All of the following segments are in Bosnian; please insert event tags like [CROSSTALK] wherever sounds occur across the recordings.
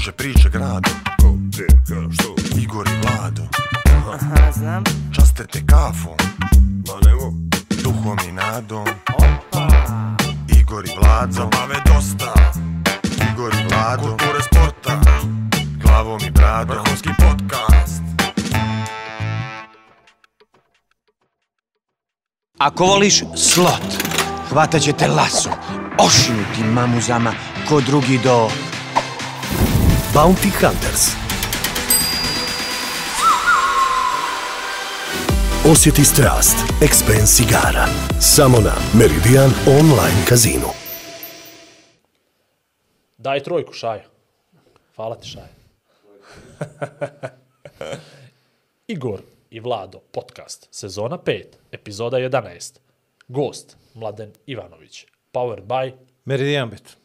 kruže priče grado Ko, gdje, ka, što? Igor i Vlado. Aha, znam. Časte te kafom. Ma nemo, Duhom i nadom. Opa. Igor i Vlado. Zabave dosta. Igor i Vlado. Kulture sporta. Glavom i bradom. Vrhunski podcast. Ako voliš slot, hvatat će te laso, ošinuti mamuzama ko drugi do... Bounty Hunters. Osjeti strast, Expense igara. Samo na Meridian Online Casino. Daj trojku, Šaja. Hvala ti, Šaja. [LAUGHS] Igor i Vlado, podcast, sezona 5, epizoda 11. Gost, Mladen Ivanović. Powered by... Meridian Bet.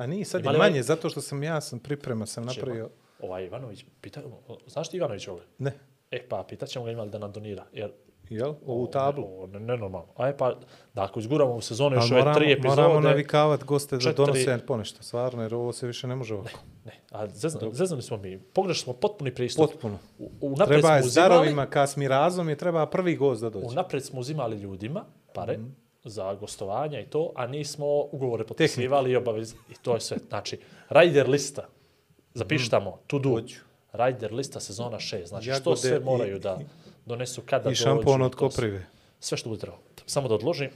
A nije sad Ima je li ovaj- manje, zato što sam ja sam priprema, sam napravio... Ovaj Ivanović, pita, znaš ti Ivanović ovdje? Ne, E, pa pitat ćemo ga imali da nam donira, jer... jel? Ovu tablu. O, ne, ne, normalno. Aj, pa, da ako izguramo u sezonu još Ali ove tri epizode... moramo navikavat goste da četiri- donose ponešto, stvarno, jer ovo se više ne može ovako. Ne, a zezna, zeznali smo mi. Pogrešno smo potpuni pristup. Potpuno. U, unapred Treba je uzimali, darovima, kas mi razom je treba prvi gost da dođe. unapred smo uzimali ljudima pare Mhm. Za gostovanja i to, a nismo ugovore potpisivali i obavez i to je sve. Znači, rider lista, zapiši tamo, to do, Mhm. Rider lista sezona 6, znači što sve i- moraju da donesu kada I dođu. šampon od koprive. Sve što bude trebalo. Samo da odložim.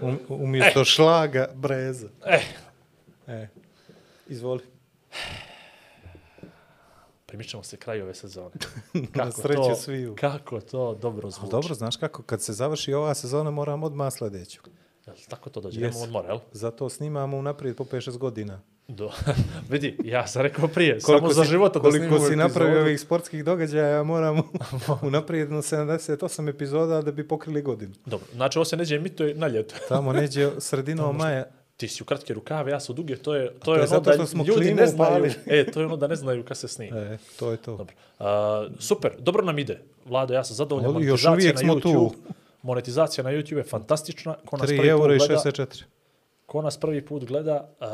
Um, umjesto šlaga, breza. Eh, E, izvoli. Primičamo se kraju ove sezone. [LAUGHS] Na sreću to, sviju. Kako to dobro zvuči. dobro, znaš kako, kad se završi ova sezona, moram odmah sljedeću. Jel tako to dođe? Yes. Odmora, jel? Zato snimamo unaprijed po 5-6 godina. Do. [LAUGHS] Vidi, ja sam rekao prije, Koliko samo za si- života da koliko si napravio ovih sportskih događaja, moramo [LAUGHS] unaprijed na 78 epizoda da bi pokrili godinu. Dobro, znači ovo se neđe emituje na ljeto. Tamo neđe sredinom maja. Ti si u kratke rukave, ja sam u duge, to je, to to je ono da smo ljudi ne znaju. E, to je ono da ne znaju kad se snima. E, to je to. Dobro. A, super, dobro nam ide. Vlado, ja sam zadovoljan. Ali još uvijek smo YouTube. tu. Monetizacija na YouTube je fantastična. Ko nas 3 prvi eura i put gleda, 64. ko nas prvi put gleda, uh,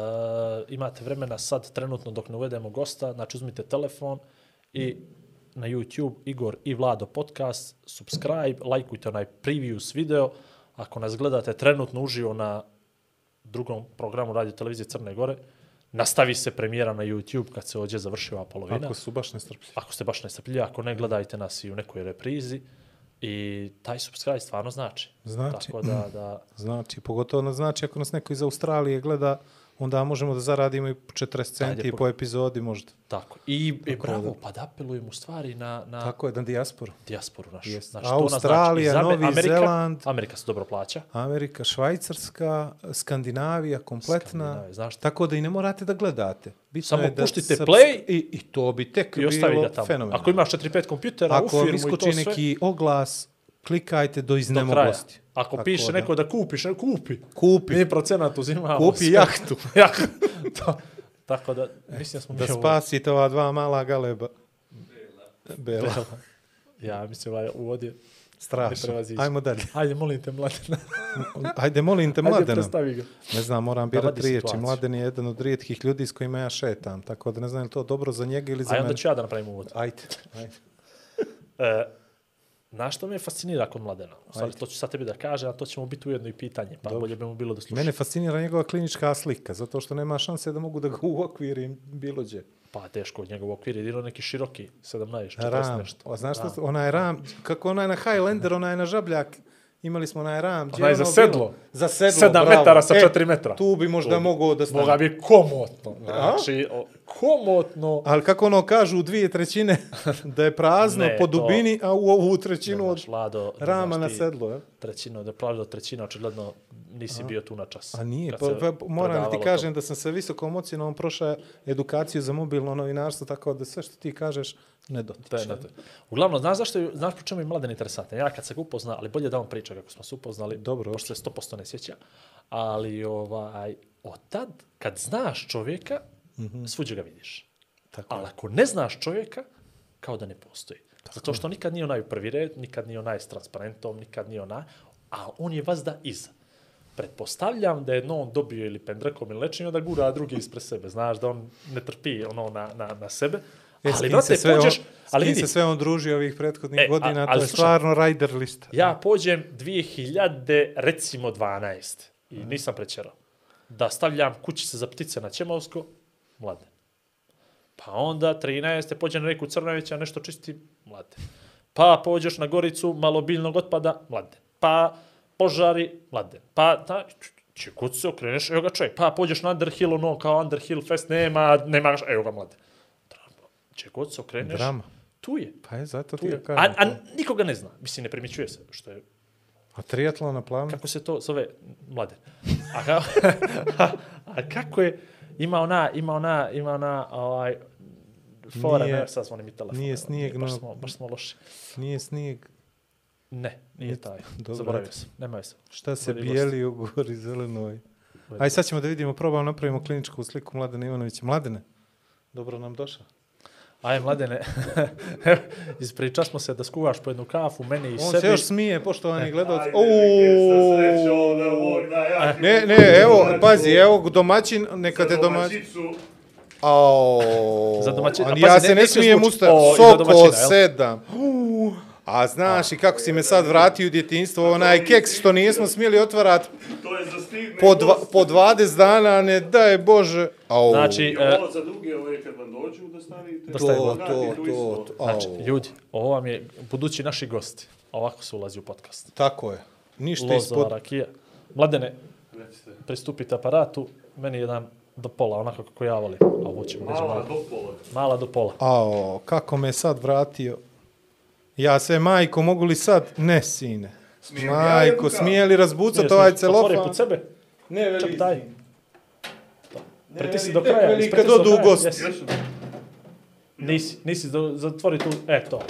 imate vremena sad trenutno dok ne uvedemo gosta, znači uzmite telefon i na YouTube Igor i Vlado podcast, subscribe, lajkujte onaj previous video. Ako nas gledate trenutno uživo na drugom programu radio televizije Crne Gore, nastavi se premijera na YouTube kad se ođe završiva polovina. Ako su baš nestrpljivi. Ako ste baš nestrpljivi, ako ne, gledajte nas i u nekoj reprizi. I taj subscribe stvarno znači. Znači. Tako da, da [CLEARS THROAT] Znači, pogotovo nas znači ako nas neko iz Australije gleda, onda možemo da zaradimo i 40 centi po- po epizodi možda. Tako. I, i Tako bravo, da- pa da apelujem u stvari na, na Tako je, na dijasporu. dijasporu našu. Jest. Znači, Australija, znači, Novi Amerika, Zeland. Amerika se dobro plaća. Amerika, Švajcarska, Skandinavija, kompletna. Skandinavija, znaš šta? Tako da i ne morate da gledate. Bitno Samo je da puštite subs- play i, i to bi tek I bilo tamo. fenomenalno. Ako imaš 4-5 kompjutera Ako u firmu i to iskoči sve, neki oglas, klikajte do iznemogosti. Ako Tako piše da. neko da kupiš, ne kupi. Kupi. Mi procenat uzimamo. Kupi sve. jahtu. [LAUGHS] To- Tako da, mislim da smo Da mi ovo- spasite ova dva mala galeba. Bela. Bela. Ja mislim ovaj uvod je... Strašno. Ajmo dalje. Ajde, molim te, mladena. [LAUGHS] Ajde, molim te, Ajde, mladena. predstavi ga. Ne znam, moram Da birat riječi. situaciju. Mladen je jedan od rijetkih ljudi s kojima ja šetam, tako da ne znam je to dobro za njega ili za Ajde, mene. onda ću ja da napravim uvod. Ajde, ajde. [LAUGHS] E, na što me fascinira kod mladena? U stvari, to ću sad tebi da kažem, a to će mu biti ujedno i pitanje, pa bolje bi mu bilo da sluša. Mene fascinira njegova klinička slika, zato što nema šanse da mogu da ga [LAUGHS] uokvirim bilo gdje. Pa teško, njegov okvir je jedino neki široki, 17, 40 Ram. nešto. O, znaš Ram. što, onaj ram, kako onaj na Highlander, onaj na žabljak, imali smo onaj ram. Onaj je za ono sedlo. bilo? Za sedlo, Sedam bravo. metara sa E, četiri metra. Tu bi možda mogao da Moga stane. bi komotno. Znači, o, komotno. Ali kako ono kažu u dvije trećine [LAUGHS] da je prazno Ne, po to- dubini, a u ovu trećinu od Lado, rama na sedlo. Je? Trećina, da do trećina, očigledno nisi bio tu na čas. A nije, pa, pa, moram da ti kažem da sam sa visokom ocjenom prošao edukaciju za mobilno novinarstvo, tako da sve što ti kažeš ne To dotiče. je, na to. Uglavnom, znaš zašto je, znaš po čemu je mladen interesantan? Ja kad se ga upozna, ali bolje da on priča kako smo se upoznali, Dobro, pošto se 100% ne sjeća, ali ovaj, od tad, kad znaš čovjeka, mm -hmm. svuđe ga vidiš. Tako ali ako ne znaš čovjeka, kao da ne postoji. Zato što nikad nije onaj u prvi red, nikad nije onaj s transparentom, nikad nije onaj, a on je vazda iza. pretpostavljam da je on dobio ili pendrekom ili lečenje, onda gura drugi ispred sebe. Znaš da on ne trpi ono na, na, na sebe. E, ali, brate, se sve pođeš... on, ali vidi, se sve on družio ovih prethodnih E, a- godina, ali to je stvarno rider lista. ja pođem 2000, recimo 12, i nisam prečerao, da stavljam kućice za ptice na Ćemovsko, mlade. Pa onda 13. pođem na reku Crnovića, nešto čisti, mlade. Pa pođeš na Goricu, malo biljnog otpada, mlade. Pa požari, mlade. Pa da, če kod se okreneš, evo ga čovjek. Pa pođeš na Underhill, ono kao Underhill Fest, nema, nema, evo ga mlade. Če god se okreneš, Drama. tu je. Pa je, zato Tu ti je. ja kažem. A, a nikoga ne zna. Mislim, ne primjećuje se, što je A triatlon na planu? kako se to zove mlade. A, ka, [LAUGHS] [LAUGHS] a kako je ima ona ima ona ima ona ovaj fora Nije- ne sad zvonim mi telefon. nije evo, snijeg baš na- smo baš smo loši. Nije snijeg. Ne, nije taj. Dobro. Zaboravio sam. Nema se. Šta se Gori bijeli u gori zelenoj? Aj sad ćemo da vidimo, probamo napravimo kliničku sliku Mladene Ivanovića. Mladene, dobro nam došao. Aj mladene. [LAUGHS] Ispriča smo se da skuvaš po jednu kafu meni i On sebi. se još smije, poštovani gledalci. Uuu. ja ti- Ne, ne, evo, pazi, evo domaćin, neka te domaćin. domaćicu, Ao. Za domaćin- a Ali pazi, ja se ne smijem zvuči- usta. o, i za Soko sedam. A znaš i kako si me sad vratio u djetinjstvo, onaj keks što nismo smjeli otvarati to je za stigne po, dva, po 20 dana, ne daj Bože. Au. Znači, e, ovo za druge ove kad vam dođu da stavite. Da to, to, to, to, znači, ljudi, ovo vam je budući naši gosti. Ovako se ulazi u podcast. Tako je. Ništa Loza, ispod. rakija. Mladene, pristupite aparatu, meni jedan do pola, onako kako ja volim. A ovo ćemo Mala do pola. Mala do pola. Ao, kako me sad vratio. Ja se, majko, mogu li sad? Ne, sine. Smijem ja Majko, kafu? smije li razbucat ovaj otvori celofan? pod sebe. Ne, veli Čak sin. Pritisni veli, do kraja. veli kad do odu u kraja, gost. Jesu. Nisi, nisi, do, zatvori tu, e, to.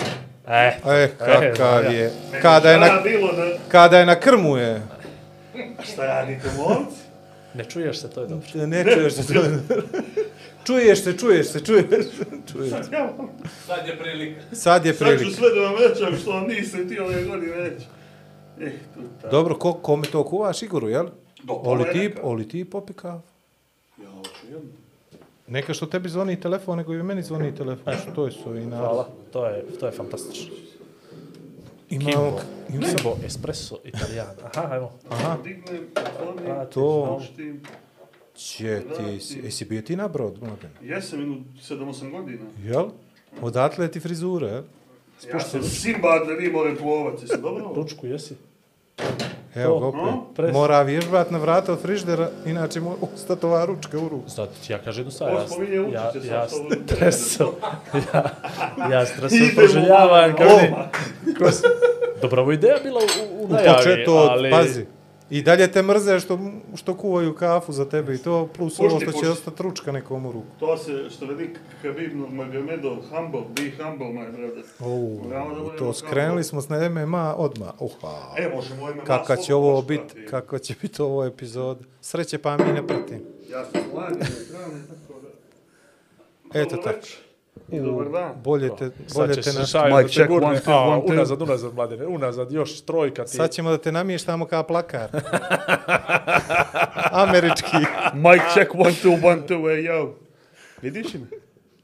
E, E, kakav ja. je. Kada je na, bilo da... kada je na krmu je. Šta radite, momci? Ne čuješ se, to je dobro. Ne čuješ se. Čuješ se, čuješ se, čuješ se. Čuješ se. Sad je prilika. Sad je Sad ću prilika. sve da vam rećam što vam nisam ti ove godine reći. Eh. Dobro, ko, kome to kuvaš, Igoru, jel? Do Oli ti, neka. oli ti popi kafu. Ja hoću jednu. Neka što tebi zvoni telefon, nego i meni zvoni telefon. Što je su i na... Hvala, to je, to je fantastično. Imamo... Kimbo, Ima, Kimbo, espresso, italijan. Aha, ajmo. aha, Dignem, otvorim, to... Će ti, si- jesi bio ti na brod, mladen? Jesam jednu 7-8 godina. Jel? Odatle ti frizura, jel? Ja sam Simbad da nije more plovat, jesi dobro? Ručku jesi? Evo To, ga opet. no. Mora vježbat na vrata od friždera, inače mu ustati ova ručka u ruku. Zato ti ja kažem jednu stvar. Ovo Ja, ja, ja ja, ja proželjavam. malo, Kao ni, ovo ideja bila u, u U najavi, početu, ali... pazi. I dalje te mrze što, što kuvaju kafu za tebe i to, plus Pušti, ovo što će pušti. ostati ručka nekom u ruku. To se, što veli Khabib Nurmagomedov, humble, be humble, my brother. O, Moramo da budemo to skrenuli smo s na MMA odmah. Uha. E, možemo ime Kaka će ovo biti, kako će biti ovo epizod. Sreće pa mi ne pratim. Ja sam mladi, neutralni, tako da... Eto tako. Dobar dan. Bolje te, bolje te naš... te check, gurne. one, two, one, two. unazad, unazad, mladene, unazad, još trojka ti. Sad ćemo da te namještamo kao plakar. [LAUGHS] Američki. Mic check, one, two, one, two, ej, yo. Vidiš me?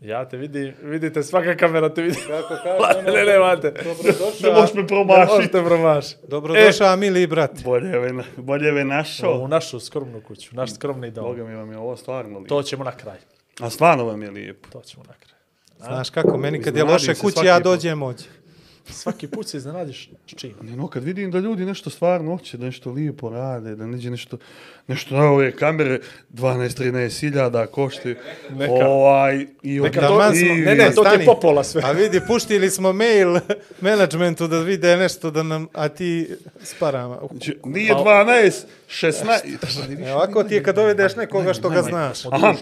Ja te vidim, vidite, svaka kamera te vidi. Kako [LAUGHS] Mladene, ne, nemate. Ne Dobrodošao. možeš me Ne promašiti. možete promašiti. Dobrodošao, mili brat. Bolje ve, bolje ve našao. U našu skromnu kuću, naš skromni dom. Boga mi vam je ovo stvarno lijepo. To ćemo na kraj. A stvarno vam je lijepo. To ćemo na kraj. Znaš kako, meni kad je loše kući, svaki ja dođem ovdje. Svaki put se iznenadiš s čim. Ne, no, kad vidim da ljudi nešto stvarno hoće, da nešto lijepo rade, da neđe nešto, nešto na ove kamere 12-13 hiljada koštaju. Neka. Ovaj, i Neka od- to, Taman i- smo- ne, ne, to ti je popola sve. A vidi, puštili smo mail menadžmentu da vide nešto da nam, a ti s parama. Uh, Znači, Nije 12, 16. E, ovako ti je kad dovedeš nekoga što ga znaš. Aha,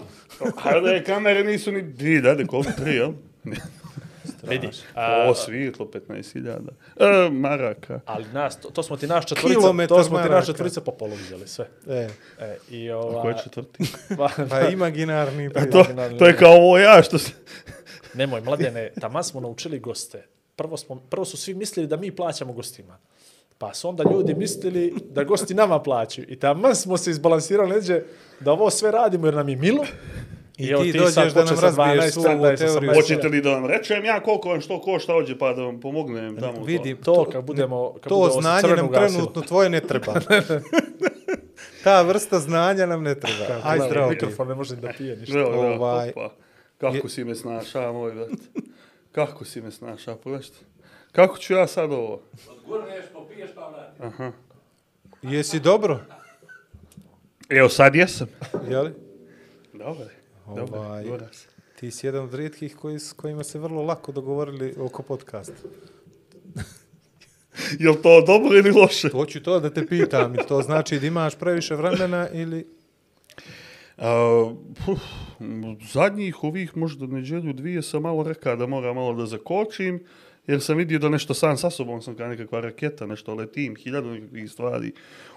a da je kamere nisu ni dvije, da, koliko tri, jel? Vidi. O, svjetlo, 15.000. E, maraka. Ali nas, to, to smo ti naš četvorica, Kilometar to smo ti naš četvorica po polu uzeli sve. E, E, i A ova... ko je četvrti? [LAUGHS] pa imaginarni. To, to je kao ovo ja što se... [LAUGHS] Nemoj, mladene, tamo smo naučili goste. Prvo, smo, prvo su svi mislili da mi plaćamo gostima. Pa su onda ljudi mislili da gosti nama plaćaju. I tamo smo se izbalansirali neđe da ovo sve radimo jer nam je milo. I evo ti sad dođeš da nam razbiješ 12, svu ovu je teoriju. 18. Hoćete li da vam rečem ja koliko vam što košta ođe pa da vam pomognem tamo? Vidi, To kad budemo... Kad to znanje nam ugasilo. trenutno tvoje ne treba. [LAUGHS] Ta vrsta znanja nam ne treba. Aj zdravo. Mikrofon ne može da pije ništa. Ovaj- opa. Kako si me snaša, moj brat? Kako si me snaša, pogledajte. Kako ću ja sad ovo? Jesi dobro? Evo sad jesam. Jeli? Dobar, dobar, Ovaj, dobar se. Ti si jedan od rijetkih koji, s kojima se vrlo lako dogovorili oko podcasta. [LAUGHS] Jel to dobro ili loše? Hoću to da te pitam. To znači da imaš previše vremena ili... A, puf, zadnjih ovih možda neđelju dvije sam malo rekao da moram malo da zakočim, jer sam vidio da nešto sam sa sobom sam kao nekakva raketa, nešto letim, hiljadu nekakvih stvari,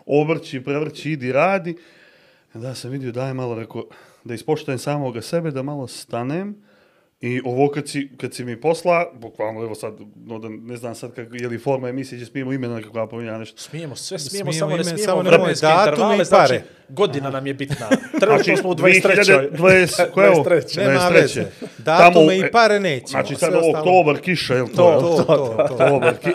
obrći, prevrći, idi, radi. Da sam vidio da je malo rekao, да изпочнем самога себе, да мало станем I ovo kad si, kad si mi posla, bukvalno evo sad, no da ne znam sad kak, je li forma emisije, gdje smijemo imena nekako pominja nešto. Smijemo, sve smijemo, Smijemo samo ne ime, smijemo samo nemoj vremenske datume intervale, i znači pare. godina nam je bitna. [LAUGHS] Trenutno smo u 23. 2020, koje je ovo? 23.. Nema 23.. veze. Datume i pare nećemo. Znači sad ovo oktobar kiša, je li to? To, to, to. to. Oktobar, ki,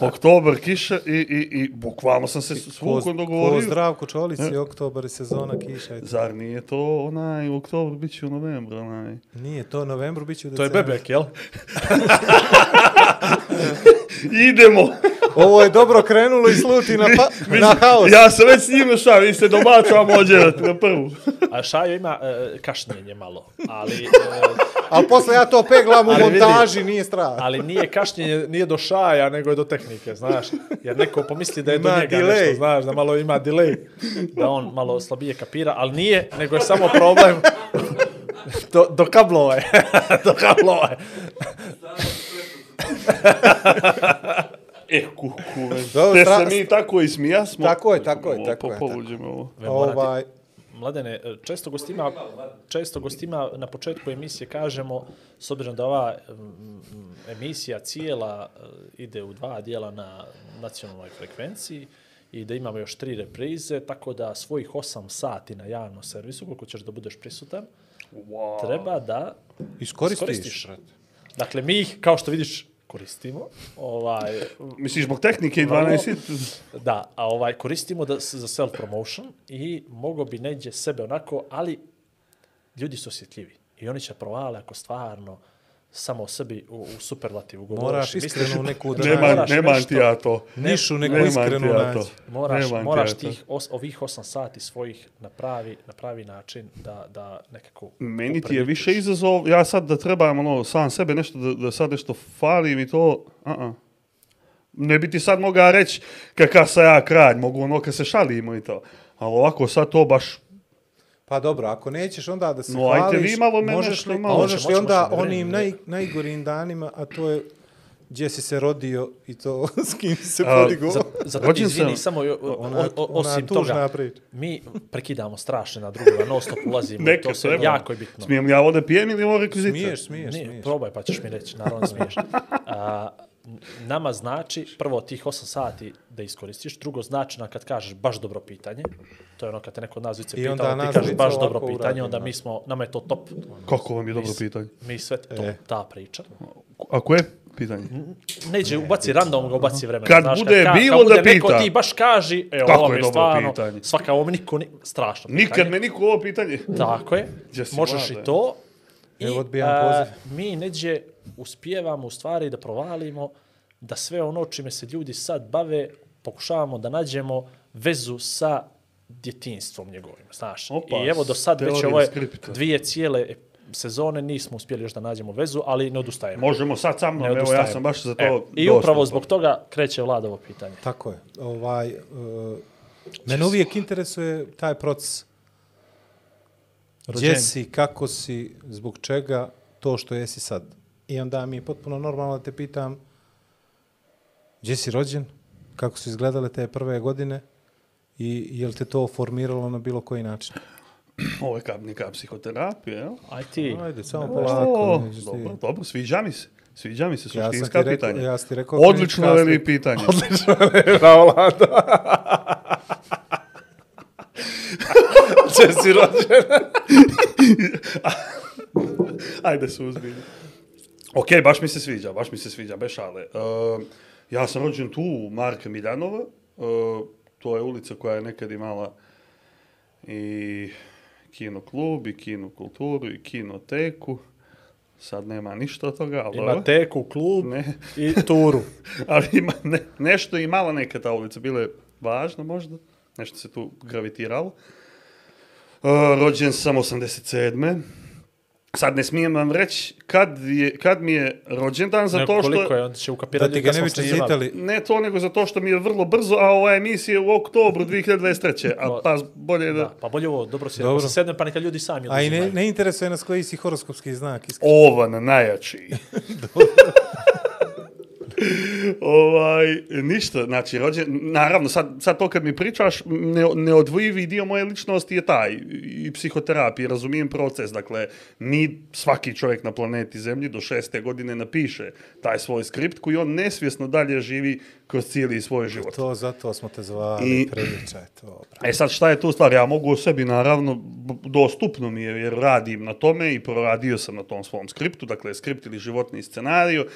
oktobar kiša i, i, i bukvalno sam se s Ko, Vukom ko dogovorio. zdravko čolici, oktobar i sezona kiša. Zar nije to onaj u oktobru, bit će u novembru, onaj. Nije to novembru, bit će u To je decembru. bebek, jel? [LAUGHS] Idemo! Ovo je dobro krenulo i sluti na, pa, na haos. Ja sam već s njim šta, vi se domaćamo odjeljati na prvu. A Šajo ima e, kašnjenje malo, ali, e, Ali posle ja to peglam u Ali vidi. montaži, nije strah. ali nije kašnjenje, nije do šaja, nego je do tehnike, znaš. Jer neko pomisli da je do Ima njega delay. nešto, znaš, da malo ima delay, da on malo slabije kapira, ali nije, nego je samo problem do, do kablova je. [LAUGHS] do kablova je. E, kuku, Dobro, te stra- se mi tako i smijasmo. Tako je, tako je, tako je, po- Povuđemo ovo. Ovaj, Mladene, često gostima, često gostima na početku emisije kažemo, s obzirom da ova mm, emisija cijela eh, ide u dva dijela na nacionalnoj frekvenciji i da imamo još tri reprize, tako da svojih 8 sati na javnom servisu, koliko ćeš da budeš prisutan, Wow. treba da iskoristiš. iskoristiš. Dakle, mi ih, kao što vidiš, koristimo. Ovaj, Misliš, zbog tehnike i 12 Da, a ovaj koristimo da, za self-promotion i mogo bi neđe sebe onako, ali ljudi su osjetljivi. I oni će provale ako stvarno samo o sebi u, u superlativu govoriš. Moraš iskreno neku da moraš nemam nešto- ti ja to. Nišu neku Nemam iskrenu ti ja naći. to. Moraš, Nemam ti moraš ja to. tih os, ovih 8 sati svojih na pravi, na pravi način da, da nekako... Meni ti je više izazov, ja sad da trebam ono, sam sebe nešto, da, da sad nešto falim i to, a -a. Ne bi ti sad mogao reći kakav sam ja kralj, mogu ono kad se šalimo i to. Ali ovako sad to baš, Pa dobro, ako nećeš onda da se No, ajte hvališ, vi malo mene možeš nešto li, malo. možeš li onda može, može, onim naj, najgorim danima, a to je gdje si se rodio i to [LAUGHS] s kim si se A, podigo. Za, za, Rođen izvini, sam- samo o, o, Ona- o, o, ona osim tužna toga, priča. mi prekidamo strašno na drugoga, non stop ulazimo, neka to se treba. jako je bitno. Smijem li ja ovdje pijem ili ovo rekvizita? Smiješ, smiješ, Nije, smiješ. probaj pa ćeš mi reći, naravno smiješ. [LAUGHS] A, n- nama znači, prvo tih 8 sati da iskoristiš, drugo znači na kad kažeš baš dobro pitanje, to je ono kad te neko od nas dvice I pita, onda onda ti kažeš baš dobro pitanje, onda da. mi smo, nama je to top, Kako vam je dobro pitanje? mi sve to, E. ta priča. Ako je pitanje? Neđe, ubaci random, ga ubaci vremena. Kad znaš, bude ka- bilo kad bude da neko pita. ti baš kaži, Kako ovo je mi je dobro stvarno, pitanje? svaka ovo mi niko, ni, strašno pitanje. Nikad me niko ovo pitanje. Tako je. Možeš i to. I Evo, odbijam a, poziv. mi neđe uspijevamo u stvari da provalimo da sve ono čime se ljudi sad bave pokušavamo da nađemo vezu sa djetinstvom njegovim, znaš. Opa, I evo do sad već je skripta. dvije cijele sezone nismo uspjeli još da nađemo vezu, ali ne odustajemo. Možemo sad sa mnom, evo ja sam baš za to Evo, I upravo to. zbog toga kreće vladovo pitanje. Tako je. Ovaj, uh, mene uvijek interesuje taj proces. Gdje Rođenje. si, kako si, zbog čega, to što jesi sad. I onda mi je potpuno normalno da te pitam gdje si rođen, kako su izgledale te prve godine i je li te to formiralo na bilo koji način? [CLEARS THROAT] ovo je kao neka psihoterapija, jel? Aj ti. Ajde, samo polako. dobro, dobro, sviđa mi se. Sviđa mi se Ja suštinska rekao, pitanja. ja sam ti rekao Odlično veli slika. pitanje. [LAUGHS] Odlično Bravo, Lado. Če si rođen? [LAUGHS] Ajde se uzbilji. Ok, baš mi se sviđa, baš mi se sviđa, bez šale. Uh, ja sam rođen tu, u Marka Miljanova. Uh, to je ulica koja je nekad imala i kino klub, i kino kulturu, i kinoteku. Sad nema ništa od toga, ali Ima dobro. teku, klub Ne. i turu. [LAUGHS] ali ima ne, nešto je imala neka ta ulica, bila je važna možda, nešto se tu gravitiralo. Uh, rođen sam 87. Sad ne smijem vam reći kad, je, kad mi je rođendan, zato što... Koliko je, on će ukapirati Da ti ga ne bi čestitali. Ne to, nego zato što mi je vrlo brzo, a ova emisija je u oktobru 2023. A pa bolje da... Da, pa bolje ovo, dobro se, Dobro. dobro. se sedne pa neka ljudi sami A i ne, ne interesuje nas koji si horoskopski znak. iskreno. Ovan najjači. [LAUGHS] [LAUGHS] ovaj, ništa, znači, rođen, naravno, sad, sad to kad mi pričaš, ne, neodvojivi dio moje ličnosti je taj, i psihoterapija, razumijem proces, dakle, mi, svaki čovjek na planeti Zemlji do šeste godine napiše taj svoj skript koji on nesvjesno dalje živi kroz cijeli svoj život. To zato smo te zvali, I- pričaj to. Bra. E sad šta je tu stvar? Ja mogu o sebi naravno, dostupno mi je jer radim na tome i proradio sam na tom svom skriptu, dakle skript ili životni scenariju,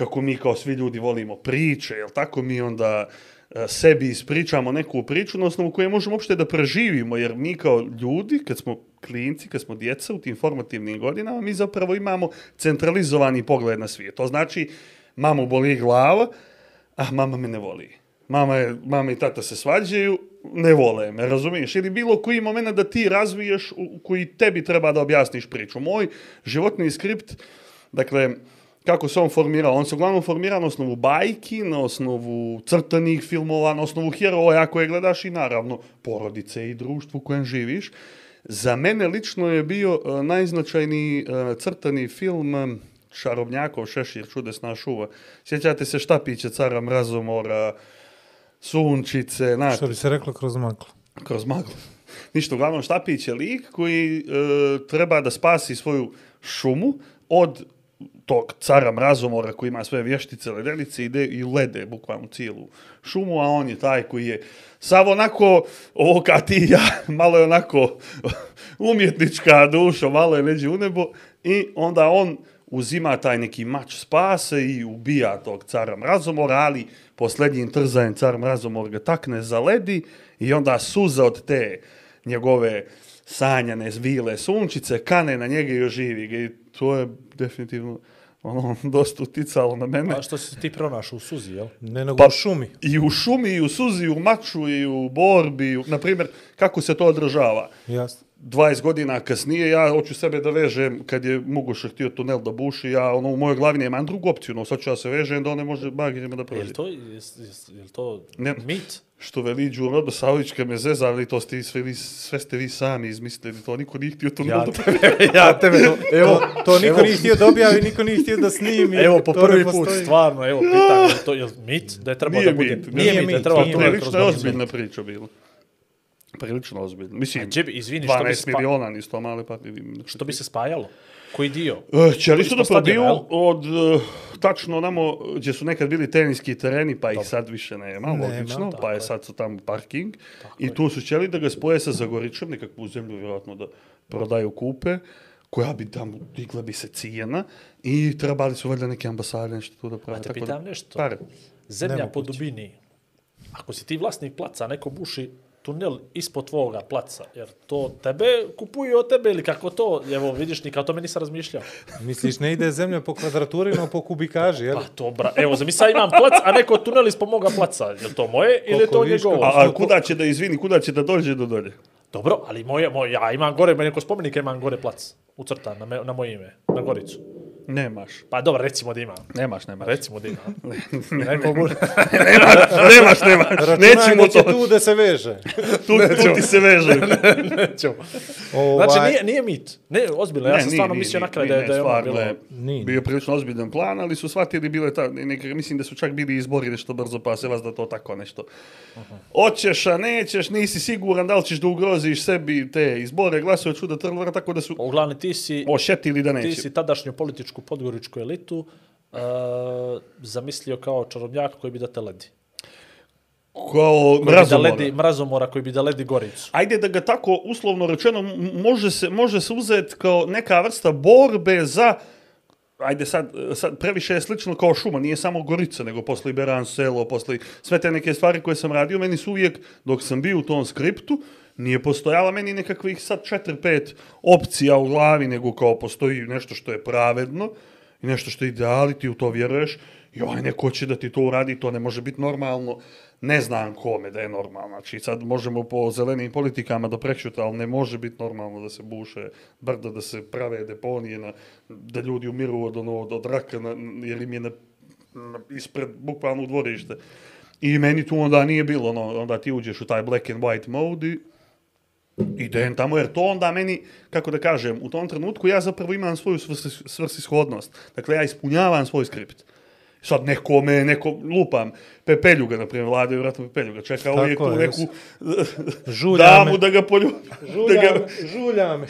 kako mi kao svi ljudi volimo priče, jel tako mi onda e, sebi ispričamo neku priču na osnovu koje možemo uopšte da preživimo, jer mi kao ljudi, kad smo klinci, kad smo djeca u tim formativnim godinama, mi zapravo imamo centralizovani pogled na svijet. To znači, mamu boli glava, a mama me ne voli. Mama, je, mama i tata se svađaju, ne vole me, razumiješ? Ili bilo koji moment da ti razviješ u koji tebi treba da objasniš priču. Moj životni skript, dakle, kako se on formirao? On se uglavnom formira na osnovu bajki, na osnovu crtanih filmova, na osnovu heroja koje gledaš i naravno porodice i društvu u kojem živiš. Za mene lično je bio uh, najznačajniji uh, crtani film Čarobnjakov šešir, čudesna šuva. Sjećate se štapiće cara mrazomora, sunčice, znaš, Što bi se reklo kroz maklu. kroz maglu. Ništa, uglavnom Štapić je lik koji e, treba da spasi svoju šumu od tog cara mrazomora koji ima sve vještice, ledenice ide i lede bukvalno cijelu šumu, a on je taj koji je sav onako, ovo kad ti ja, [LAUGHS] malo je onako [LAUGHS] umjetnička duša, malo je neđe u nebo i onda on uzima taj neki mač spase i ubija tog cara mrazomora, ali posljednjim trzajem car mrazomor ga takne za ledi i onda suza od te njegove sanjane zvile sunčice kane na njega i oživi ga i to je definitivno ono, [LAUGHS] dosta uticalo na mene. A što si ti pronašao u suzi, jel? Ne nego Pa- u šumi. I u šumi, i u suzi, i u maču, i u borbi, i u, na primjer, kako se to održava. Jasno. 20 godina kasnije, ja hoću sebe da vežem, kad je Mugoša htio tunel da buši, ja ono, u mojoj glavi nemam drugu opciju, no sad ću ja se vežem da on ne može bagirima da Je prođe. li to, je, je, to Ne. mit? Što veli Đuro Dosavlić kad me zezali, to ste sve, vi, sve ste vi sami izmislili, to niko nije htio tunel Ja da [LAUGHS] ja tebe, evo, To, to niko nije htio da objavi, niko nije htio da snimi. Evo, po to prvi put, postoji. stvarno, evo, pitam, je to je mit? Da je trebao da bude? mit, Nije nije mit, da je trebao to mit. kroz Prilično je noć ozbiljna priča bila. Prilično ozbiljna. Mislim, A džebi, izvini, što bi, 12 spa, miliona nisto male pa... što bi se spajalo? Koji dio? Uh, Ćeli su da probiju od uh, tačno namo gdje su nekad bili teniski tereni, pa ih sad više nema, Nema, logično, pa je sad su tamo parking. I tu su ćeli da ga spoje sa Zagoričem, nekakvu zemlju vjerojatno da prodaju kupe, koja bi tamo digla bi se cijena i trebali su valjda neke ambasade nešto tu da prave. A te tako da- pitam nešto. Pare. Zemlja Nemoguće. po dubini. Ako si ti vlasnik placa, neko buši tunel ispod tvoga placa, jer to tebe kupuju od tebe ili kako to, evo vidiš, nikad o tome nisam razmišljao. Misliš, ne ide zemlja po kvadraturi, no po kubikaži, jel? Pa to, bra, evo, za mi sad imam plac, a neko tunel ispod moga placa. Je to moje ili je to Koliko njegovo? A, a kuda će da izvini, kuda će da dođe do dolje? Dobro, ali moje, moje, ja imam gore, neko spomenika imam gore plac, ucrtan na, me, na moje ime, na Goricu. Nemaš. Pa dobro, recimo da imam. Nemaš, nemaš. Recimo da imam. [LAUGHS] Neko bude... [LAUGHS] nemaš, nemaš. Nećemo Računaj da će to. tu da se veže. [LAUGHS] Tu, tu ti se veže. Nećemo. Ovaj, Znači, nije, nije mit. Ne, ozbiljno, ja Ne, sam nije, stvarno mislio nije, na kraj nije, da je, da je ono bilo... je Nije. bio prilično ozbiljan plan, ali su shvatili bile ta, neka, mislim da su čak bili izbori nešto brzo, pa se vas da to tako nešto. Oćeš, a nećeš, nisi siguran da li ćeš da ugroziš sebi te izbore, glasove čuda trlora, tako da su Uglavnom, ti si, ošetili da ti neće. si tadašnju političku podgoričku elitu uh, zamislio kao čarobnjak koji bi da te ledi. Kao da mrazomora. ledi, mrazomora koji bi da ledi Goricu. Ajde da ga tako uslovno rečeno može se, može se uzeti kao neka vrsta borbe za ajde sad, sad previše je slično kao šuma, nije samo Gorica, nego posle Beran selo, posle sve te neke stvari koje sam radio, meni su uvijek, dok sam bio u tom skriptu, nije postojala meni nekakvih sad 4-5 opcija u glavi, nego kao postoji nešto što je pravedno i nešto što je ideal i ti u to vjeruješ i ovaj neko će da ti to uradi, to ne može biti normalno. Ne znam kome da je normalno. Znači sad možemo po zelenim politikama da prekšuta, ali ne može biti normalno da se buše brda, da se prave deponije, na, da ljudi umiru od, ono, od, od raka, na, jer im je na, na, ispred bukvalno u dvorište. I meni tu onda nije bilo, ono, onda ti uđeš u taj black and white mode i idem tamo, jer to onda meni, kako da kažem, u tom trenutku ja zapravo imam svoju svrs- svrsishodnost. Dakle, ja ispunjavam svoj skript. Sad nekome, neko, lupam, Pepeljuga, na primjer, Vlada je vjerojatno Pepeljuga, čeka Tako uvijek tu neku [LAUGHS] Žulja damu me. da ga poljubi. Da Žulja, ga, me, žulja me.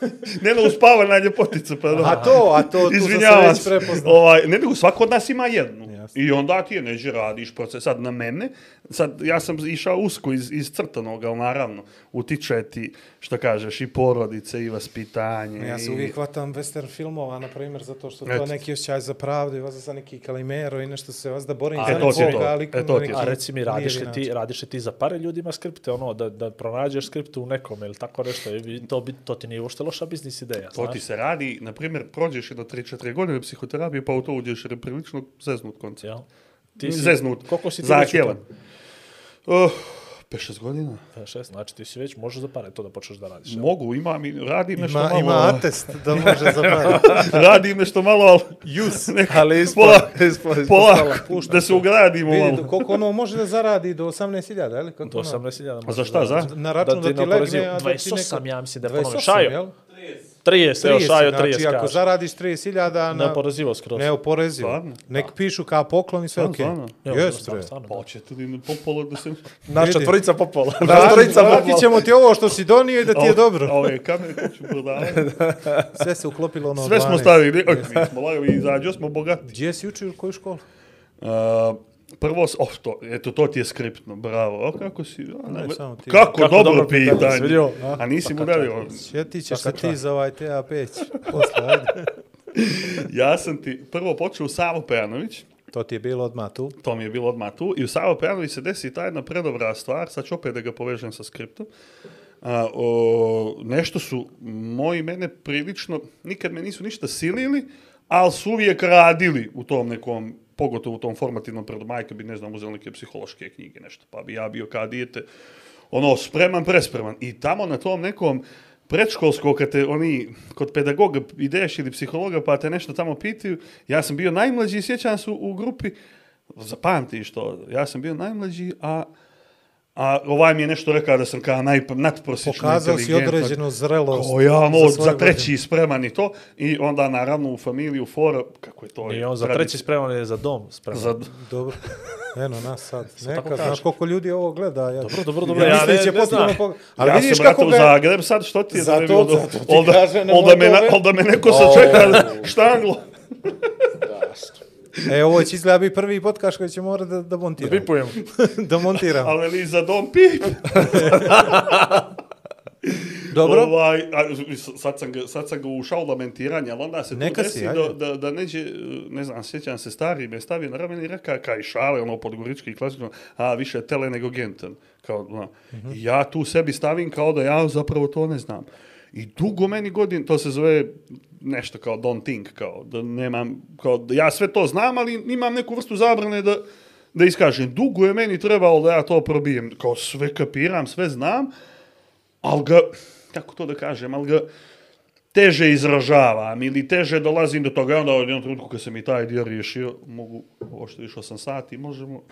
[LAUGHS] ne na uspavana ljepotica, pa da. A to, a to, tu sam se već prepoznao. Ovaj, ne nego, svako od nas ima jednu. Jasno. I onda ti je neđe radiš proces. Sad na mene, sad ja sam išao usko iz, iz crtanog, ali naravno, utiče ti, što kažeš, i porodice, i vaspitanje. Ja se i... uvijek hvatam western filmova, na primjer, zato što to Eto. neki osjećaj za pravdu i vas za neki kalimero i nešto se vas da borim A, za e, nekoga, to. ali E, to je A reci mi, radiš li, ti, radiš li ti za pare ljudima skripte, ono, da, da pronađeš skript u nekom ili tako nešto, to, bi, to ti nije ušte loša biznis ideja, To znaš? ti se radi, na primjer, prođeš jedno 3-4 godine psihoterapije, pa u to uđeš jer je prilično zeznut koncept. Jel? Ti si, Zeznut. Koliko si ti Zahtjevan. Uh, 5-6 godina. Pa šest, znači ti si već možeš za pare to da počneš da radiš. jel? Mogu, imam radim nešto Ima, malo. ima atest da može zabrati. [LAUGHS] radim nešto malo, [LAUGHS] ali... Jus. Neko, Ali ispod- pola, ispod- ispod pola. Pušta da se ugradimo Vidi, malo. koliko ono može da zaradi do 18.000, je li? Kako Do ono? 18.000. A za šta, za? Na račun da ti legne, a da ti 28, neko... ja mislim da je 28, ponovno. Šajo, jel? 30, evo 30, Šajo 30 znači ako kaže. zaradiš 30.000 na... Neoporezivo skroz. Neoporezivo. Nek pišu kao poklon i sve okej. Jest, stvarno, bre. stvarno, Pa da. ćete li po pola da se... Naš Vidi. četvorica popola. Naš Vrati, četvorica vratit popola. ćemo ti ovo što si donio i da ti je dobro. Ove kamere koje ću prodavati. [LAUGHS] Sve se uklopilo ono Sve smo 12. stavili. Oj, mi smo lagovi, izađo smo bogati. Gdje si učio u koju školu? Prvo, oh, to, eto, to ti je skriptno, bravo. O, kako si, a, Ne, ne, samo ti. kako, Kako dobro, dobro pitanje, pitanje. vidio, a? A nisi mu Pa kakva on- Sjetit ćeš se ti za ovaj TA peć. Posle, ajde. [LAUGHS] ja sam ti prvo počeo u Savo Pejanović, To ti je bilo odmah tu. to mi je bilo odmah tu, i u Savo Pejanović se desi ta jedna predobra stvar, sad ću opet da ga povežem sa skriptom. A, o, nešto su moji mene prilično, nikad me nisu ništa silili, ali su uvijek radili u tom nekom, pogotovo u tom formativnom pred majka bi, ne znam, uzeli neke psihološke knjige, nešto, pa bi ja bio kao dijete, ono, spreman, prespreman. I tamo na tom nekom predškolsko, kad te oni, kod pedagoga ideš ili psihologa, pa te nešto tamo pitaju, ja sam bio najmlađi, sjećam se u, u grupi, zapamtiš to, ja sam bio najmlađi, a a ovaj mi je nešto rekao da sam kao naj, nadprosječno Pokazao si određenu zrelost. Ko ja, no, za za treći godine. spreman i to. I onda naravno u familiju fora, kako je to? Nije on za treći spreman je za dom spreman. Za, Dobro. Eno nas sad. [LAUGHS] Neka, znaš koliko ljudi ovo gleda. Ja. Dobro, dobro, dobro, Ja, ja ne- će ne znam. pog- Ali ja vidiš sam, kako brate, u ga... Zagreb, sad što ti je Zato- da bilo- zato ti onda- kaže, onda me, onda me neko sačeka [LAUGHS] štanglo. E, ovo će izgleda biti prvi podcast koji će morati da, da montiram. Pipujem. da montiram. [LAUGHS] Ali li za dom pip. [LAUGHS] Dobro. Ovaj, a, sad, sam ga, sad sam ga ušao lamentiranje, ali onda se Neka tu si, desi ajde. da, da, da neđe, ne znam, sjećam se, stari me stavio na ramen i reka, kaj šale, ono, podgorički klasično, a više tele nego gentan. Kao, no. Mhm. I ja tu sebi stavim kao da ja zapravo to ne znam. I dugo meni godin, to se zove nešto kao don't think, kao da nemam, kao da ja sve to znam, ali imam neku vrstu zabrane da, da iskažem. Dugo je meni trebalo da ja to probijem, kao sve kapiram, sve znam, ali ga, kako to da kažem, ali ga, teže izražavam ili teže dolazim do toga, onda u jednom trenutku kad sam i taj dio riješio, mogu, ovo što više 8 sati, možemo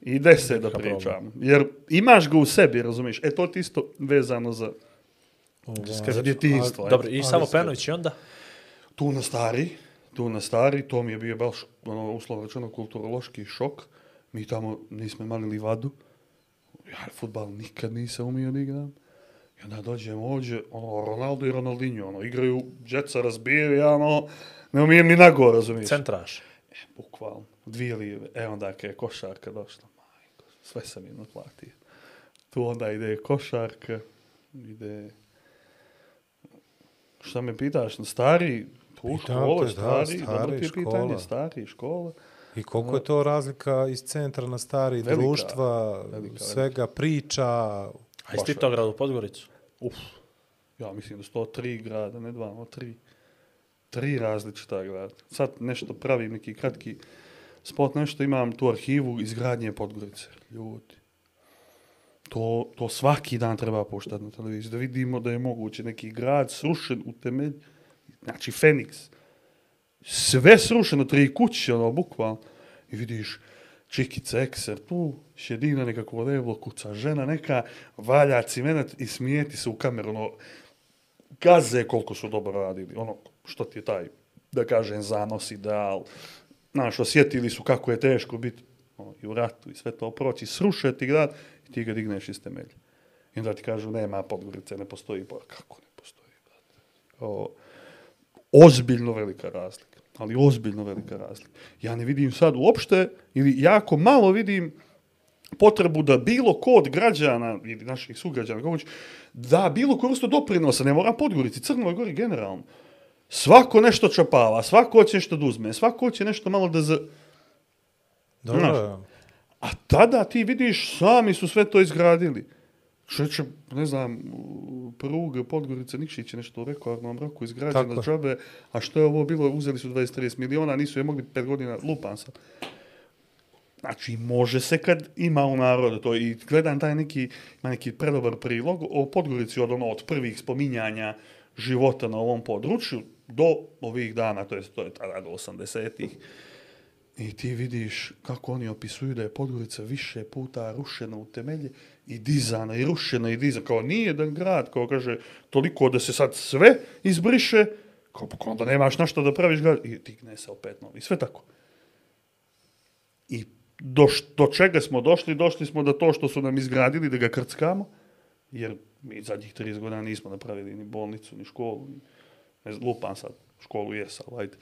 i 10 da pričam. Jer imaš ga u sebi, razumiješ? E, to ti isto vezano za, za djetinstvo. Dobro, i samo Penović i onda? Tu na stari, tu na stari, to mi je bio baš, ono, uslovno rečeno, kulturološki šok. Mi tamo nismo imali livadu. Ja futbal nikad nisam umio da igram. I onda dođem ovdje, ono, Ronaldo i Ronaldinho, ono, igraju, djeca razbijaju, ja, ono, ne umijem ni nago, razumiješ? Centraš. E, bukvalno, dvije live. E onda kad je košarka došla, majko, sve sam im naplatio. Tu onda ide košarka, ide... Šta me pitaš, na stari, te, da, stari, stari, dobro ti je škola. pitanje, stari, škola. I koliko je to razlika iz centra na stari Velika, društva, velika, svega priča, A iz Titograda u Podgoricu? Uf, ja mislim da su to tri grada, ne dva, no tri. Tri različita grada. Sad nešto pravim, neki kratki spot, nešto imam tu arhivu izgradnje Podgorice. Ljudi. To, to svaki dan treba puštati na televiziji, da vidimo da je moguće neki grad srušen u temelj, znači Feniks. Sve srušeno, tri kuće, ono, bukvalno. I vidiš, čikica ekser tu, šedina nekako leblo, kuca žena neka, valja cimenat i smijeti se u kameru, ono, gaze koliko su dobro radili, ono, što ti je taj, da kažem, zanos, ideal, znaš, osjetili su kako je teško biti ono, i u ratu i sve to proći, srušeti grad i ti ga digneš iz temelja. I onda ti kažu, nema Podgorice, ne postoji, pa kako ne postoji, brate? Kao, ozbiljno velika razlika. Ali ozbiljno velika razlika. Ja ne vidim sad uopšte, ili jako malo vidim potrebu da bilo ko od građana ili naših sugrađana, kako hoće, da bilo koju vrstu doprinosa, ne mora Podgorici, Crnoj Gori generalno. Svako nešto čapava, svako hoće nešto da uzme, svako hoće nešto malo da za... dobro, Znaš, A tada ti vidiš, sami su sve to izgradili. Šeće, ne znam, pruga Podgorica Nikšić je nešto u rekordnom roku je. džabe, a što je ovo bilo, uzeli su 20-30 miliona, nisu je mogli 5 godina, lupan sad. Znači, može se kad ima u narodu to i gledam taj neki, ima neki predobar prilog o Podgorici od ono, od prvih spominjanja života na ovom području do ovih dana, to je, to je tada do 80-ih. I ti vidiš kako oni opisuju da je Podgorica više puta rušena u temelje i dizana i rušena i dizana. Kao nije jedan grad, kao kaže, toliko da se sad sve izbriše, kao pa onda nemaš na što da praviš grad i digne se opet novi. Sve tako. I do, do čega smo došli? Došli smo do to što su nam izgradili da ga krckamo, jer mi zadnjih 30 godina nismo napravili ni bolnicu, ni školu, ni, ne znam, lupam sad, školu jesam, ajde.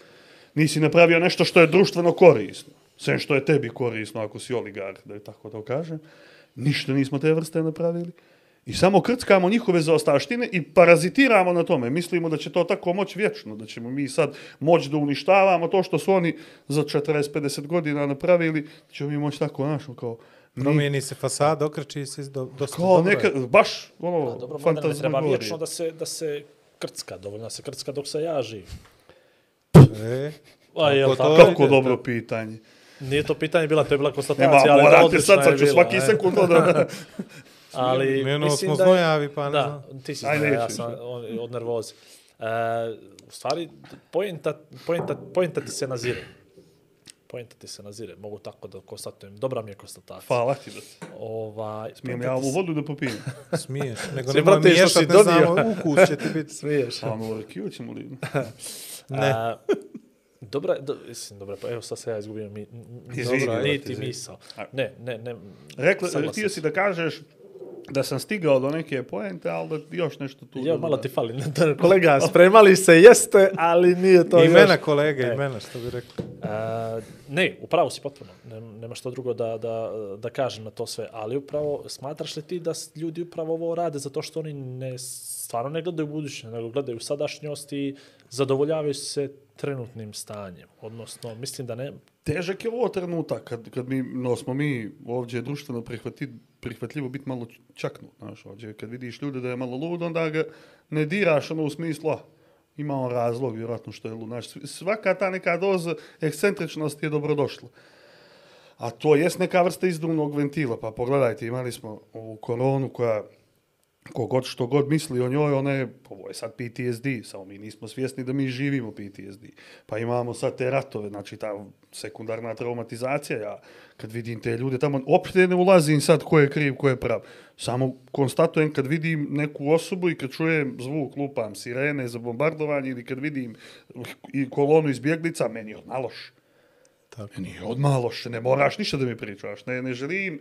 Nisi napravio nešto što je društveno korisno, sve što je tebi korisno ako si oligarh, da je tako to kažem. Ništa nismo te vrste napravili. I samo krckamo njihove zaostaštine i parazitiramo na tome. Mislimo da će to tako moći vječno, da ćemo mi sad moći da uništavamo to što su oni za 40-50 godina napravili, da ćemo mi moći tako našo kao... mi- promijeni se fasada, okreći se do, dosta kao dobro. neka, baš ono, Pa dobro, treba vječno da se, da se krcka, dovoljno da se krcka dok se jaži. E, A, Kako tako? to Kako dobro pitanje. Nije to pitanje bila, to je bila Nema, konstatacija, ali morate odlična sad, sad je ću svaki e. sekund da... [LAUGHS] Ali Mi ono mislim smo da je- znojavi, pa ne da, znam. ti si Aj, znoja, ja sam on- od nervoze. E, u stvari, pojenta, pojenta, pojenta ti se nazire. Pojenta ti se nazire, mogu tako da konstatujem. Dobra mi je konstatacija. Hvala ti da se. Ovaj, Smijem ja ovu vodu da popijem. [LAUGHS] Smiješ, nego Se nemoj vratiš što miješat, si ne znamo, ukus će ti biti. [LAUGHS] Smiješ. A ono rakiju ćemo li? Ne. A, dobra, do, mislim, dobra, pa evo sad se ja izgubio mi, Izvini, dobra, niti misao. Ne, ne, ne. Rekla, htio si da kažeš da sam stigao do neke poente, ali da još nešto tu... Jo, da- malo ti fali. Kolega, [LAUGHS] spremali se, jeste, ali nije to Imena još. kolege, E. imena, što bi rekao. A, ne, upravo si potpuno. Nema što drugo da, da, da kažem na to sve. Ali upravo, smatraš li ti da ljudi upravo ovo rade zato što oni ne, stvarno ne gledaju budućnost, nego gledaju sadašnjost i zadovoljavaju se trenutnim stanjem. Odnosno, mislim da ne... Težak je ovo trenutak, kad, kad mi, no, smo mi ovdje društveno prihvati, prihvatljivo biti malo čaknut, znaš, ovdje, kad vidiš ljude da je malo lud, onda ga ne diraš ono u smislu, ima on razlog, vjerojatno što je lud, svaka ta neka doza ekscentričnosti je dobrodošla. A to jest neka vrsta izduvnog ventila, pa pogledajte, imali smo ovu koronu koja kogod što god misli o njoj, ona je, ovo je sad PTSD, samo mi nismo svjesni da mi živimo PTSD. Pa imamo sad te ratove, znači ta sekundarna traumatizacija, ja kad vidim te ljude tamo, uopšte ne ulazim sad ko je kriv, ko je prav. Samo konstatujem kad vidim neku osobu i kad čujem zvuk, lupam sirene za bombardovanje ili kad vidim i kolonu izbjeglica, meni je odmah loš. Tako. Meni je odmah loš, ne moraš ništa da mi pričaš, ne, ne želim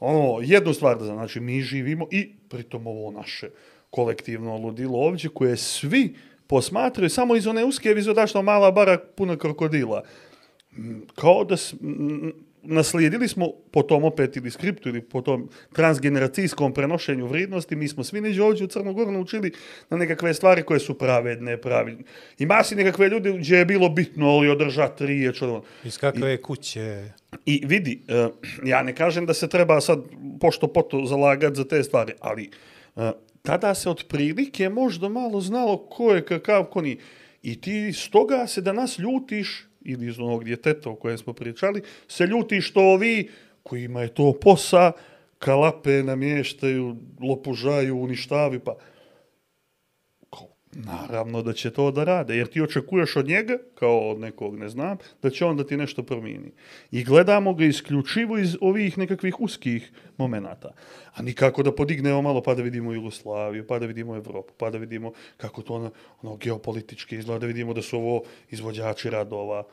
ono, jednu stvar da znam, znači mi živimo i pritom ovo naše kolektivno ludilo ovdje koje svi posmatraju samo iz one uske vizodašno mala bara puna krokodila. Mm, kao da naslijedili smo po tom opet ili skriptu ili po tom transgeneracijskom prenošenju vrijednosti, mi smo svi neđe ovdje u Crnogoru naučili na nekakve stvari koje su pravedne, pravilne. Ima si nekakve ljude gdje je bilo bitno ali održati riječ, ono. Iz kakve I... kuće? I vidi, uh, ja ne kažem da se treba sad pošto poto zalagati za te stvari, ali uh, tada se otprilike možda malo znalo ko je kakav, ko nije. I ti stoga se danas ljutiš, ili iz onog djeteta o kojem smo pričali, se ljuti što ovi kojima je to posa, kalape namještaju, lopužaju, uništavi, pa naravno da će to da rade, jer ti očekuješ od njega, kao od nekog ne znam, da će on da ti nešto promijeni. I gledamo ga isključivo iz ovih nekakvih uskih momenata. A nikako da podignemo malo pa da vidimo Jugoslaviju, pa da vidimo Evropu, pa da vidimo kako to ono, ono geopolitički izgleda, da vidimo da su ovo izvođači radova,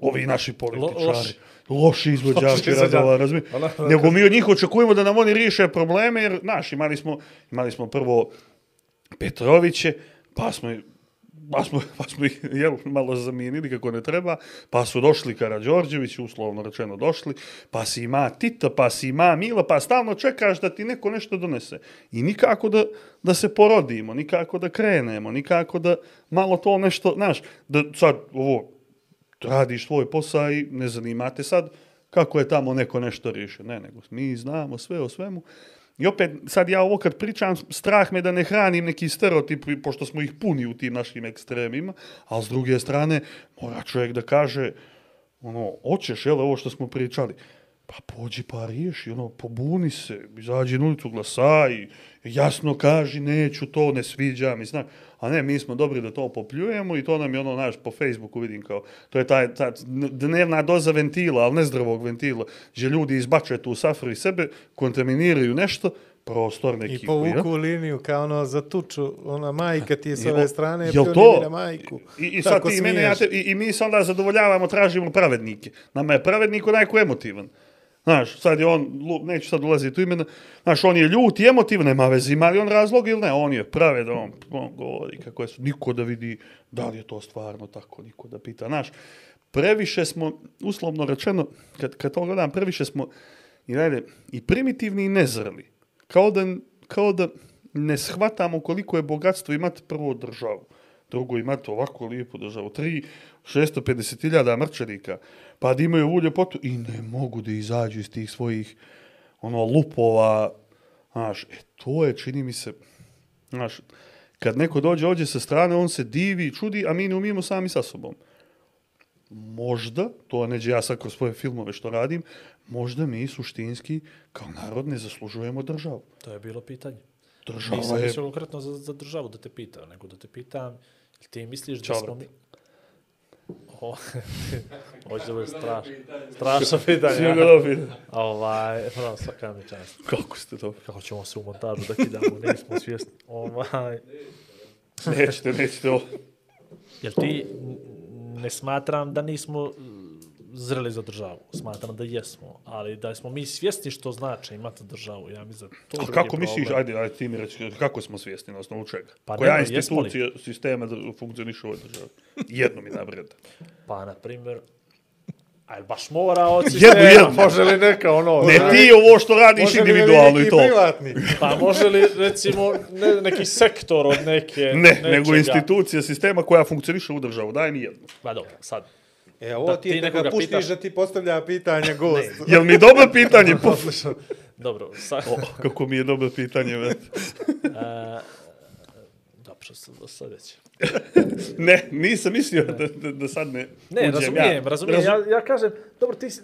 ovi naši političari, loši. loši izvođači Loši radova, razumije? Ono- Nego mi od njih očekujemo da nam oni riješe probleme, jer, znaš, imali smo, imali smo prvo Petroviće, pa smo, pa smo, [LAUGHS] pa smo ih jel, malo zamijenili kako ne treba, pa su došli Karadžorđević, uslovno rečeno došli, pa si ima Tita, pa si ima Mila, pa stalno čekaš da ti neko nešto donese. I nikako da, da se porodimo, nikako da krenemo, nikako da malo to nešto, znaš, da sad ovo, radiš svoj posao i ne zanimate sad kako je tamo neko nešto riješio. Ne, nego mi znamo sve o svemu. I opet, sad ja ovo kad pričam, strah me da ne hranim neki stereotip, pošto smo ih puni u tim našim ekstremima, ali s druge strane, mora čovjek da kaže, ono, hoćeš, jel, ovo što smo pričali, pa pođi pa riješi, ono, pobuni se, izađi na ulicu, glasaj, jasno kaži, neću to, ne sviđa mi, znaš. A ne, mi smo dobri da to popljujemo i to nam je ono, naš, po Facebooku vidim kao, to je taj, ta dnevna doza ventila, ali nezdravog ventila, gdje ljudi izbačaju tu safru iz sebe, kontaminiraju nešto, prostor neki. I povuku liniju kao ono za tuču, ona majka ti je s ove strane, jel to? majku. I, i sad ti mene, ja te, i, i mi se onda zadovoljavamo, tražimo pravednike. Nama je pravednik onaj ko je emotivan. Znaš, sad je on, neću sad ulaziti u imena, znaš, on je ljut i emotivan, nema veze, ima li on razlog ili ne, on je pravedan, on, on govori kako je, niko da vidi da li je to stvarno tako, niko da pita, znaš, previše smo, uslovno rečeno, kad, kad to gledam, previše smo i, najde, i primitivni i nezreli, kao da, kao da ne shvatamo koliko je bogatstvo imati prvo državu, drugo imati ovako lijepu državu, tri, 650.000 mrčarika, pa da imaju ovu ljepotu i ne mogu da izađu iz tih svojih ono lupova, znaš, e, to je, čini mi se, znaš, kad neko dođe ovdje sa strane, on se divi, čudi, a mi ne umijemo sami sa sobom. Možda, to neđe ja sad kroz svoje filmove što radim, možda mi suštinski kao narod ne zaslužujemo državu. To je bilo pitanje. Država Nisam je... mislio konkretno za, za državu da te pitam, nego da te pitam, ti misliš da smo mi... O, [LAUGHS] Ovo će da bude strašno. Strašno [LAUGHS] pitanje. Svi ga ja. dobili. Ovaj, no, svaka mi čast. Kako ste to? Kako ćemo se u montažu da kidamo, nismo svjesni. Ovaj, Nećete, nećete ovo. jel ti ne smatram da nismo zreli za državu. Smatram da jesmo, ali da smo mi svjesni što znači imati državu. Ja mislim da to A kako misliš, problem. ajde, ajde ti mi reći, kako smo svjesni na osnovu čega? Pa Koja ne, institucija sistema da funkcioniše u ovoj državi? Jedno mi nabreda. Pa, na primjer, a jel baš mora od Jednu, sistema? jednu. Može li neka ono? Ne ti ovo što radiš Može li individualno i neki to. privatni? Pa može li, recimo, ne, neki sektor od neke... Ne, nečega? nego institucija sistema koja funkcioniše u državu. Daj mi jednu. Pa dobro, sad. E, ovo Da, ti ti je ga puštiš pitaš- da ti postavlja pitanje gost. [LAUGHS] Jel mi dobro pitanje? [LAUGHS] Puf. Dobro, sad... O, kako mi je dobro pitanje, već. [LAUGHS] Dobro, sad, sad već. Ne, nisam mislio da, da, da sad ne Ne, uđem razumijem, razumijem. Razum- Ja, ja kažem, dobro, ti si,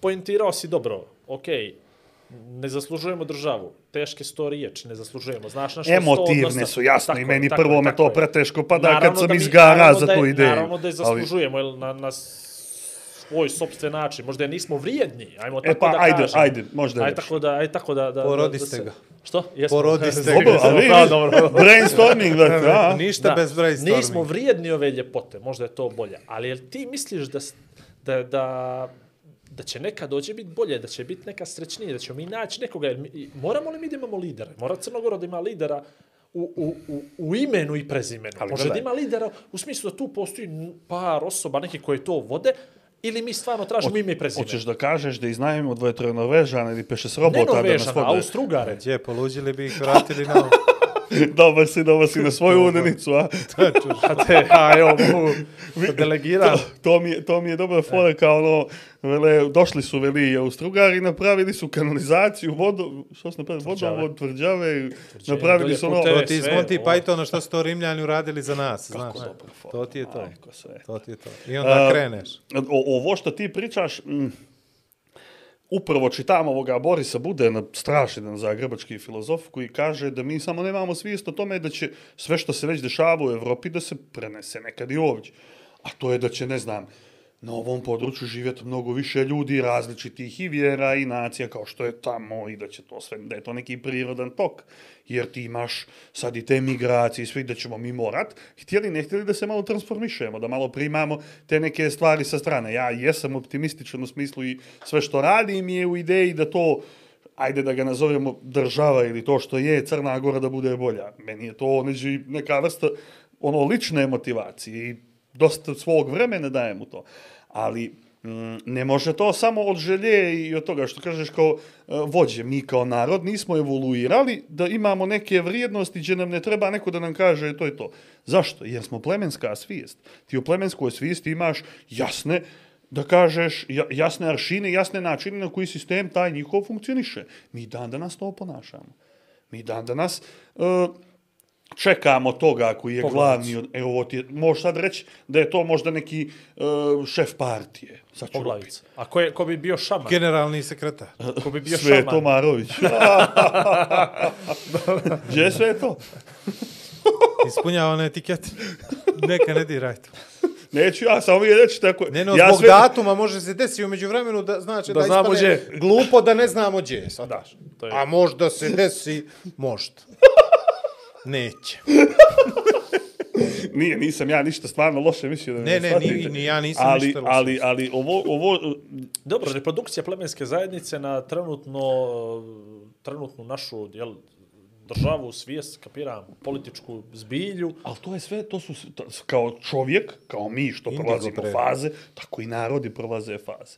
poentirao si dobro, okej, ne zaslužujemo državu, teške sto riječi ne zaslužujemo. Znaš na što Emotivne su, jasno, Tako i meni tako prvo me tako to je. preteško pada Naravno kad sam da mi- izgara za da tu ideju. Naravno da je Ali- zaslužujemo jel, na, na svoj sobstven način. Možda je nismo vrijedni, ajmo tako E pa, da ajde, kažem. ajde, možda Ajde reći. tako da, ajde tako da... da Porodiste da, da ga. Što? Jesmo. Porodiste [LAUGHS] Dobro, ga. Dobro, ali [LAUGHS] Pa, dobro. brainstorming, brate, a? Ništa bez brainstorminga. Nismo vrijedni ove ljepote, možda je to bolje. Ali jel ti misliš da, da, da, da će neka dođe biti bolje, da će biti neka srećnije, da ćemo mi naći nekoga? Jer mi, moramo li mi da imamo lidera? Mora Crnogora da ima lidera u, u, u, u imenu i prezimenu. Ali Može da ima lidera u smislu da tu postoji par osoba, neki koji to vode, ili mi stvarno tražimo ime i prezime. Hoćeš da kažeš da iznajmimo dvoje troje Norvežana ili peše s robota ne da nas Norvežana, vode? Austrugare. Gdje, poluđili bi ih vratili na... dobar si, dobar si na svoju udenicu, a? [LAUGHS] A te, a evo, mogu delegiram. To mi, je, to mi je dobra fora kao ono, vele, došli su veli Austrugari, napravili su kanalizaciju, vodu, što su napravili, vodovod, tvrđave, napravili dolje su ono. To ti iz Monty ovo. Pythona što su to Rimljani uradili za nas, znaš. dobra fora. To ti je to. Majko sve. To ti je to. I onda A, kreneš. O, ovo što ti pričaš, mm, upravo čitam ovoga Borisa Budena, strašan zagrebački filozof, koji kaže da mi samo nemamo svijest o tome da će sve što se već dešava u Evropi da se prenese nekad i ovdje. A to je da će, ne znam, na ovom području živjeti mnogo više ljudi različitih i vjera i nacija kao što je tamo i da će to sve, da je to neki prirodan tok. Jer ti imaš sad i te migracije i sve da ćemo mi morat, htjeli ne htjeli da se malo transformišemo, da malo primamo te neke stvari sa strane. Ja jesam optimističan u smislu i sve što radim je u ideji da to ajde da ga nazovemo država ili to što je Crna Gora da bude bolja. Meni je to neđe neka vrsta ono lične motivacije i dosta svog vremena dajem u to. Ali mm, ne može to samo od želje i od toga što kažeš kao e, vođe. Mi kao narod nismo evoluirali da imamo neke vrijednosti gdje nam ne treba neko da nam kaže to je to. Zašto? Jer smo plemenska svijest. Ti u plemenskoj svijesti imaš jasne da kažeš jasne aršine, jasne načine na koji sistem taj njihov funkcioniše. Mi dan danas to ponašamo. Mi dan danas uh, čekamo toga koji je glavni, od- evo ovo ti je, možeš sad reći da je to možda neki uh, šef partije. Sad ću Poglavica. A ko, je, ko bi bio šaman? Generalni sekretar. Ko bi bio [LAUGHS] Sveto šaman? Marović. [LAUGHS] [LAUGHS] Gdje je Sveto? Ispunjava one etikete. Neka ne diraj to. Neću ja, samo vi reći tako. Ne, no, ja zbog sve- datuma može se desiti umeđu vremenu da znači da, Da znamo ispane glupo da ne znamo gdje je. Da, to je- A možda se desi, možda. Neće. [LAUGHS] Nije, nisam ja ništa stvarno loše mislio da Ne, ne, shvatite. ni- ni ja nisam ali, ništa loše Ali, ali ovo, ovo, Dobro, reprodukcija plemenske zajednice na trenutno, trenutnu našu jel, državu, svijest, kapiram, političku zbilju. Ali to je sve, to su kao čovjek, kao mi što Indigo prolazimo pre. faze, tako i narodi prolaze faze.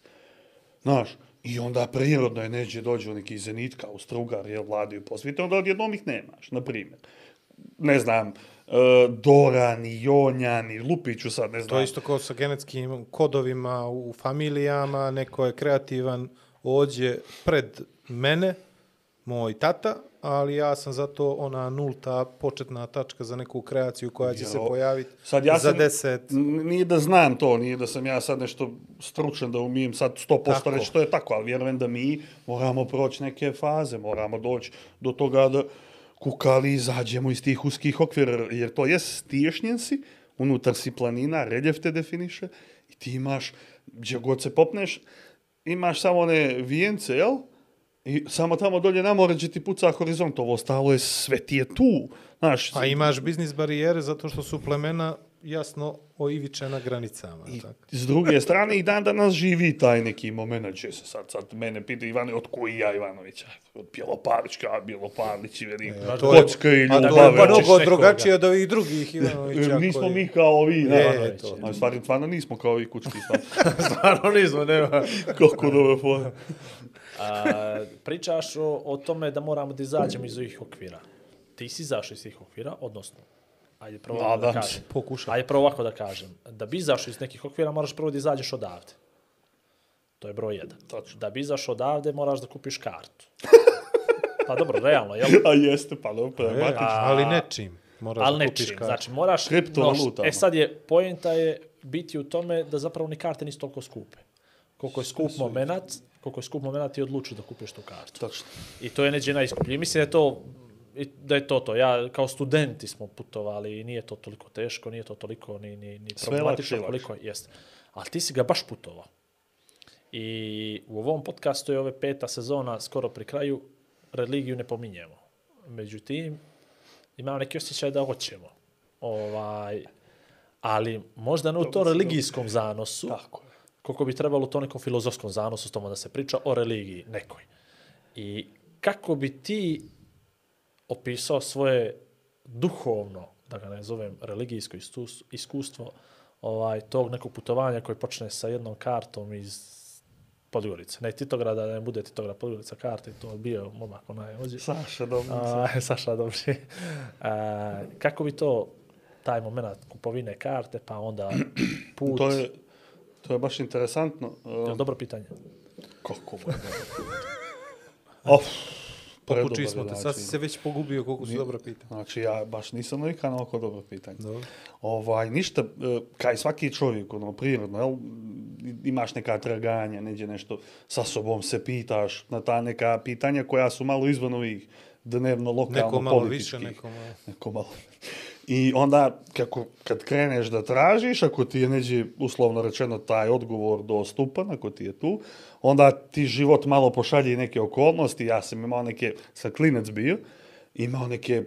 Znaš, i onda prirodno je neđe dođe u neki zenit kao strugar, jel, vladaju po svijetu, onda odjednom ih nemaš, na primjer. Ne znam, uh, Dorani, Jonjani, Lupiću sad, ne znam. To je isto kao sa genetskim kodovima u familijama, neko je kreativan, ođe pred mene, moj tata, ali ja sam zato ona nulta početna tačka za neku kreaciju koja će se Jo. pojaviti Sad ja za sam, deset. Nije da znam to, nije da sam ja sad nešto stručan da umijem sad 100% Tako. reći što je tako, ali vjerujem da mi moramo proći neke faze, moramo doći do toga da kukali izađemo iz tih uskih okvira, jer to je stiješnjen si, unutar si planina, reljef te definiše i ti imaš, gdje god se popneš, imaš samo one vijence, jel? I samo tamo dolje na more gdje ti puca horizont, ovo ostalo je, sve ti je tu. Znaš, A imaš biznis barijere zato što su plemena jasno oivičena granicama. I tako. s druge strane, i dan danas živi taj neki moment, gdje se sad, sad mene pita Ivane, od koji ja Ivanovića? Od Bjelopavlićka, a Bjelopavlić i veli, to je- kocka i ljubave. je hoćeš mnogo drugačije od ovih drugih Ivanovića. E, Nismo koji- mi kao vi, da. E, to. Ali stvarno, stvarno nismo kao vi kućki, stvarno. [LAUGHS] Stvarno nismo, nema. Kako dobro fora. A, pričaš o, o tome da moramo da izađemo iz ovih okvira. Ti si izašao iz tih okvira, odnosno, ajde prvo da se. kažem. Pokušaj. Ajde prvo ovako da kažem. Da bi izašao iz nekih okvira, moraš prvo da izađeš odavde. To je broj jedan. Tačno. Da bi izašao odavde, moraš da kupiš kartu. Pa dobro, realno, jel? A jeste, pa dobro, E, ali nečim. Moraš Ali da ne kupiš kartu. Znači, moraš... Kriptovalutama. E sad je, pojenta je biti u tome da zapravo ni karte nisu toliko skupe. Koliko je skup moment, koliko je skup moment, ti odlučiš da kupiš tu kartu. Točno. I to je neđe najskuplje. Mislim da je to i da je to to. Ja kao studenti smo putovali i nije to toliko teško, nije to toliko ni, ni, ni problematično lakše koliko je. Jeste. Ali ti si ga baš putovao. I u ovom podcastu je ove peta sezona skoro pri kraju, religiju ne pominjemo. Međutim, imam neki osjećaj da hoćemo. Ovaj, ali možda ne u to religijskom zanosu, Tako je. koliko bi trebalo u to nekom filozofskom zanosu s tome da se priča o religiji nekoj. I kako bi ti opisao svoje duhovno, da ga ne zovem religijsko iskustvo, ovaj, tog nekog putovanja koji počne sa jednom kartom iz Podgorice. Ne Titograda, da ne bude Titograd Podgorica karte, to je bio momak onaj ođe. Saša, dobro. A, [LAUGHS] Saša Dobri. A, kako bi to, taj moment kupovine karte, pa onda [CLEARS THROAT] put... To je, to je baš interesantno. Jel Uh, dobro pitanje? kako je. [LAUGHS] Of, predobar smo te, sad si se već pogubio koliko su dobra pitanja. Znači, ja baš nisam navikan na oko dobro pitanje. Dobro. Ovaj, ništa, e, kaj svaki čovjek, ono, prirodno, jel, imaš neka traganja, neđe nešto sa sobom se pitaš na ta neka pitanja koja su malo izvan ovih dnevno lokalno Neko malo političkih. više, neko malo... Neko malo. I onda, kako, kad kreneš da tražiš, ako ti je neđe, uslovno rečeno, taj odgovor dostupan, ako ti je tu, onda ti život malo pošalje i neke okolnosti. Ja sam imao neke, sa klinec bio, imao neke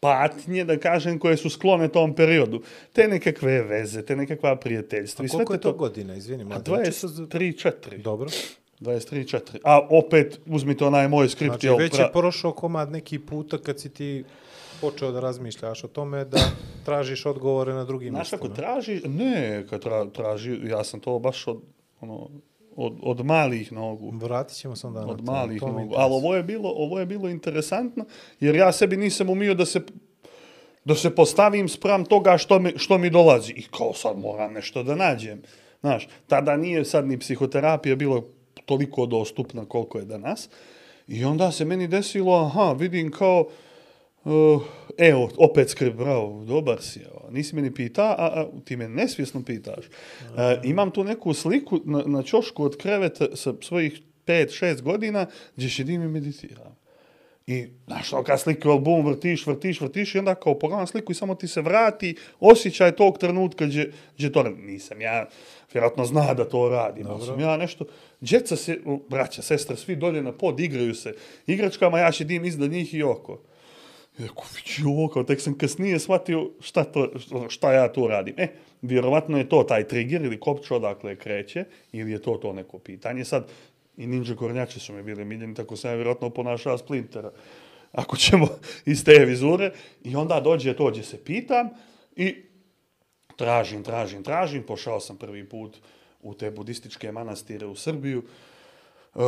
patnje, da kažem, koje su sklone tom periodu. Te nekakve veze, te nekakva prijateljstva. A koliko je to godina, izvini? A mlade? Znači, sad- 23-4. Dobro. 23-4. A opet, uzmite onaj moj skript. Znači, jel, već pra- je prošao komad neki puta kad si ti počeo da razmišljaš o tome da tražiš odgovore na drugim Znaš, ako mjestima. traži, ne, kad tra, traži, ja sam to baš od, ono, od, od malih nogu. Vratit ćemo se onda na Od to, malih to me nogu. Ali ovo je, bilo, ovo je bilo interesantno, jer ja sebi nisam umio da se da se postavim spram toga što mi, što mi dolazi. I kao sad moram nešto da nađem. Znaš, tada nije sad ni psihoterapija bilo toliko dostupna koliko je danas. I onda se meni desilo, aha, vidim kao, uh, evo, opet skrb, bravo, dobar si, evo. nisi meni pita, a, a ti me nesvjesno pitaš. Uh, imam tu neku sliku na, na čošku od kreveta sa svojih 5-6 godina gdje šedim i meditiram. I, znaš, ono, kad sliku album vrtiš, vrtiš, vrtiš i onda kao pogledam sliku i samo ti se vrati osjećaj tog trenutka gdje, gdje to ne- nisam. Ja vjerojatno zna da to radim, ali sam ja nešto... Djeca se, braća, sestre, svi dolje na pod, igraju se igračkama, ja šedim iznad njih i oko. I Rekao, vići ovo, kao tek sam kasnije shvatio šta, to, šta ja tu radim. E, vjerovatno je to taj trigger ili kopč odakle kreće, ili je to to neko pitanje. Sad, i ninja kornjači su mi bili miljeni, tako sam ja vjerojatno ponašao Splintera. Ako ćemo [LAUGHS] iz te vizure. I onda dođe to gdje se pitam i tražim, tražim, tražim. Pošao sam prvi put u te budističke manastire u Srbiju. E,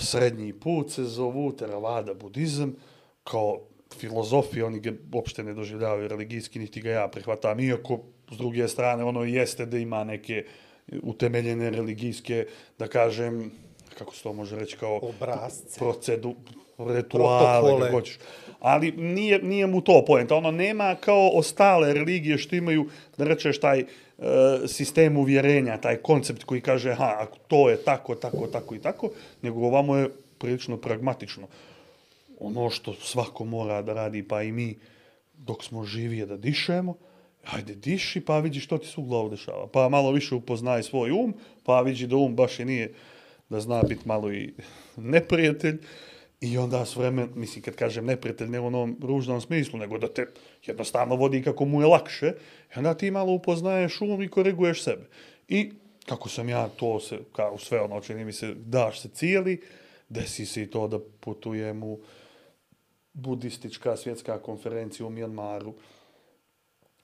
srednji put se zovu, teravada budizam, kao filozofija, oni ga uopšte ne doživljavaju religijski, niti ga ja prihvatam, iako s druge strane ono jeste da ima neke utemeljene religijske, da kažem, kako se to može reći, kao Obrazce. procedu, rituale, Protokole. kako hoćeš. Ali nije, nije mu to poenta. Ono nema kao ostale religije što imaju, da rečeš, taj e, sistem uvjerenja, taj koncept koji kaže, ha, ako to je tako, tako, tako i tako, nego ovamo je prilično pragmatično. Ono što svako mora da radi, pa i mi, dok smo živi je da dišemo, ajde diši, pa vidi što ti se u glavu dešava. Pa malo više upoznaj svoj um, pa vidi da um baš i nije, da zna biti malo i neprijatelj. I onda s vremen, mislim, kad kažem neprijatelj, ne u onom ružnom smislu, nego da te jednostavno vodi kako mu je lakše, i onda ti malo upoznaješ um i koriguješ sebe. I kako sam ja to se, kao sve ono, čini mi se, daš se cijeli, desi se i to da putujem u budistička svjetska konferencija u Mijanmaru.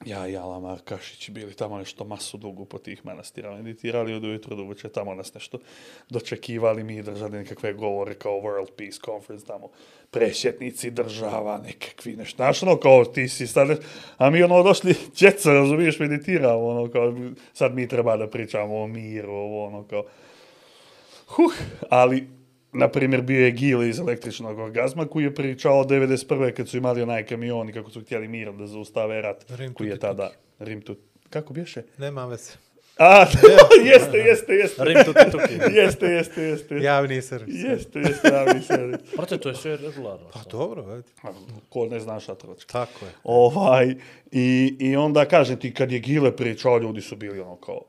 Ja i Ala Markašić bili tamo nešto masu dugu po tih manastira, meditirali od ujutro do uveče, tamo nas nešto dočekivali mi, držali nekakve govore kao World Peace Conference, tamo presjetnici država, nekakvi nešto, znaš ono kao ti si sad, a mi ono došli, djeca, razumiješ, meditiramo, ono kao, sad mi treba da pričamo o miru, ovo ono kao, Huh, ali, na primjer, bio je Gile iz električnog orgazma koji je pričao od 91. kad su imali onaj kamion i kako su htjeli mirom da zaustave rat Rim koji je tada Rim tu... Kako bješe? Nema veze. A, [LAUGHS] jeste, jeste, jeste. Rim tuki tuki. [LAUGHS] Jeste, jeste, jeste. Javni servis. Jeste, jeste, javni [LAUGHS] servis. Brate, to je sve regularno. Pa dobro, ajde. Ko ne zna šta tročka. Tako je. Ovaj, i, I onda kažem ti, kad je Gile pričao, ljudi su bili ono kao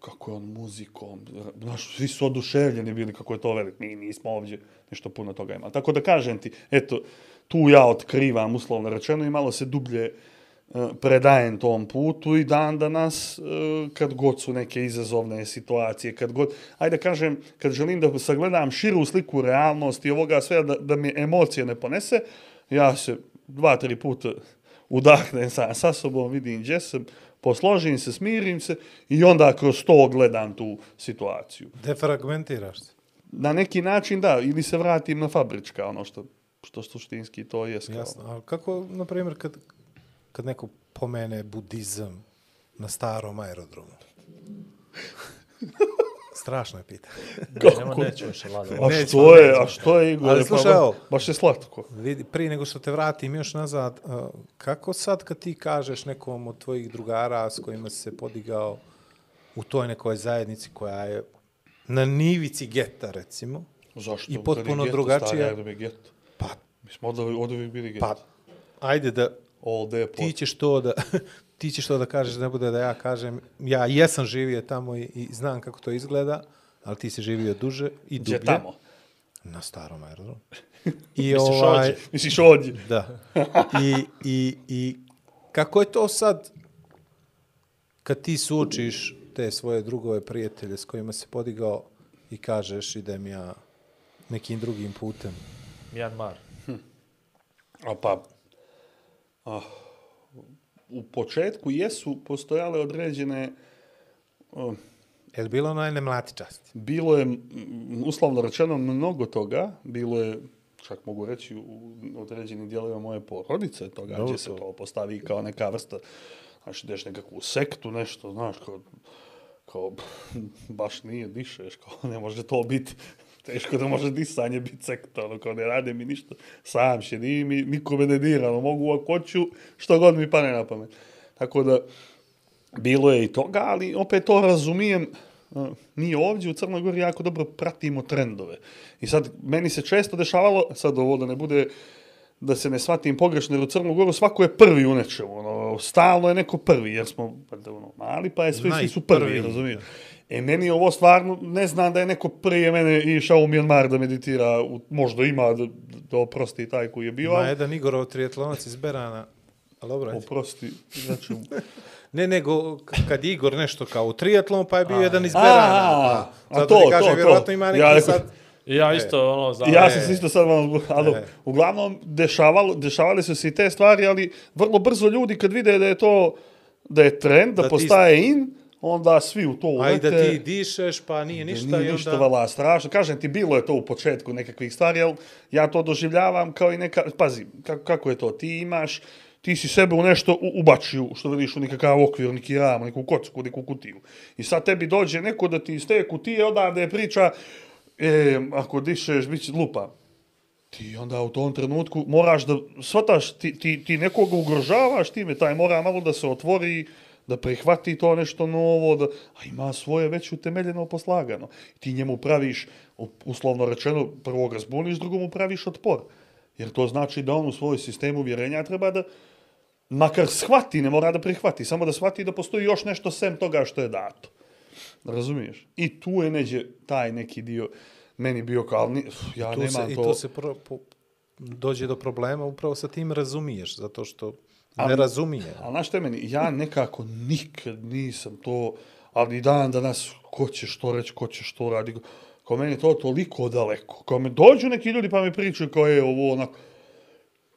kako je on muzikom, znaš, svi su oduševljeni bili kako je to velik, mi nismo ovdje nešto puno toga ima. Tako da kažem ti, eto, tu ja otkrivam, uslovno rečeno, i malo se dublje e, predajem tom putu i dan danas, e, kad god su neke izazovne situacije, kad god, ajde kažem, kad želim da sagledam širu sliku realnosti i ovoga sve, da, da mi emocije ne ponese, ja se dva, tri puta udahnem sa, sa sobom, vidim gdje sam, posložim se, smirim se i onda kroz to gledam tu situaciju. Defragmentiraš se. Na neki način da, ili se vratim na fabrička, ono što, što suštinski to je. Jasno. A kako, na primjer, kad, kad neko pomene budizam na starom aerodromu? [LAUGHS] Strašno je pitanje. Nema neću više. A što je, nećemo. a što je, Igor? Ali slušaj, evo. baš je slatko. Vidi, prije nego što te vratim još nazad, uh, kako sad kad ti kažeš nekom od tvojih drugara s kojima si se podigao u toj nekoj zajednici koja je na nivici geta, recimo, Zašto? I potpuno Kad je geto, drugačija. stari aerodrom je geto. pa, Mi smo od, uvijek bili geto. pa, ajde da All day ti ćeš to da [LAUGHS] ti ćeš to da kažeš, ne bude da ja kažem, ja jesam živio tamo i, i znam kako to izgleda, ali ti si živio duže i dublje. Gdje tamo? Na starom aerodromu. [LAUGHS] I Misliš ovaj, ovdje? Misliš ovdje? [LAUGHS] Da. I, i, I kako je to sad kad ti suočiš te svoje drugove prijatelje s kojima se podigao i kažeš idem ja nekim drugim putem. Myanmar. A pa, ah, u početku jesu postojale određene, uh, Je li bilo onaj ne bilo je, uslovno rečeno, mnogo toga, bilo je, čak mogu reći, u određenim dijelovima moje porodice toga, Dobro gdje se to postavi kao neka vrsta, znaš, ideš nekakvu sektu, nešto, znaš, kao, kao, [LAUGHS] baš nije, dišeš, kao, ne može to biti, teško da može disanje biti sekta, ono, kao, ne rade mi ništa, sam šedim i nikome ne dira, ono, mogu ako hoću, što god mi pane na pamet. Tako da, bilo je i toga, ali opet to razumijem, uh, mi ovdje u Crnoj Gori jako dobro pratimo trendove. I sad, meni se često dešavalo, sad ovo da ne bude, da se ne shvatim pogrešno, jer u Crnu Goru svako je prvi u nečemu, ono, stalno je neko prvi, jer smo valjda, ono, mali, pa je svi, svi su prvi, Najprvi. E, meni je ovo stvarno, ne znam da je neko prije mene išao u Myanmar da meditira, u, možda ima da, da oprosti taj koji je bio, Ima ali jedan Igorov trijetlonac iz Berana, ali dobro, ajde. oprosti, znači, [LAUGHS] Ne, nego kad je Igor nešto kao u triatlon, pa je bio jedan iz A, Berana. a, Pa, a zato to, ti kažem, to, to. vjerovatno ima neki Ja sad... Ja isto, ono, za... Ja E. sam se isto sad vam, ali E. uglavnom dešavalo, dešavale su se i te stvari, ali vrlo brzo ljudi kad vide da je to, da je trend, da, Da ti- postaje in, onda svi u to ulete. ti dišeš, pa nije ništa. Nije i ništa onda... vala strašno. Kažem ti, bilo je to u početku nekakvih stvari, ali ja to doživljavam kao i neka... Pazi, kako, kako je to? Ti imaš, ti si sebe u nešto ubačio, što vidiš u nekakav okvir, neki ram, neku kocku, neku kutiju. I sad tebi dođe neko da ti iz te kutije odavde priča, e, ako dišeš, bit će lupa. Ti onda u tom trenutku moraš da, shvataš, ti, ti, ti nekoga ugrožavaš time, taj mora malo da se otvori, da prihvati to nešto novo, da, a ima svoje već utemeljeno poslagano. Ti njemu praviš, uslovno rečeno, prvo ga zbuniš, mu praviš otpor. Jer to znači da on u svoj sistem uvjerenja treba da makar shvati, ne mora da prihvati, samo da shvati da postoji još nešto sem toga što je dato. Razumiješ? I tu je neđe taj neki dio meni bio kao, ali ni- ja tu se, nemam I to... se pro, po, dođe do problema upravo sa tim razumiješ, zato što Ali- ne razumije. Ali znaš je meni, ja nekako nikad nisam to, ali i dan danas, ko će što reći, ko će što radi, kao meni je to toliko daleko. Kao me dođu neki ljudi pa mi pričaju kao je ovo onako,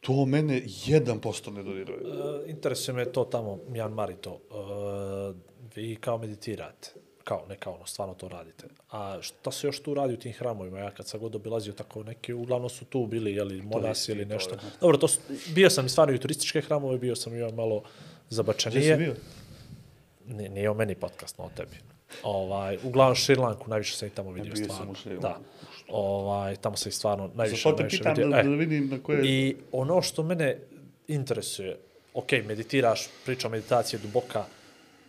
to mene jedan posto ne dodiruje. E, interesuje me to tamo, Myanmar i to. E, vi kao meditirate, kao, ne kao ono, stvarno to radite. A šta se još tu radi u tim hramovima? Ja kad sam god obilazio tako neki, uglavnom su tu bili, jeli, monasi ili nešto. Dobro, to su, bio sam i stvarno i turističke hramove, bio sam i malo zabačanije. Gdje si bio? Nije, nije o meni podcast, no o tebi. Ovaj, uglavnom Šrilanku, najviše sam i tamo vidio bio stvarno. Lanku. Da. Ovaj, tamo sam i stvarno najviše, Zato najviše pitam vidio. da, E, da vidim na koje... I ono što mene interesuje, ok, meditiraš, priča o meditacije duboka,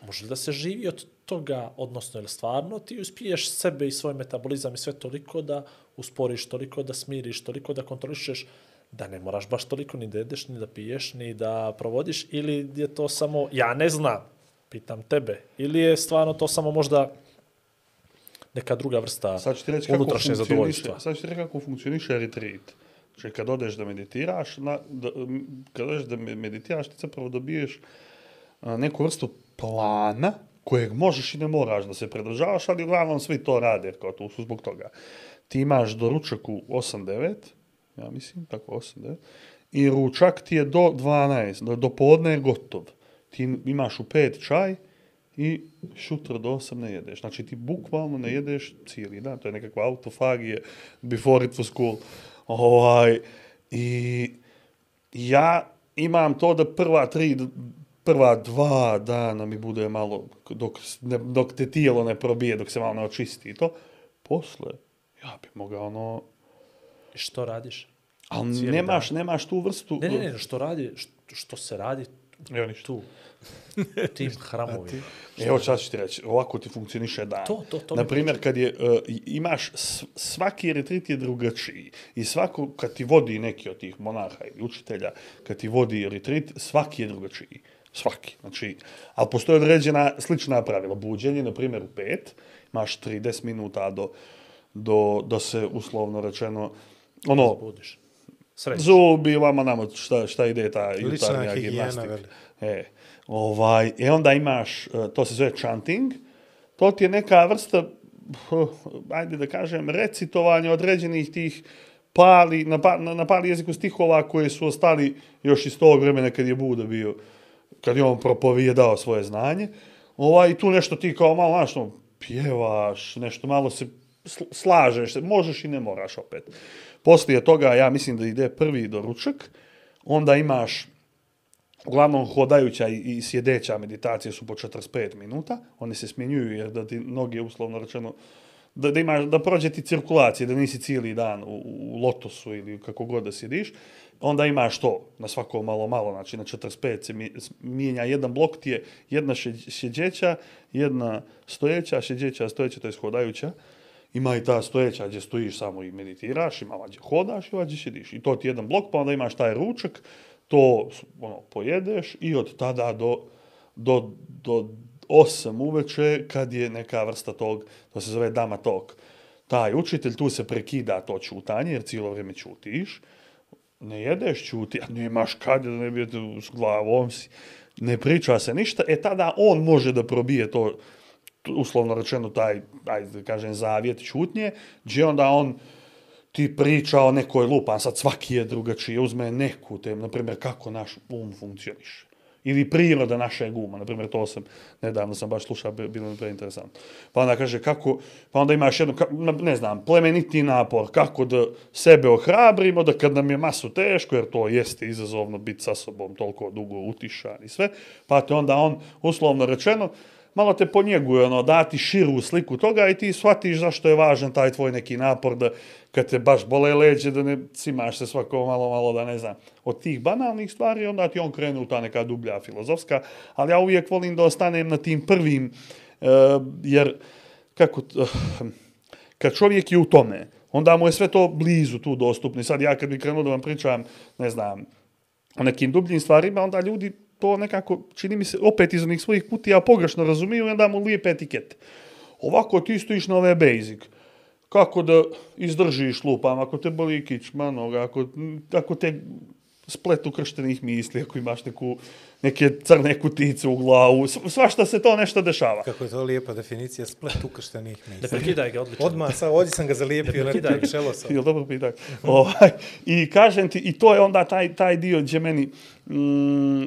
može da se živi od toga, odnosno, ili stvarno ti uspiješ sebe i svoj metabolizam i sve toliko da usporiš, toliko da smiriš, toliko da kontrolišeš, da ne moraš baš toliko ni da jedeš, ni da piješ, ni da provodiš, ili je to samo, ja ne znam, pitam tebe, ili je stvarno to samo možda neka druga vrsta Sad ću ti reći kako unutrašnje zadovoljstva. sad ću ti reći kako funkcioniše retreat. Znači, kad odeš da meditiraš, na, da, kad odeš da me- meditiraš, ti zapravo dobiješ a, neku vrstu plana kojeg možeš i ne moraš da se pridržavaš, ali uglavnom svi to rade, kao tu su zbog toga. Ti imaš do ručak u 8-9, ja mislim, tako 8-9, i ručak ti je do 12, do, do podne je gotov. Ti imaš u 5 čaj i šutra do 8 ne jedeš. Znači ti bukvalno ne jedeš cijeli dan, to je nekakva autofagija before it was cool. Ovaj, I ja imam to da prva tri, prva dva dana mi bude malo, dok, ne, dok te tijelo ne probije, dok se malo ne očisti i to, posle, ja bi mogao ono, što radiš? ali Cijeli nemaš, nemaš tu vrstu... Ne, ne, ne, što radi, što, što se radi Evo ništa. tu, [LAUGHS] tim hramovima. Evo sad ću ti reći, ovako ti funkcioniše dan. To, to, to mi Na primjer, kad je, uh, imaš, svaki retrit je drugačiji i svako, kad ti vodi neki od tih monaha ili učitelja, kad ti vodi retrit, svaki je drugačiji. Svaki. Znači, ali postoje određena slična pravila. Buđenje, na primjer, u pet, imaš 30 minuta do, do, do se uslovno rečeno, ono, Budiš. Sreći. zubi, vama namo šta, šta ide ta jutarnja gimnastika. E, ovaj, I onda imaš, e, to se zove chanting, to ti je neka vrsta, ajde da kažem, recitovanja određenih tih pali, na, pa, na, na pali jeziku stihova koje su ostali još iz tog vremena kad je Buda bio, kad je on propovijedao svoje znanje. Ovaj, i tu nešto ti kao malo, znaš, no, pjevaš, nešto malo se slažeš možeš i ne moraš opet. Poslije toga, ja mislim da ide prvi doručak, onda imaš uglavnom hodajuća i, i sjedeća meditacije su po 45 minuta, one se smjenjuju jer da ti noge uslovno rečeno da, da, imaš, da prođe ti cirkulacije, da nisi cijeli dan u, u lotosu ili kako god da sjediš, onda imaš to na svako malo malo, znači na 45 se mijenja jedan blok ti je jedna sjedeća, sjeđeća, jedna stojeća, sjeđeća, stojeća, to je hodajuća, ima i ta stojeća gdje stojiš samo i meditiraš, ima gdje hodaš i gdje sjediš. I to ti je jedan blok, pa onda imaš taj ručak, to ono, pojedeš i od tada do, do, do 8 uveče kad je neka vrsta tog, to se zove dama tok. Taj učitelj tu se prekida to čutanje jer cijelo vrijeme čutiš, ne jedeš čuti, a nemaš kad da ne bi s glavom si, ne priča se ništa, e tada on može da probije to, uslovno rečeno taj, ajde da kažem, zavjet čutnje, gdje onda on ti priča o nekoj lupan, sad svaki je drugačiji, uzme neku temu, na primjer, kako naš um funkcioniše. Ili priroda našeg uma, na primjer, to sam, nedavno sam baš slušao, bilo mi preinteresantno. Pa onda kaže kako, pa onda imaš jedno, ka- ne znam, plemeniti napor, kako da sebe ohrabrimo, da kad nam je masu teško, jer to jeste izazovno biti sa sobom toliko dugo utišan i sve, pa te onda on, uslovno rečeno, malo te ponjeguje, ono, dati širu sliku toga i ti shvatiš zašto je važan taj tvoj neki napor da kad te baš bole leđe, da ne cimaš se svako malo, malo, da ne znam, od tih banalnih stvari, onda ti on krenu ta neka dublja filozofska, ali ja uvijek volim da ostanem na tim prvim, uh, jer, kako, uh, [SIGHS] kad čovjek je u tome, onda mu je sve to blizu tu dostupno. I sad ja kad bi krenuo da vam pričam, ne znam, o nekim dubljim stvarima, onda ljudi to nekako, čini mi se, opet iz onih svojih kutija pogrešno razumiju i onda mu lijepe etikete. Ovako ti stojiš na ove basic. Kako da izdržiš lupam, ako te boli kičma, noga, ako, ako te splet ukrštenih misli, ako imaš neku, neke crne kutice u glavu, sv- svašta se to nešto dešava. Kako je to lijepa definicija, splet ukrštenih Ne misli. prekidaj ga, odlično. Odmah, sad, ovdje sam ga zalijepio, na prekidaj ga. čelo sam. Jel dobro pitak? ovaj, I kažem ti, i to je onda taj, taj dio gdje meni mm,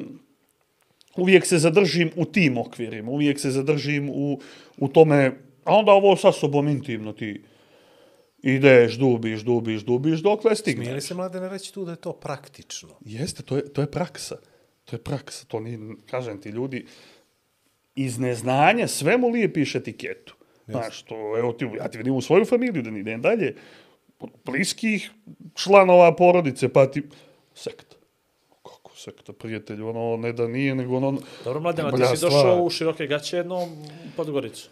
uvijek se zadržim u tim okvirima, uvijek se zadržim u, u tome, a onda ovo sa sobom intimno ti ideš, dubiš, dubiš, dubiš, dokle stigneš. Smije li se mladene reći tu da je to praktično? Jeste, to je, to je praksa. To je praksa. To ni, kažem ti, ljudi iz neznanja svemu lijepiš etiketu. Znaš, to, evo ti, ja ti vidim u svoju familiju, da ne idem dalje, od bliskih članova porodice, pa ti, sekta. Sekta, prijatelj, ono, ne da nije, nego ono... Dobro, mladena, ti si došao stvar. u široke gaće jednom Podgoricu.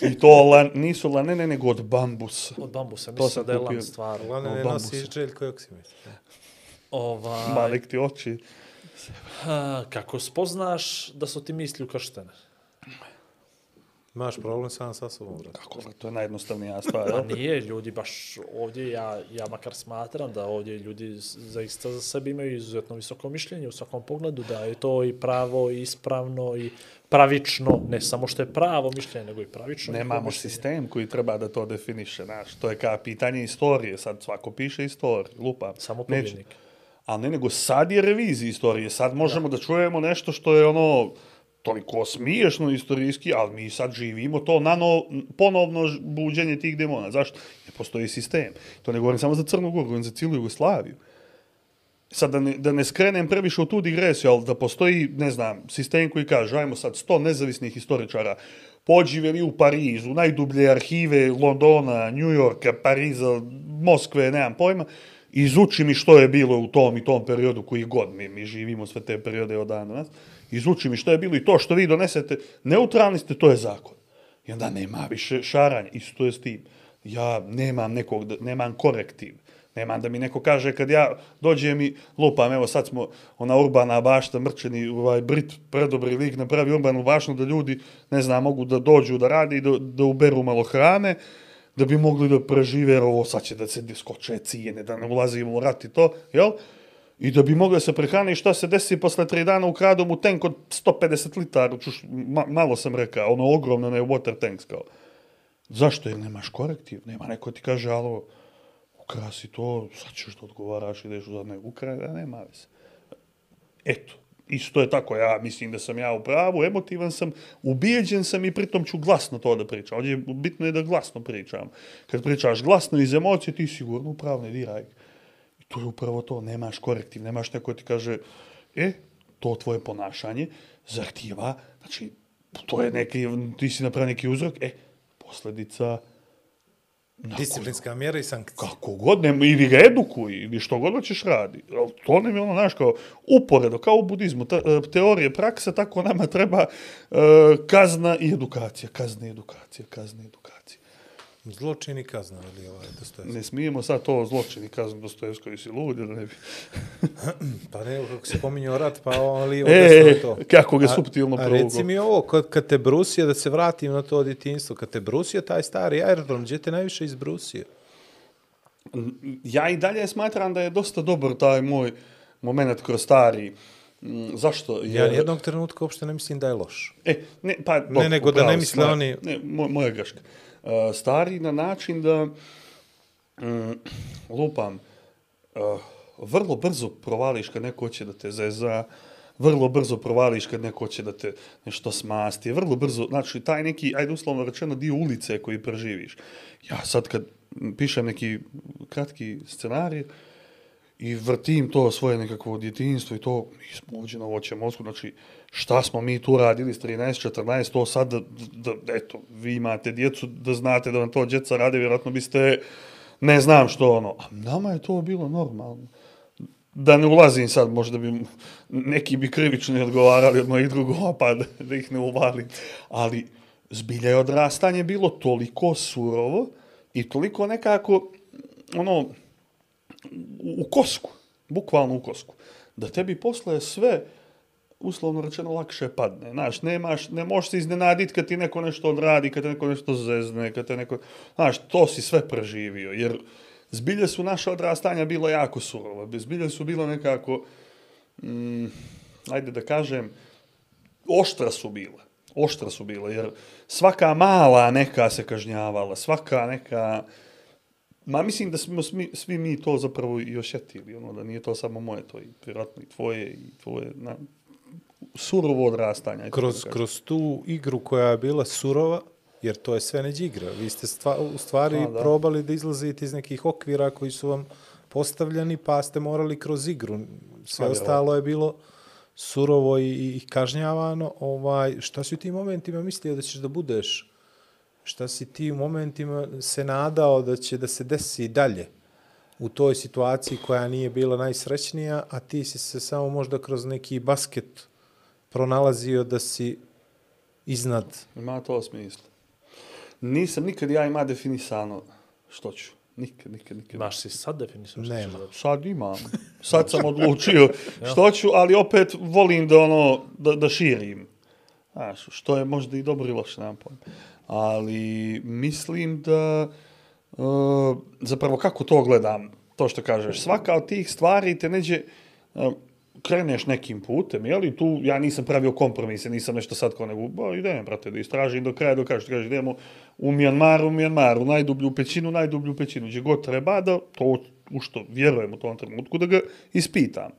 I to lan, nisu lanene, nego od bambusa. Od bambusa, To mislim da je lan stvar. Od ne bambusa. nosi Željko Joksimović. Ovaj, Ma, nek ti oči. a, kako spoznaš da su ti misli ukrštene? Imaš problem sam sa sobom, brate. Kako, to je najjednostavnija [LAUGHS] stvar, Pa nije, ljudi baš ovdje, ja, ja makar smatram da ovdje ljudi zaista za sebe imaju izuzetno visoko mišljenje u svakom pogledu, da je to i pravo, i ispravno, i pravično, ne samo što je pravo mišljenje, nego i pravično. Nemamo mišljenje. sistem koji treba da to definiše, znaš. To je kao pitanje istorije, sad svako piše istoriju, lupa. Samo pobjednik. A ne, nego sad je revizija istorije, sad možemo da, čujemo nešto što je ono toliko smiješno istorijski, ali mi sad živimo to nano, ponovno buđenje tih demona. Zašto? Ne postoji sistem. To ne govorim samo za Crnu Goru, govorim za cijelu Jugoslaviju. Sad da ne, da ne skrenem previše u tu digresiju, ali da postoji, ne znam, sistem koji kaže, ajmo sad 100 nezavisnih historičara, pođiveli u Parizu, u najdublje arhive Londona, New Yorka, Pariza, Moskve, nemam pojma, izuči mi što je bilo u tom i tom periodu koji god mi, mi živimo sve te periode od dana danas, Izvuči mi što je bilo i to što vi donesete, neutralni ste, to je zakon. I onda nema više šaranja, isto je s tim. Ja nemam nekog, nemam korektiv. Nemam da mi neko kaže kad ja dođem i lupam, evo sad smo ona urbana bašta, mrčeni ovaj Brit, predobri lik napravi urbanu baštu da ljudi, ne znam, mogu da dođu da radi i da, da uberu malo hrane, da bi mogli da prežive, jer ovo sad će da se diskoče cijene, da ne ulazimo u rat i to, jel? I da bi mogao se prehrane i šta se desi posle tri dana ukradu mu tank od 150 litara, čuš, ma, malo sam rekao, ono ogromno, ne water tanks kao. Zašto? Jer nemaš korektiv, nema neko ti kaže, alo, ukrasi to, sad ćeš da odgovaraš, ideš u zadnje ukraj, da nema veze. Eto, isto je tako, ja mislim da sam ja u pravu, emotivan sam, ubijeđen sam i pritom ću glasno to da pričam. Ovdje je bitno je da glasno pričam. Kad pričaš glasno iz emocije, ti sigurno u pravu ne diraj. To je upravo to, nemaš korektiv, nemaš neko ti kaže, e, to tvoje ponašanje zahtijeva, znači, to je neki, ti si napravio neki uzrok, e, posljedica na Disciplinska mjera i sankcija. kako god, ne, ili ga edukuj, ili što god hoćeš radi. To nam je ono, znaš, kao uporedo, kao u budizmu, ta, e, teorije, praksa, tako nama treba e, kazna i edukacija, kazna i edukacija, kazna i edukacija. Zločin i kazna, ili ovaj, Dostojevski. Ne smijemo sad to zločini kaznu Dostojevskoj si lud, ili ne bi. [CLEARS THROAT] Pa ne, kako se pominjao rat, pa ali [LAUGHS] E, to. [LAUGHS] kako ga suptilno A provugo. reci mi ovo, kad, kad te brusio, da se vratim na to djetinjstvo, kad te brusio taj stari aerodrom, gdje te najviše izbrusio? Ja i dalje smatram da je dosta dobar taj moj moment kroz stari. Mm, Zašto? Ja nijednog trenutka uopšte ne mislim da je loš. E, ne, pa, dobro, nego da ne misle moja- oni- Ne, moj, moja greška. Uh, stari na način da, mm, lupam, uh, vrlo brzo provališ kad neko hoće da te zeza, vrlo brzo provališ kad neko hoće da te nešto smasti, vrlo brzo, znači taj neki, ajde uslovno rečeno, dio ulice koji preživiš. Ja sad kad pišem neki kratki scenarij, i vrtim to svoje nekakvo djetinjstvo i to, mi smo ovdje na voće mozgu, znači šta smo mi tu radili s 13, 14, to sad da, da, eto, vi imate djecu, da znate da vam to djeca rade, vjerojatno biste, ne znam što ono, a nama je to bilo normalno. Da ne ulazim sad, možda bi neki bi krivično odgovarali od mojih drugova, pa da, da ih ne uvalim. Ali zbilja je odrastanje bilo toliko surovo i toliko nekako, ono, u, kosku, bukvalno u kosku, da tebi posle sve uslovno rečeno lakše padne. Znaš, nemaš, ne možeš se iznenaditi kad ti neko nešto odradi, kad te neko nešto zezne, kad te neko... Znaš, to si sve preživio, jer zbilje su naše odrastanja bilo jako surova. Zbilje su bilo nekako, mm, ajde da kažem, oštra su bile. Oštra su bile, jer svaka mala neka se kažnjavala, svaka neka... Ma mislim da smo svi, svi mi to zapravo i osjetili, ono, da nije to samo moje, to i vjerojatno i tvoje, i tvoje, na, surovo odrastanje. Kroz, kroz tu igru koja je bila surova, jer to je sve neđe igra. Vi ste stva, u stvari A, da. probali da izlazite iz nekih okvira koji su vam postavljeni, pa ste morali kroz igru. Sve A, ostalo je bilo surovo i, i kažnjavano. Ovaj, šta si u tim momentima mislio da ćeš da budeš? Šta si ti u momentima se nadao da će da se desi dalje? u toj situaciji koja nije bila najsrećnija, a ti si se samo možda kroz neki basket pronalazio da si iznad. Ima to smisla. Nisam nikad ja ima definisano što ću. Nikad, nikad, nikad. Baš si sad definisao što Nema. ćeš raditi. Sad imam. Sad sam odlučio [LAUGHS] što ću, ali opet volim da ono, da, da širim. Znaš, što je možda i dobro i loše, nemam pojma. Ali mislim da, uh, zapravo kako to gledam, to što kažeš, svaka od tih stvari te neđe, uh, kreneš nekim putem, jeli, tu ja nisam pravio kompromise, nisam nešto sad kao nego, ba, idem, brate, da istražim do kraja, do kažeš, kažeš, idemo u Mijanmar, u Mijanmar, u najdublju pećinu, najdublju pećinu, gdje god treba da, to u što vjerujem u tom trenutku, da ga ispitam.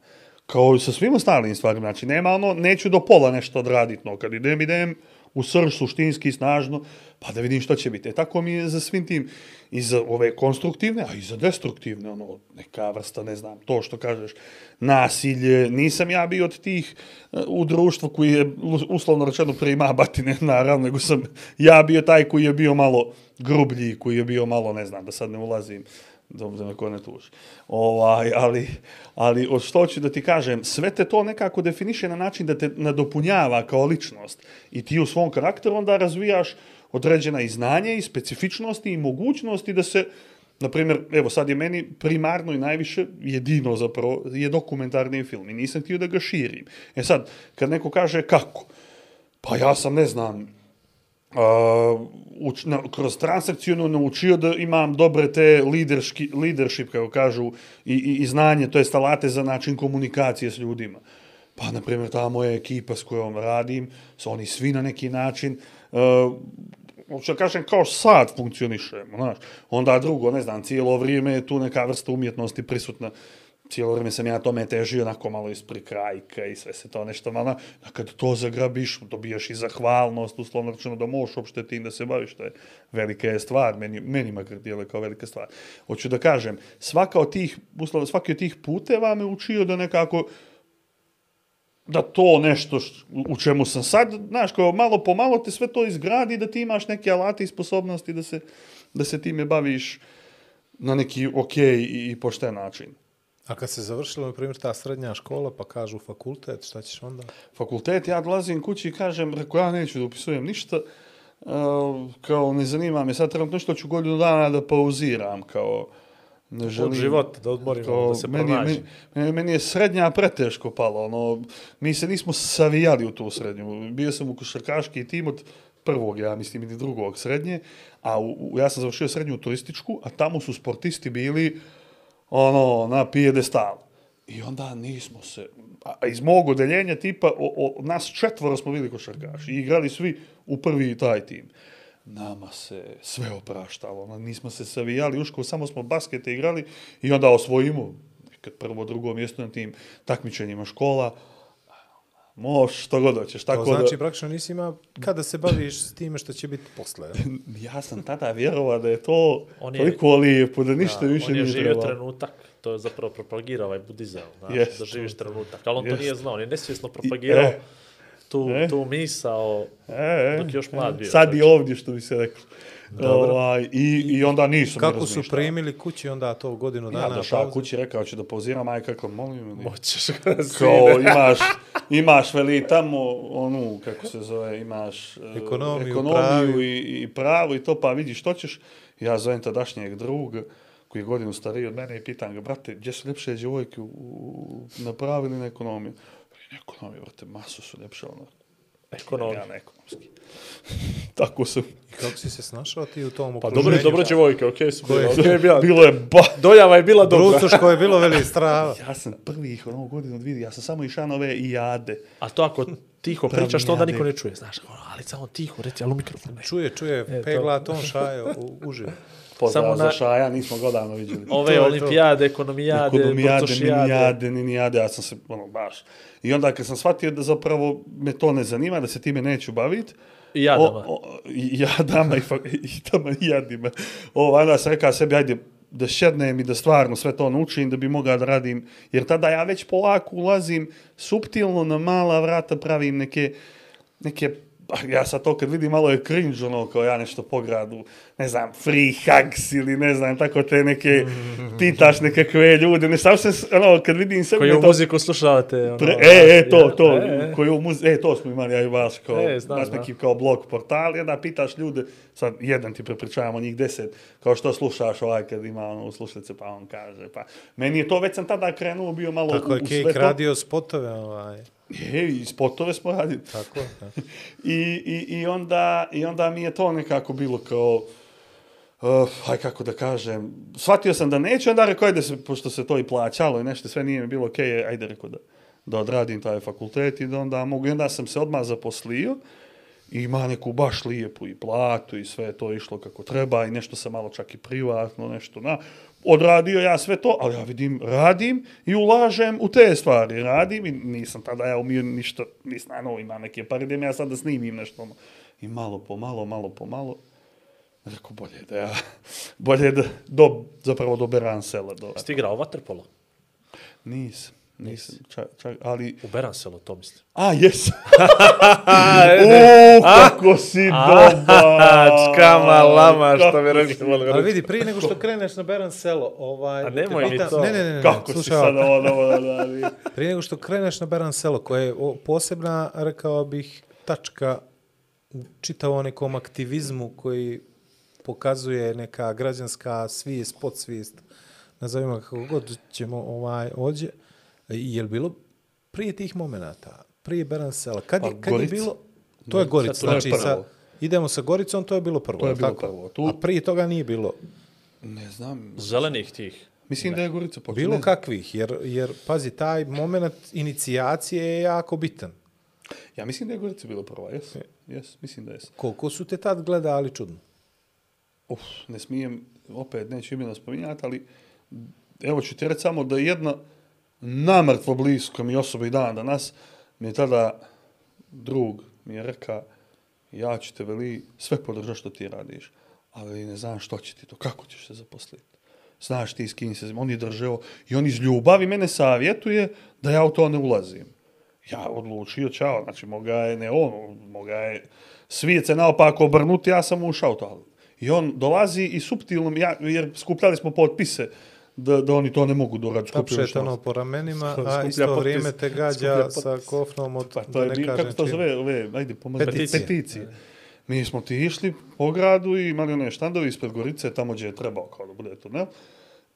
Kao i sa svim ostalim stvarima, znači nema ono, neću do pola nešto odraditi, no kad idem, idem u srž, suštinski, snažno, pa da vidim što će biti. E tako mi je za svim tim, i za ove konstruktivne, a i za destruktivne, ono, neka vrsta, ne znam, to što kažeš, nasilje, nisam ja bio od tih e, u društvu koji je uslovno rečeno prima batine, [LAUGHS] naravno, nego sam ja bio taj koji je bio malo grublji, koji je bio malo, ne znam, da sad ne ulazim, da da me ko ne tuži. Ovaj, ali, ali od što ću da ti kažem, sve te to nekako definiše na način da te nadopunjava kao ličnost. I ti u svom karakteru onda razvijaš određena i znanje i specifičnosti i mogućnosti da se Na primjer, evo sad je meni primarno i najviše jedino zapravo je dokumentarni film i nisam htio da ga širim. E sad, kad neko kaže kako, pa ja sam, ne znam, uh, uč, na, kroz transakcijonu naučio da imam dobre te liderski, leadership, kako kažu, i, i, i znanje, to je alate za način komunikacije s ljudima. Pa, na primjer, ta moja ekipa s kojom radim, su oni svi na neki način, e, uh, hoću da kažem, kao sad funkcionišemo, znaš. Onda drugo, ne znam, cijelo vrijeme je tu neka vrsta umjetnosti prisutna. Cijelo vrijeme sam ja tome težio, onako malo ispred krajka i sve se to nešto malo. A kad to zagrabiš, dobijaš i zahvalnost, uslovno rečeno da možeš uopšte tim da se baviš, to je velika je stvar, meni, meni makar dijele kao velika stvar. Hoću da kažem, svaka od tih, uslovno, svaki od tih puteva me učio da nekako da to nešto š- u čemu sam sad, znaš, kao malo po malo te sve to izgradi, da ti imaš neke alate i sposobnosti da se, da se time baviš na neki okej i, i pošten način. A kad se završila, na primjer, ta srednja škola, pa kažu fakultet, šta ćeš onda? Fakultet, ja dolazim kući i kažem, reko, ja neću da upisujem ništa, uh, kao ne zanima me sad trenutno što ću godinu dana da pauziram, kao ne želim... Od života, da odmorimo, Kao, da se meni, pronađe. meni, meni, je srednja preteško palo, ono, mi se nismo savijali u tu srednju. Bio sam u košarkaški tim od prvog, ja mislim, ili drugog srednje, a u, u, ja sam završio srednju turističku, a tamo su sportisti bili, ono, na pijedestal. I onda nismo se, a iz mog odeljenja tipa, o, o, nas četvoro smo bili košarkaši i igrali svi u prvi taj tim. Nama se sve opraštalo, ono, nismo se savijali uško, samo smo baskete igrali i onda osvojimo kad prvo, drugo mjesto na tim takmičenjima škola. Moš, što god hoćeš. Tako To znači, da, praktično nisi ima kada se baviš s time što će biti posle. [LAUGHS] ja sam tada vjerovao da je to On je- toliko lijepo, da ništa Da, više on je nije živio trebalo. trenutak, to je zapravo propagirao ovaj budizam, znaš, Jest. da živiš trenutak. Ali on to Jest. nije znao, on je nesvjesno propagirao e. tu, E. tu misao E, e, dok je još mlad bio. Sad i ovdje, što bi se reklo. Ovaj, i, I onda nisam Kako su primili kući onda to godinu Ja dana došao pauze? kući, rekao ću da pauziram, majka kako molim. ili- Moćeš ga Kao [LAUGHS] imaš, imaš veli tamo, onu, kako se zove, imaš e, Ekonomiju, ekonomiju i, i pravo i to, pa vidiš što ćeš. Ja zovem tadašnjeg druga, koji je godinu stariji od mene i pitan ga, brate, gdje su ljepše djevojke u, u, na na ekonomiju? Ekonomiju, brate, masu su ljepše, ono, Ekonom. ja ekonomski. Tako sam. I kako si se snašao ti u tom Pa okruženju? dobro, dobro djevojke, okej su Koje? bile. okej je bila. Bilo je ba... Dojava je bila dobra. Brucuško je bilo veli strava. [LAUGHS] Ja sam prvih ono godinu dvije, ja sam samo išao na ove i jade. A to ako tiho Pravi pričaš, to onda niko ne čuje, znaš, ono, ali samo tiho, reci, ali u mikrofon. ne. Čuje, čuje, E, to. pegla ton šajo u, uživo. Pozdrav Samo za na- Šaja, nismo ga odavno vidjeli. [LAUGHS] Ove to. olimpijade, ekonomijade, Ekonomijade, burtošijade. minijade, ninijade, ja sam se, ono, baš. I onda kad sam shvatio da zapravo me to ne zanima, da se time neću baviti, I jadama. O, o, i jadama i, i tamo i jadima. O, onda sam rekao sebi, ajde, da šednem i da stvarno sve to naučim, da bi mogao da radim. Jer tada ja već polako ulazim, suptilno na mala vrata pravim neke, neke ja sad to kad vidim malo je cringe, ono, kao ja nešto po gradu, ne znam, free hugs ili ne znam, tako te neke, [LAUGHS] pitaš nekakve ljude, ne sam se, ono, kad vidim sebe... Koji me u to- muziku slušavate. Ono, Pre, e, e, to, ja, to, e, e. koji u muz... e, to smo imali, ja i vas, kao, E, znam, naš neki kao blog portal, onda pitaš ljude, sad jedan ti prepričavamo njih deset, kao što slušaš ovaj kad ima ono slušalice, pa on kaže, pa meni je to već sam tada krenuo bio malo Tako u, je u sve Kejk to. radio spotove, ovaj. E, i spotove smo radili. Tako, da. [LAUGHS] I, i, i, onda, I onda mi je to nekako bilo kao, uh, aj kako da kažem, shvatio sam da neću, onda rekao, ajde se, pošto se to i plaćalo i nešto, sve nije mi bilo okej, okay, ajde rekao da, da odradim taj fakultet i da onda mogu. I onda sam se odmah zaposlio i ima neku baš lijepu i platu i sve to išlo kako treba i nešto sam malo čak i privatno, nešto na... Odradio ja sve to, ali ja vidim, radim i ulažem u te stvari. Radim i nisam tada ja umio ništa, nisam, no, ima neke pare da ja sad da snimim nešto. ono. I malo po malo, malo po malo. Rekao, bolje da ja, [LAUGHS] bolje da, do, zapravo do Beransela. Do, Jeste igrao vaterpolo? nisam, nisam, čak, čak, ali... U Beranselu, to mislim. [LAUGHS] A, jes. [LAUGHS] Uuu, kako si dobar. [LAUGHS] čkama, lama, što rekli, si- malo Ali vidi, prije nego što kreneš na Beran selo, ovaj... A nemoj mi to. Ne, ne, ne, ne, Kako si slušaj sad ovo, ovo, da, da, Prije nego što kreneš na Beran selo, koje je posebna, rekao bih, tačka u čitavom nekom aktivizmu koji pokazuje neka građanska svijest, podsvijest, nazovimo kako god ćemo ovaj, ođe. Je li bilo prije tih momenata, prije Beran sela, kad, je, Pa, kad je Gorica. bilo... To je Gorica, to je znači sa, idemo sa Goricom, to je bilo prvo. To je bilo tako? prvo. Tu- A prije toga nije bilo. Ne znam, Zelenih tih. mislim da je Gorica počela. Bilo ne kakvih, jer, jer pazi, taj moment inicijacije je jako bitan. Ja mislim da je Gorica bila prva, jes? Jes, mislim da jes. Koliko su te tad gledali čudno? Uf, ne smijem, opet neću imena spominjati, ali evo ću ti reći samo da jedna namrtvo blisko mi osoba i dan danas mi je tada drug mi je reka ja ću te veli sve podržati što ti radiš, ali ne znam što će ti to, kako ćeš se zaposliti. Znaš ti s kim se, on je držao i on iz ljubavi mene savjetuje da ja u to ne ulazim. Ja odlučio, čao, znači moga je ne on, moga je svijet se naopako obrnuti, ja sam ušao to. I on dolazi i subtilno, ja, jer skupljali smo potpise da, da oni to ne mogu Tapšete što- ono po ramenima, a isto potpis- vrijeme te gađa sa kofnom od, Pa to da je ne bilo, kažem kako to zove, ove, ajde, pomozi, Peticije. peticije. Mi smo ti išli po gradu i imali one štandovi ispred Gorice, tamo gdje je trebao kao da bude to, ne?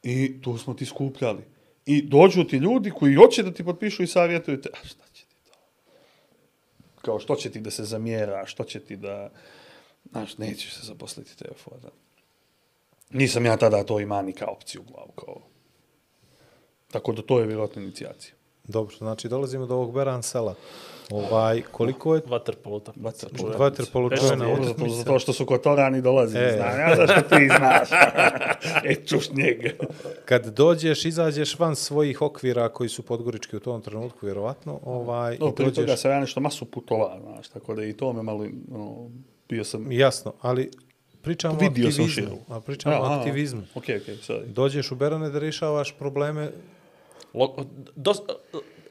I tu smo ti skupljali. I dođu ti ljudi koji hoće da ti potpišu i savjetuju te, a šta će ti to? Kao što će ti da se zamjera, što će ti da... Znaš, nećeš se zaposliti te fora. Nisam ja tada to ima ni kao opciju u glavu. Kao... Tako da to je vjerojatno inicijacija. Dobro, znači dolazimo do ovog Beran sela. Ovaj, koliko je Vaterpolo, tako. Vaterpolo. Čuvena je, Zato, utakmica? zato što su kotorani dolazi. E. Znam ja zašto ti znaš. [LAUGHS] e, čuš njega. Kad dođeš, izađeš van svojih okvira koji su podgorički u tom trenutku, vjerovatno, ovaj, No, i prije toga dođeš... sam ja nešto masu putova, znaš, tako da i to me malo, ono, bio sam... Jasno, ali pričamo o Vidio aktivizmu. širu. A pričamo o aktivizmu. Okej, okej, sorry. Dođeš u Berane da rješavaš probleme Lo, dos,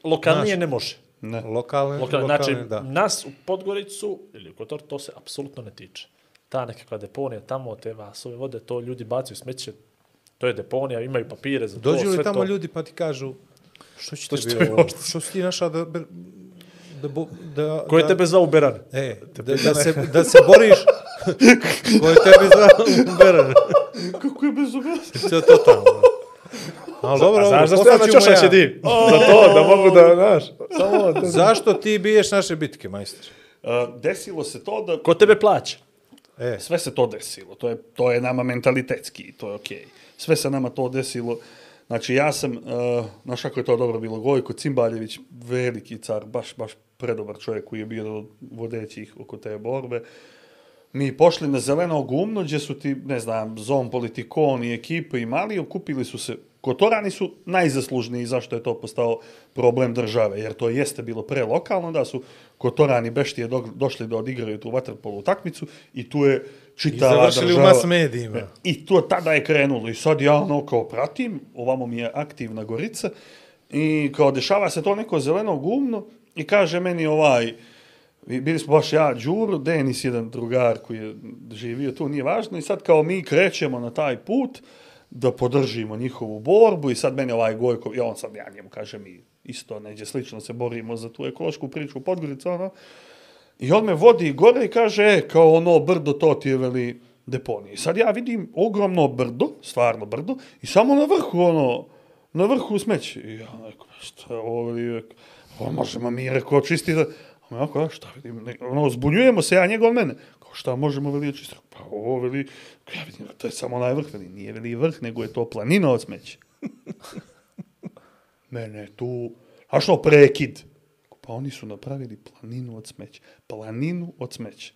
lokalnije Znaš, ne može. Ne. lokalne, Lokalne, lokalne znači, da. nas u Podgoricu ili u Kotor, to se apsolutno ne tiče. Ta nekakva deponija tamo, te vasove vode, to ljudi bacaju smeće, to je deponija, imaju papire za to, Dođu li sve tamo to. ljudi pa ti kažu što će Što će tebi tebi ovo? ovo? Što si ti našao da... da, bo, da Ko je da, tebe zvao u Berane? E, da, da, se, da se boriš... [LAUGHS] Ko je tebi za Beran? Kako je bezobrazno? To je totalno. Ali dobro, A znaš ste ja na čoša ja. sjedim? Za to, da mogu da, znaš, samo da... Zašto ti biješ naše bitke, majstor? Uh, desilo se to da... Ko tebe plaća? E, Sve se to desilo. To je, to je nama mentalitetski, to je okej. Sve se nama to desilo. Znači, ja sam, uh, znaš kako je to dobro bilo, Gojko Cimbaljević, veliki car, baš, baš predobar čovjek koji je bio od vodećih oko te borbe. Mi pošli na zeleno gumno, gdje su ti, ne znam, Zon Politikon i ekipe imali, okupili su se, Kotorani su najzaslužniji zašto je to postao problem države, jer to jeste bilo prelokalno, da su Kotorani beštije do, došli da odigraju tu vaterpolu utakmicu i tu je i čitava završili u država... mas medijima. I to tada je krenulo i sad ja ono kao pratim, ovamo mi je aktivna Gorica i kao dešava se to neko zeleno gumno i kaže meni ovaj, Bili smo baš ja, Đuro, Denis, jedan drugar koji je živio tu, nije važno, i sad kao mi krećemo na taj put da podržimo njihovu borbu i sad meni ovaj Gojko, i on sad, ja njemu kažem mi isto neđe slično se borimo za tu ekološku priču u Podgoricu, ono, i on me vodi gore i kaže, e, kao ono brdo, to ti je veli deponije. I sad ja vidim ogromno brdo, stvarno brdo, i samo na vrhu ono, na vrhu smeće. I ja rekao, šta je ovo, veli, rekao, "Pa možemo mi, rekao, čistiti. da-" A me jako, šta vidim, ne, ono, zbunjujemo se, ja njega od mene. Kao, šta možemo, veli, čistiti? Pa ovo, veli, ja vidim, to je samo onaj vrh, veli, nije, veli, vrh, nego je to planina od smeća. [LAUGHS] Mene tu, a što prekid? Pa oni su napravili planinu od smeća. Planinu od smeća.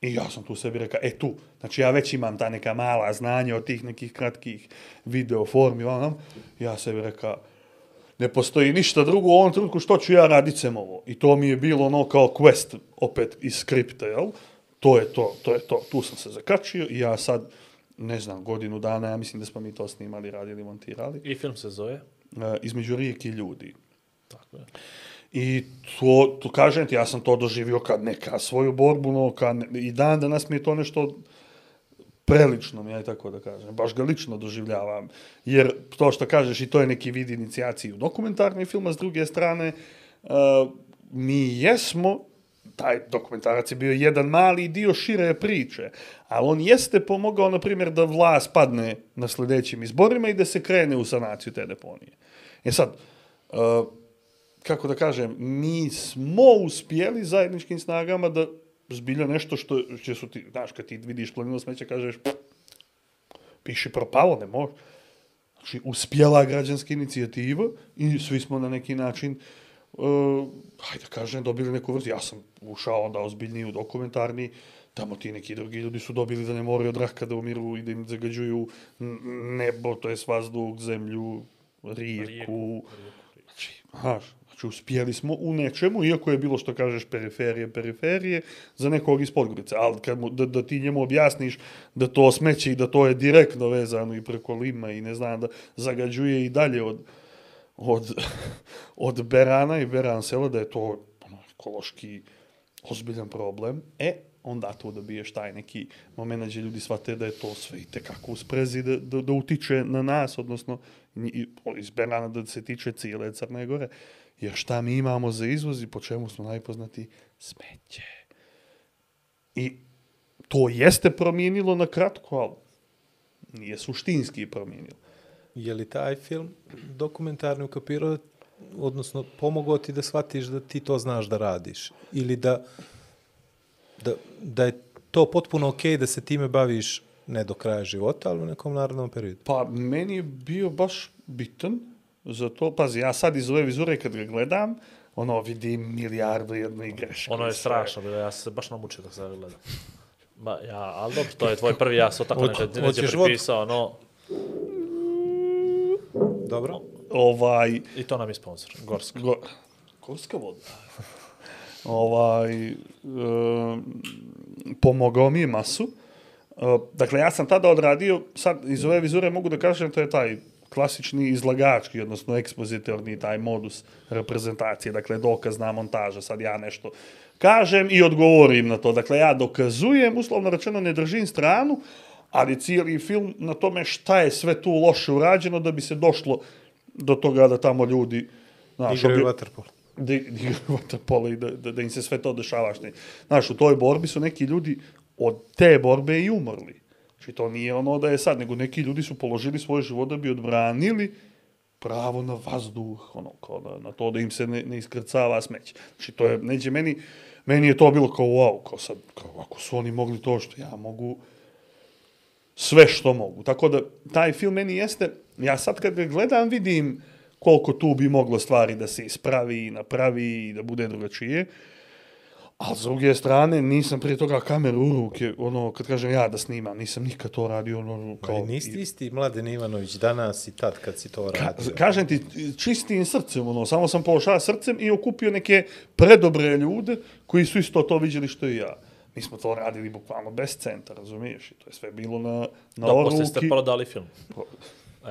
I ja sam tu sebi rekao, e tu, znači ja već imam ta neka mala znanja od tih nekih kratkih video formi, ono, ja sebi rekao, ne postoji ništa drugo u ovom trenutku što ću ja radit sem ovo. I to mi je bilo ono kao quest, opet iz skripta, jel? To je to, to je to. Tu sam se zakačio i ja sad, ne znam, godinu dana, ja mislim da smo mi to snimali, radili, montirali, I film se zove. e, između rijeke i ljudi. Tako je. I to, to kažem ti, ja sam to doživio kad neka svoju borbu, no, kad, ne- i dan danas mi je to nešto prelično ja ja tako da kažem. Baš ga lično doživljavam. Jer to što kažeš i to je neki vid inicijacije u dokumentarni film, a s druge strane, uh, mi jesmo, taj dokumentarac je bio jedan mali dio šire priče, ali on jeste pomogao, na primjer, da vlast padne na sljedećim izborima i da se krene u sanaciju te deponije. E sad, uh, kako da kažem, mi smo uspjeli zajedničkim snagama da zbilja nešto što će su ti, znaš, kad ti vidiš planinu smeća, kažeš, "Pff, piši propalo, ne može. Znači, uspjela građanska inicijativa i svi smo na neki način, uh, hajde da kažem, dobili neku vrstu. Ja sam ušao onda ozbiljniji u dokumentarni, tamo ti neki drugi ljudi su dobili da ne moraju od raka da umiru i da im zagađuju nebo, to je vazduh, zemlju, rijeku. Znači, znaš, znači uspjeli smo u nečemu, iako je bilo što kažeš periferije, periferije, za nekog iz Podgorice. Ali kad mu, da, da ti njemu objasniš da to smeće i da to je direktno vezano i preko Lima i ne znam, da zagađuje i dalje od, od, [LAUGHS] od Berana i Beran sela, da je to ono, ekološki ozbiljan problem, e, onda to dobiješ taj neki moment gdje ljudi shvate da je to sve i tekako u sprezi da, da, da utiče na nas, odnosno iz Berana da se tiče cijele Crne Gore. Jer šta mi imamo za izvoz i po čemu smo najpoznati? Smeće. I to jeste promijenilo na kratko, ali nije suštinski promijenilo. Je li taj film dokumentarni ukapirao, odnosno pomogao ti da shvatiš da ti to znaš da radiš? Ili da, da, da je to potpuno okej da se time baviš ne do kraja života, ali u nekom narodnom periodu? Pa, meni je bio baš bitan za to. Pazi, ja sad iz ove vizure kad ga gledam, ono, vidim milijardu jedne greške. Ono je strašno, bilo, ja se baš namučio dok sam ga gledao. Ma, ja, ali dobro, to je tvoj prvi, ja sam tako neđe vodku? pripisao, no, Dobro. Ovaj, i to nam je sponsor, Gorska. Go, gorska voda. ovaj, um, pomogao mi je masu. Uh, dakle, ja sam tada odradio, sad iz ove vizure mogu da kažem, to je taj klasični izlagački, odnosno ekspozitorni taj modus reprezentacije, dakle dokazna montaža, sad ja nešto kažem i odgovorim na to. Dakle, ja dokazujem, uslovno rečeno ne držim stranu, ali cijeli film na tome šta je sve tu loše urađeno da bi se došlo do toga da tamo ljudi znaš, Igraju obje- vaterpol. da, igraju vaterpolo i da, da, da im se sve to dešava. Znaš, u toj borbi su neki ljudi od te borbe i umrli. Znači, to nije ono da je sad, nego neki ljudi su položili svoje život da bi odbranili pravo na vazduh, ono, kao na, na to da im se ne, ne iskrcava smeće. Znači, to je, neđe, meni, meni je to bilo kao wow, kao sad, kao ako su oni mogli to što ja mogu, sve što mogu. Tako da, taj film meni jeste, ja sad kad ga gledam vidim koliko tu bi moglo stvari da se ispravi i napravi i da bude drugačije. A s druge strane, nisam prije toga kameru u ruke, ono, kad kažem ja da snimam, nisam nikad to radio, ono, Kao, kao... nisi isti Mladen Ivanović danas i tad kad si to radio. Kažem ti, čistim srcem, ono, samo sam pošao srcem i okupio neke predobre ljude koji su isto to vidjeli što i ja. Mi smo to radili bukvalno bez centa, razumiješ? I to je sve bilo na, na Da, oruki. posle ste prodali film.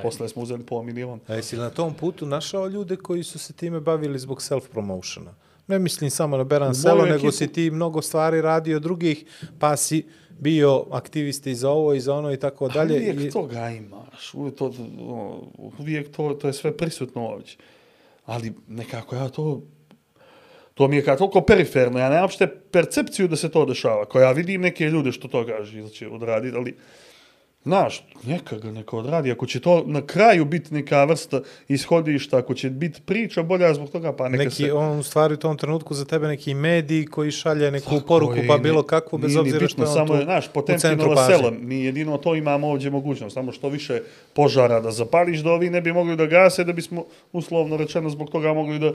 Posle smo uzeli pola miliona. A jesi na tom putu našao ljude koji su se time bavili zbog self-promotiona? Ne mislim samo na Beran Selo, nego si ti mnogo stvari radio drugih, pa si bio aktivist i za ovo i za ono i tako dalje. Uvijek I- toga imaš, uvijek to, ono, uvijek to, to je sve prisutno ovdje. Ali nekako ja to, to mi je kao toliko periferno, ja nemam uopšte percepciju da se to dešava. Ko ja vidim neke ljude što to kaže ili će odraditi, ali Znaš, neka ga neka odradi. Ako će to na kraju biti neka vrsta ishodišta, ako će biti priča bolja zbog toga, pa neka neki, se... on u stvari u tom trenutku za tebe neki mediji koji šalje neku Tako poruku, je, pa bilo kakvu, bez obzira što bitno, je on samo tu je, znaš, u Potemkinova centru sela, mi jedino to imamo ovdje mogućnost, samo što više požara da zapališ, da ovi ne bi mogli da gase, da bismo, uslovno rečeno, zbog toga mogli da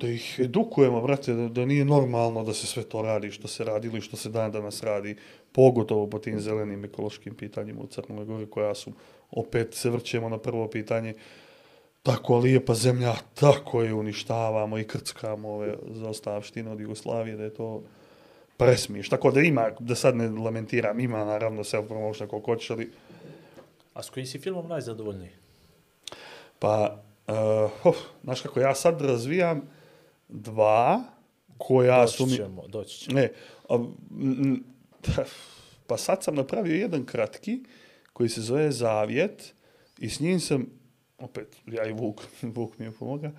da ih edukujemo, brate, da, da nije normalno da se sve to radi, što se radilo i što se dan danas radi, pogotovo po tim zelenim ekološkim pitanjima u Crnoj Gori, koja su, opet se vrćemo na prvo pitanje, tako lijepa zemlja, tako je uništavamo i krckamo ove zaostavštine od Jugoslavije, da je to presmiješ. Tako da ima, da sad ne lamentiram, ima naravno self-promotion koliko hoćeš, ali A s kojim si filmom najzadovoljniji? Pa, uh, oh, znaš kako, ja sad razvijam dva koja su Doći mi... ćemo, doći ćemo. Ne, a, m, pa sad sam napravio jedan kratki koji se zove Zavjet i s njim sam, opet, ja i Vuk, [LAUGHS] Vuk mi je pomoga,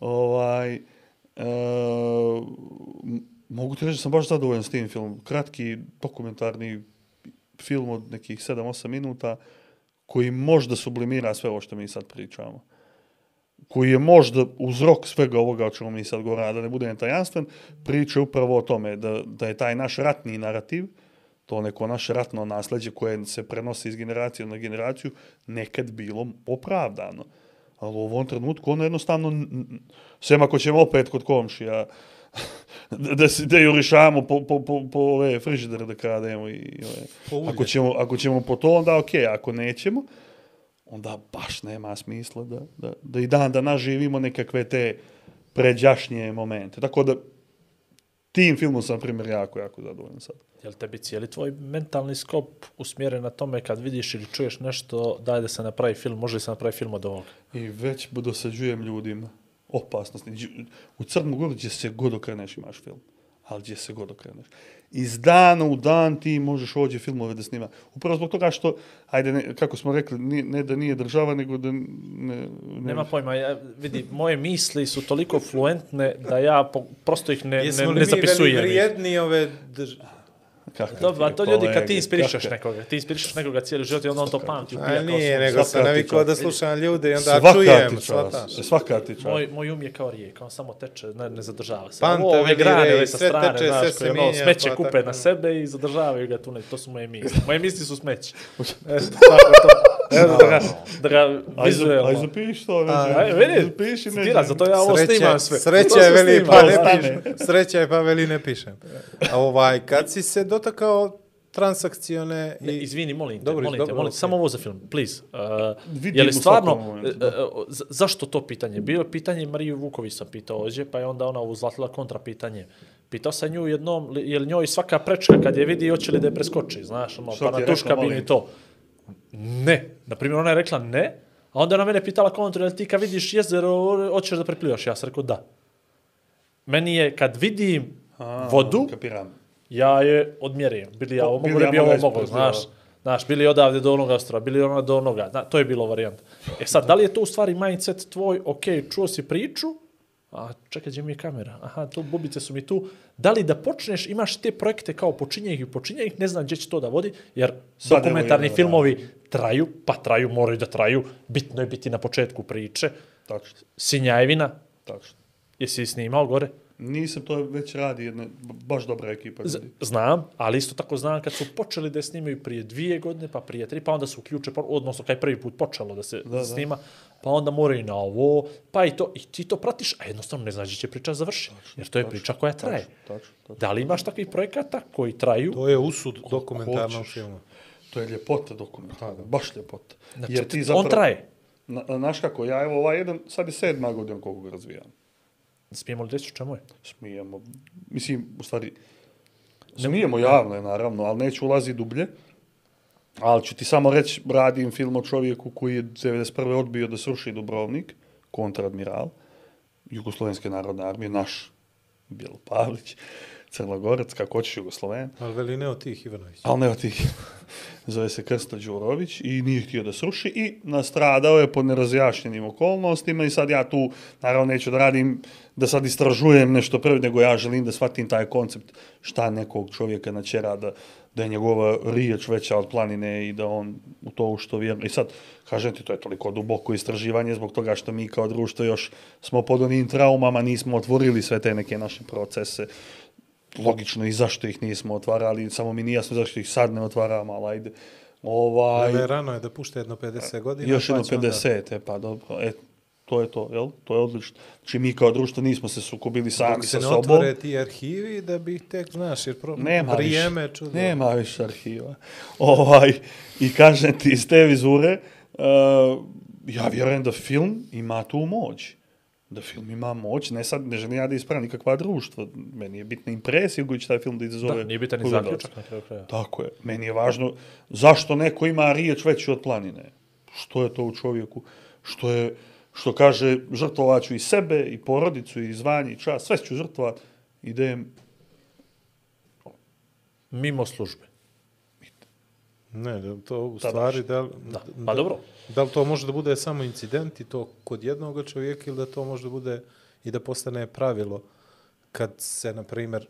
ovaj, e, mogu ti reći da sam baš zadovoljan s tim filmom. Kratki dokumentarni film od nekih 7-8 minuta koji možda sublimira sve ovo što mi sad pričamo koji je možda uzrok svega ovoga o čemu mi sad govorimo, da ne budem tajanstven, priča upravo o tome da, da je taj naš ratni narativ, to neko naše ratno nasljeđe koje se prenosi iz generacije na generaciju, nekad bilo opravdano. Ali u ovom trenutku ono jednostavno, sem ako ćemo opet kod komšija, [LAUGHS] da, se- da jurišamo po, po, po, po ove frižidere da krademo i, i ove. Ako ćemo, ako ćemo po to, onda ok, ako nećemo, onda baš nema smisla da, da, da i dan da naživimo nekakve te pređašnje momente. Tako da tim filmom sam, na primjer, jako, jako zadovoljan sad. Je li tebi cijeli tvoj mentalni skop usmjeren na tome kad vidiš ili čuješ nešto, daj da se napravi film, može li se napravi film od ovoga? I već dosađujem ljudima opasnosti. U Crnu Goru gdje se god okreneš imaš film. Ali gdje se god okreneš. Iz dana u dan ti možeš ovdje filmove da snima. Upravo zbog toga što, ajde, ne, kako smo rekli, nije, ne da nije država, nego da ne... ne Nema pojma, ja, vidi, moje misli su toliko fluentne da ja po, prosto ih ne, Jesmo ne, li ne mi zapisujem. ih. vrijedni ove drž... Kakav Dobro, a to je ljudi kad ti inspirišeš kakav- nekoga, ti inspirišeš nekoga cijeli život i onda on to pamti. A kao nije, nego sam navikao da slušam ljude i onda Svaka čujem, ti. Svaka ti čast. Moj, moj um je kao rijeka, on samo teče, ne, ne zadržava se. Panta, Ovo, ove grane, ove sa sve strane, teče, znaš, sve se koje ono, mijenja, smeće pa kupe tako. na sebe i zadržavaju ga tu, ne, to su moje misli. Moje misli su smeće. [LAUGHS] Eto, tako to. Evo, da ga, da ga vizuelno. aj zapiši to, A, neđe. Aj, vidi, Zapiši, citira, zato ja ovo Sreće, snimam sve. sreća je veli, pa ne pišem. Sreća je pa veli, ne pišem. A ovaj, kad si se dotakao transakcione i... Ne, izvini, molim te, Dobro, molim te, dobro, molim te, okej. samo ovo za film, please. Uh, Vidim je li stvarno, uh, uh, zašto to pitanje? Bilo je pitanje Mariju Vuković sam pitao ođe, pa je onda ona uzlatila kontra pitanje. Pitao sam nju jednom, je li njoj svaka prečka kad je vidi, hoće li da je preskoči, znaš, ono, pa na tuška bi molim? mi to. Ne. Naprimjer, ona je rekla ne, a onda ona mene pitala kontru, jel ti kad vidiš jezero, hoćeš da preplivaš? Ja sam rekao da. Meni je, kad vidim A, vodu, Kapiram. ja je odmjerim. Bili ja ovo mogu, ne bi ovo ispred, znaš. da. Znaš, bili odavde do onoga ostrova, bili ono do onoga. Zna, to je bilo varijanta. E sad, da li je to u stvari mindset tvoj, ok, čuo si priču, a čekaj, gdje mi je kamera? Aha, tu bubice su mi tu. Da li da počneš, imaš te projekte kao počinje ih i počinje ih, ne znam gdje će to da vodi, jer Sad dokumentarni filmovi traju, pa traju, moraju da traju, bitno je biti na početku priče. Tačno, Sinjajevina, tačno. jesi snimao gore? Nisam to već radi jedna baš dobra ekipa. Z- ljudi. znam, ali isto tako znam kad su počeli da je snimaju prije dvije godine, pa prije tri, pa onda su uključe, odnosno kad je prvi put počelo da se da, da. snima, pa onda moraju na ovo, pa i to, i ti to pratiš, a jednostavno ne znaš gdje će priča završiti, jer to je priča koja traje. Tačno, tačno. Da li imaš takvih projekata koji traju? To je usud dokumentarnog filma. To je ljepota dokumenta, baš ljepota. Znači, Jer ti on zapravo, traje. Na, znaš kako, ja evo ovaj jedan, sad je sedma godina koliko ga razvijam. Smijemo li reći čemu je? Smijemo, mislim, u stvari, smijemo javno je naravno, ali neću ulazi dublje. Ali ću ti samo reći, radim film o čovjeku koji je 91. odbio da sruši Dubrovnik, kontradmiral, Jugoslovenske narodne armije, naš Bijelo Pavlić, Crnogorac, kako hoćeš Jugosloven, Ali veli ne od tih Ivanović. ali ne od tih. [LAUGHS] Zove se Krsto Đurović i nije htio da sruši i nastradao je pod nerazjašnjenim okolnostima i sad ja tu, naravno neću da radim, da sad istražujem nešto prvi, nego ja želim da shvatim taj koncept šta nekog čovjeka načera da, da je njegova riječ veća od planine i da on u to u što vjeruje. I sad, kažem ti, to je toliko duboko istraživanje zbog toga što mi kao društvo još smo pod onim traumama, nismo otvorili sve te neke naše procese logično i zašto ih nismo otvarali, samo mi nije jasno zašto ih sad ne otvaramo, ali ajde. Ovaj, Ale rano je da pušta jedno 50 godina. još jedno pa onda- 50, e pa dobro, e, to je to, jel? To je odlično. Znači mi kao društvo nismo se sukobili sami Dok sa se ne sobom. otvore ti arhivi da bi tek, znaš, jer pro... Nema vrijeme više, čudo. nema više arhiva. Ovaj, I kažem ti, iz te vizure, uh, ja vjerujem da film ima tu moć. Da film ima moć, ne sad, ne želim ja da ispravim nikakva društva. Meni je bitna impresija koju će taj film da izazove. Da, nije bitan ni gledalca. zaključak na kraju kraja. Tako je. Meni je važno zašto neko ima riječ veću od planine. Što je to u čovjeku? Što je, što kaže, žrtvovaću i sebe, i porodicu, i zvanje, i čas. Sve ću žrtvovat. Idem Mimo službe. Ne, da to u Tada stvari, da, Da. Pa dobro. Da li to može da bude samo incident i to kod jednog čovjeka ili da to može da bude i da postane pravilo kad se, na primjer,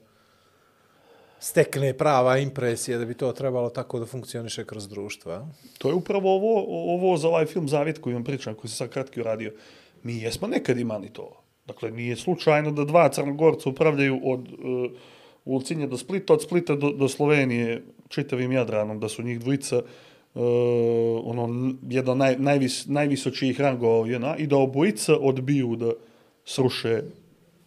stekne prava impresija da bi to trebalo tako da funkcioniše kroz društvo. a? To je upravo ovo, ovo za ovaj film Zavjet koji vam pričam, koji sam sad kratki uradio. Mi jesmo nekad imali to. Dakle, nije slučajno da dva crnogorca upravljaju od uh, Ulcinja do Splita, od Splita do, do Slovenije čitavim Jadranom, da su njih dvojica uh, ono, jedan naj, najvis, najvisočijih rangova JNA i da obojica odbiju da sruše,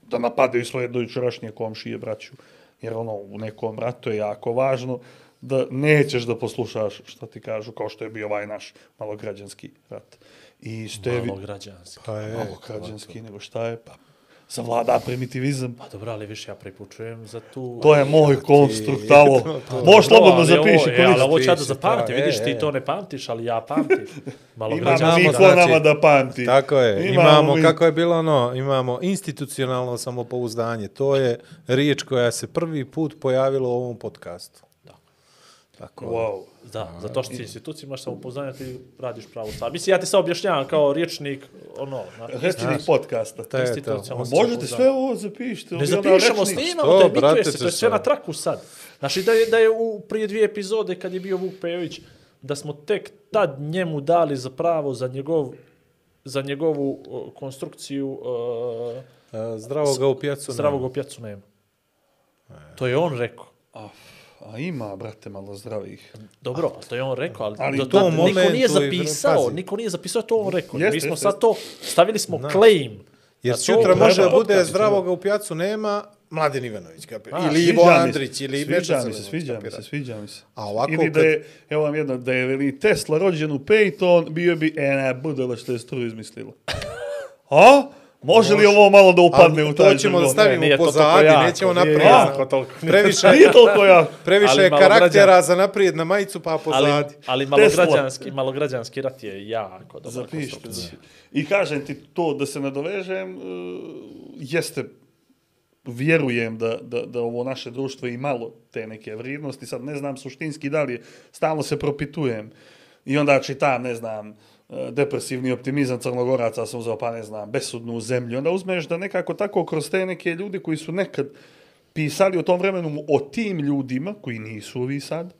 da napadaju svoje dojučerašnje komšije, braću. Jer ono, u nekom ratu je jako važno da nećeš da poslušaš što ti kažu, kao što je bio ovaj naš malograđanski rat. I Stevi... Malo građanski. Pa je, Malo građanski, nego šta je, pa zavlada primitivizam. Pa dobro, ali više ja pripučujem za tu... To je moj konstrukt, [LAUGHS] ovo. Možeš slobodno zapiši. E, ali ovo ću ja da zapamtim, to, vidiš, e, ti e. to ne pamtiš, ali ja pamtim. [LAUGHS] Malo Imamo mi Imamo, ko znači- nama da pamti. Tako je. Imamo, mi- kako je bilo ono, imamo institucionalno samopouzdanje. To je riječ koja se prvi put pojavila u ovom podcastu. Da. Tako. Wow. Da, zato što ti institucije imaš samopouzdanje, ti radiš pravo stvar. Mislim, ja ti sad objašnjavam kao riječnik, ono, Rečenih podcasta. To je to. institucionalno Možete sve ovo zapišite. Ne ono, zapišemo, snimamo, to brate, bituje se, to je sve na traku sad. Znači da je, da je u prije dvije epizode kad je bio Vuk Pejović, da smo tek tad njemu dali za pravo za njegov za njegovu o, konstrukciju uh, E, Zdravo ga u pjacu. zdravog nema. opjacu nema. To je on rekao. A, a ima, brate, malo zdravih. Dobro, to je on rekao, ali, Ali do tom tad niko nije zapisao, pazi. niko nije zapisao to on rekao. Jeste, Mi smo jeste, sad to, stavili smo claim. Jer na to sutra može da bude podcast. zdravo ga u pjacu nema Mladen Ivanović. Kapi. A, ili Ivo sviđa Andrić, ili sviđa Beča mi se, sviđa mi se, sviđa mi se. A ovako Ili da kad- je, evo vam jedno, da je veli Tesla rođen u Peyton, bio bi, e ne, budala što je struju izmislila. [LAUGHS] A? Može li ovo malo da upadne u taj to ćemo da stavimo nije pozadi, jako, nećemo nije naprijed. jako [LAUGHS] toliko. Previše, Nije toliko jako. previše Ali je karaktera građan- za naprijed na majicu, pa Ali, pozadi. ali malo Tesla. građanski, malo građanski rat je jako dobra Zapišite. konstrukcija. I kažem ti to, da se nadovežem, uh, jeste, vjerujem da, da, da ovo naše društvo je imalo te neke vrijednosti, sad ne znam suštinski da li je, stalno se propitujem i onda čitam, ne znam, uh, depresivni optimizam crnogoraca sam uzao, pa ne znam, besudnu zemlju. Onda uzmeš da nekako tako kroz te neke ljudi koji su nekad pisali u tom vremenu o tim ljudima, koji nisu ovi sad,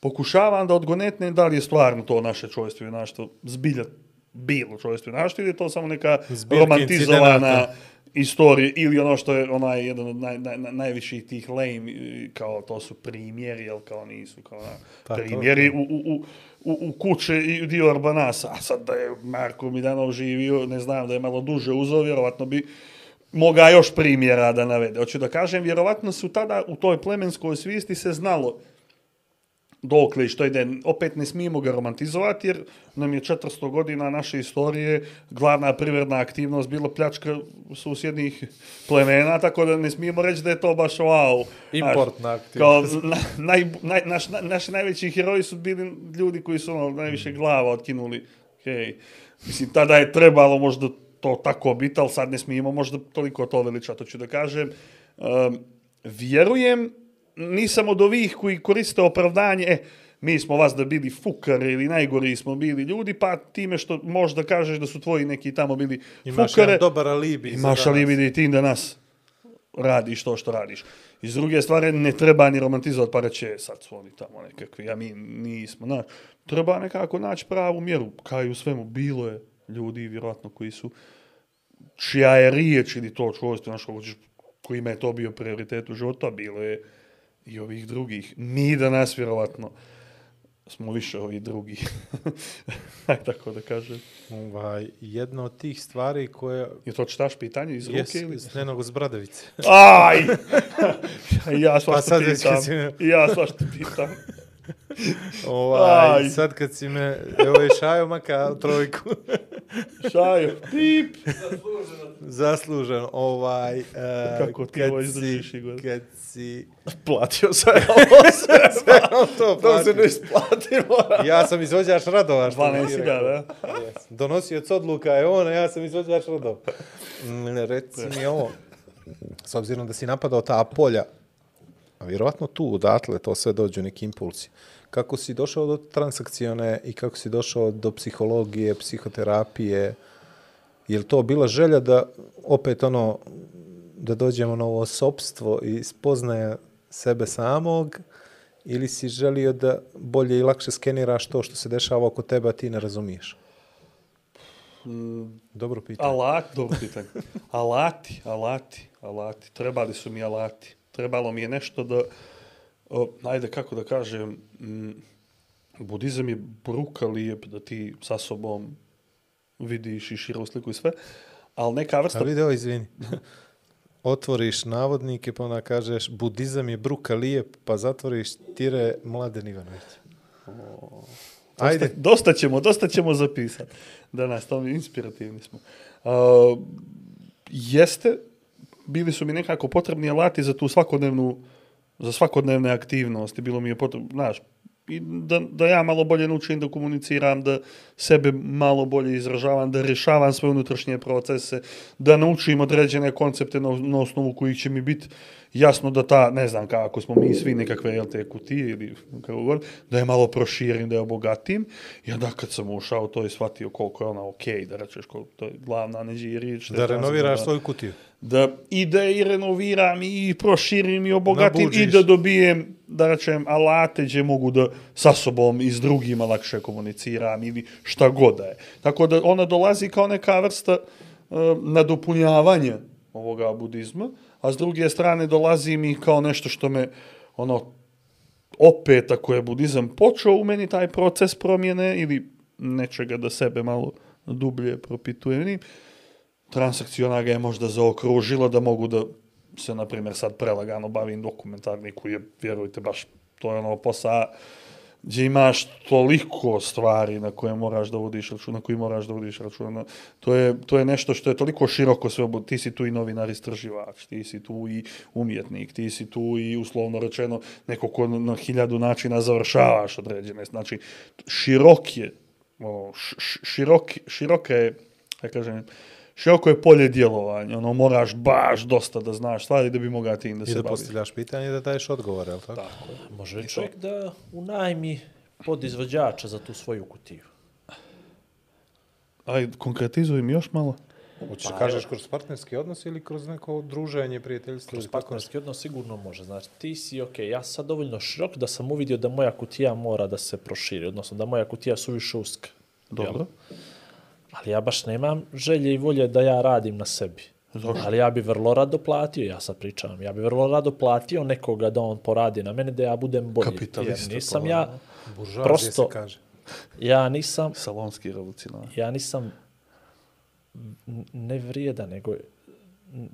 pokušavam da odgonetnem da li je stvarno to naše čovjstvo i junaštvo zbilja bilo čovjstvo i junaštvo ili je to samo neka Zbirka romantizovana incidenata. istorija ili ono što je onaj jedan od naj, naj, naj, najviših tih lame, kao to su primjeri, jel kao nisu, kao na, Pa to- primjeri u, u, u, u, u kuće i dio Arbanasa. A sad da je Marko Midanov živio, ne znam, da je malo duže uzao, vjerovatno bi moga još primjera da navede. Hoću da kažem, vjerovatno su tada u toj plemenskoj svijesti se znalo dokle i što ide, opet ne smijemo ga romantizovati, jer nam je 400 godina naše istorije glavna privredna aktivnost bila pljačka susjednih plemena, tako da ne smijemo reći da je to baš wow. Importna aktivnost. Kao, na, naj, naj, naš, na, naši najveći heroji su bili ljudi koji su ono, najviše glava otkinuli. Hej. Mislim, tada je trebalo možda to tako biti, ali sad ne smijemo možda toliko to veličati. Hoću da kažem, Um, vjerujem, nisam od ovih koji koriste opravdanje, e, mi smo vas da bili fukare ili najgori smo bili ljudi, pa time što možda kažeš da su tvoji neki tamo bili Imaš fukare, jedan dobar alibi. imaš alibi da i ti danas radiš to što radiš. I s druge stvari, ne treba ni romantizovati pa reći, "E, sad su oni tamo nekakvi, a mi nismo. Znaš, treba nekako naći pravu mjeru, kao i u svemu. Bilo je ljudi, vjerojatno, koji su, čija je riječ ili to čovjek, znaš, ćeš, kojima je to bio prioritet u životu, a bilo je i ovih drugih. Mi danas, vjerovatno, smo više ovi drugi. [LAUGHS] Aj, tako da kažem. Ovaj, jedna od tih stvari koje Je to čitaš pitanje iz ruke Jes, ili? s Nenog z Bradavice. Aj! [LAUGHS] ja svašta Pa pitam. si me- Ja svašta pitam. [LAUGHS] Ovaj, Aj. sad kad si me, evo je Šajo maka trojku. Šajo, pip! Zaslužen, ovaj... Uh, Kako ti ovo izdržiš, Igor? Kad si... Platio sam [LAUGHS] ovo [LAUGHS] sve. to To se ne isplati, moram. Ja sam izvođač radova. što bi 12 ti si ga, da? Yes. Donosioc odluka je on, a ja sam izvođač radova. Mm, Reci mi ovo, s obzirom da si napadao ta polja, a vjerovatno tu, odatle, to sve dođu neki impulsi. Kako si došao do transakcione i kako si došao do psihologije, psihoterapije, je to bila želja da opet ono, da dođemo na ovo sobstvo i spoznaje sebe samog, ili si želio da bolje i lakše skeniraš to što se dešava oko tebe, a ti ne razumiješ? Dobro pitanje. Alati, dobro pitanje. Alati, alati, alati. Trebali su mi alati. Trebalo mi je nešto da, o, ajde kako da kažem, m, budizam je bruka lijep da ti sa sobom vidiš i širu sliku i sve, ali neka vrsta A video, izvini. [LAUGHS] Otvoriš navodnike, pa onda kažeš budizam je bruka lijep, pa zatvoriš tire Mladen Ivanović. Ajde. Dosta, dosta ćemo, dosta ćemo zapisati. Danas, to mi inspirativni smo. Uh, jeste, bili su mi nekako potrebni alati za tu svakodnevnu, za svakodnevne aktivnosti. Bilo mi je potrebno, znaš, i da, da ja malo bolje naučim da komuniciram, da sebe malo bolje izražavam, da rješavam svoje unutrašnje procese, da naučim određene koncepte na, na osnovu kojih će mi biti jasno da ta, ne znam kako smo mi svi nekakve jel te kutije ili kako god, da je malo proširim, da je obogatim. I onda kad sam ušao to i shvatio koliko je ona okej, da rečeš koliko to je glavna neđe riječ. Da renoviraš svoju kutiju. Da i da je i renoviram i proširim i obogatim i da dobijem, da rečem, alate gdje mogu da sa sobom i s drugima lakše komuniciram ili šta god da je. Tako da ona dolazi kao neka vrsta uh, nadopunjavanja ovoga budizma, a s druge strane dolazi mi kao nešto što me ono opet ako je budizam počeo u meni taj proces promjene ili nečega da sebe malo dublje propitujem, transakciona ga je možda zaokružila da mogu da se, na primjer, sad prelagano bavim dokumentarni koji je, vjerujte, baš to je ono posao gdje imaš toliko stvari na koje moraš da vodiš računa, na koji moraš da vodiš računa. To je, to je nešto što je toliko široko sve, ti si tu i novinar istraživač, ti si tu i umjetnik, ti si tu i uslovno rečeno neko ko na, na hiljadu načina završavaš određene. Znači, širok je, ono, š- širok, široka je, ja kažem, široko je polje djelovanja, ono, moraš baš dosta da znaš stvari da bi mogao tim da I se da baviš. postavljaš pitanje i da daješ odgovor, je li tako? Tako je. Može čovjek da unajmi podizvođača za tu svoju kutiju. Ajde, konkretizuj mi još malo. Hoćeš da kažeš kroz partnerski odnos ili kroz neko druženje, prijateljstvo? Kroz ili tako partnerski odnos sigurno može. Znači, ti si, ok, ja sam sad dovoljno širok da sam uvidio da moja kutija mora da se proširi, odnosno da moja kutija suviše uska. Dobro. Ali ja baš nemam želje i volje da ja radim na sebi. Zašto? Ali ja bi vrlo rado platio, ja sad pričam, ja bi vrlo rado platio nekoga da on poradi na mene, da ja budem bolji. Kapitalista Jer nisam to, ja, Buržoazija prosto, se kaže. ja nisam, Salonski revolucionar. ja nisam n- ne vrijedan, nego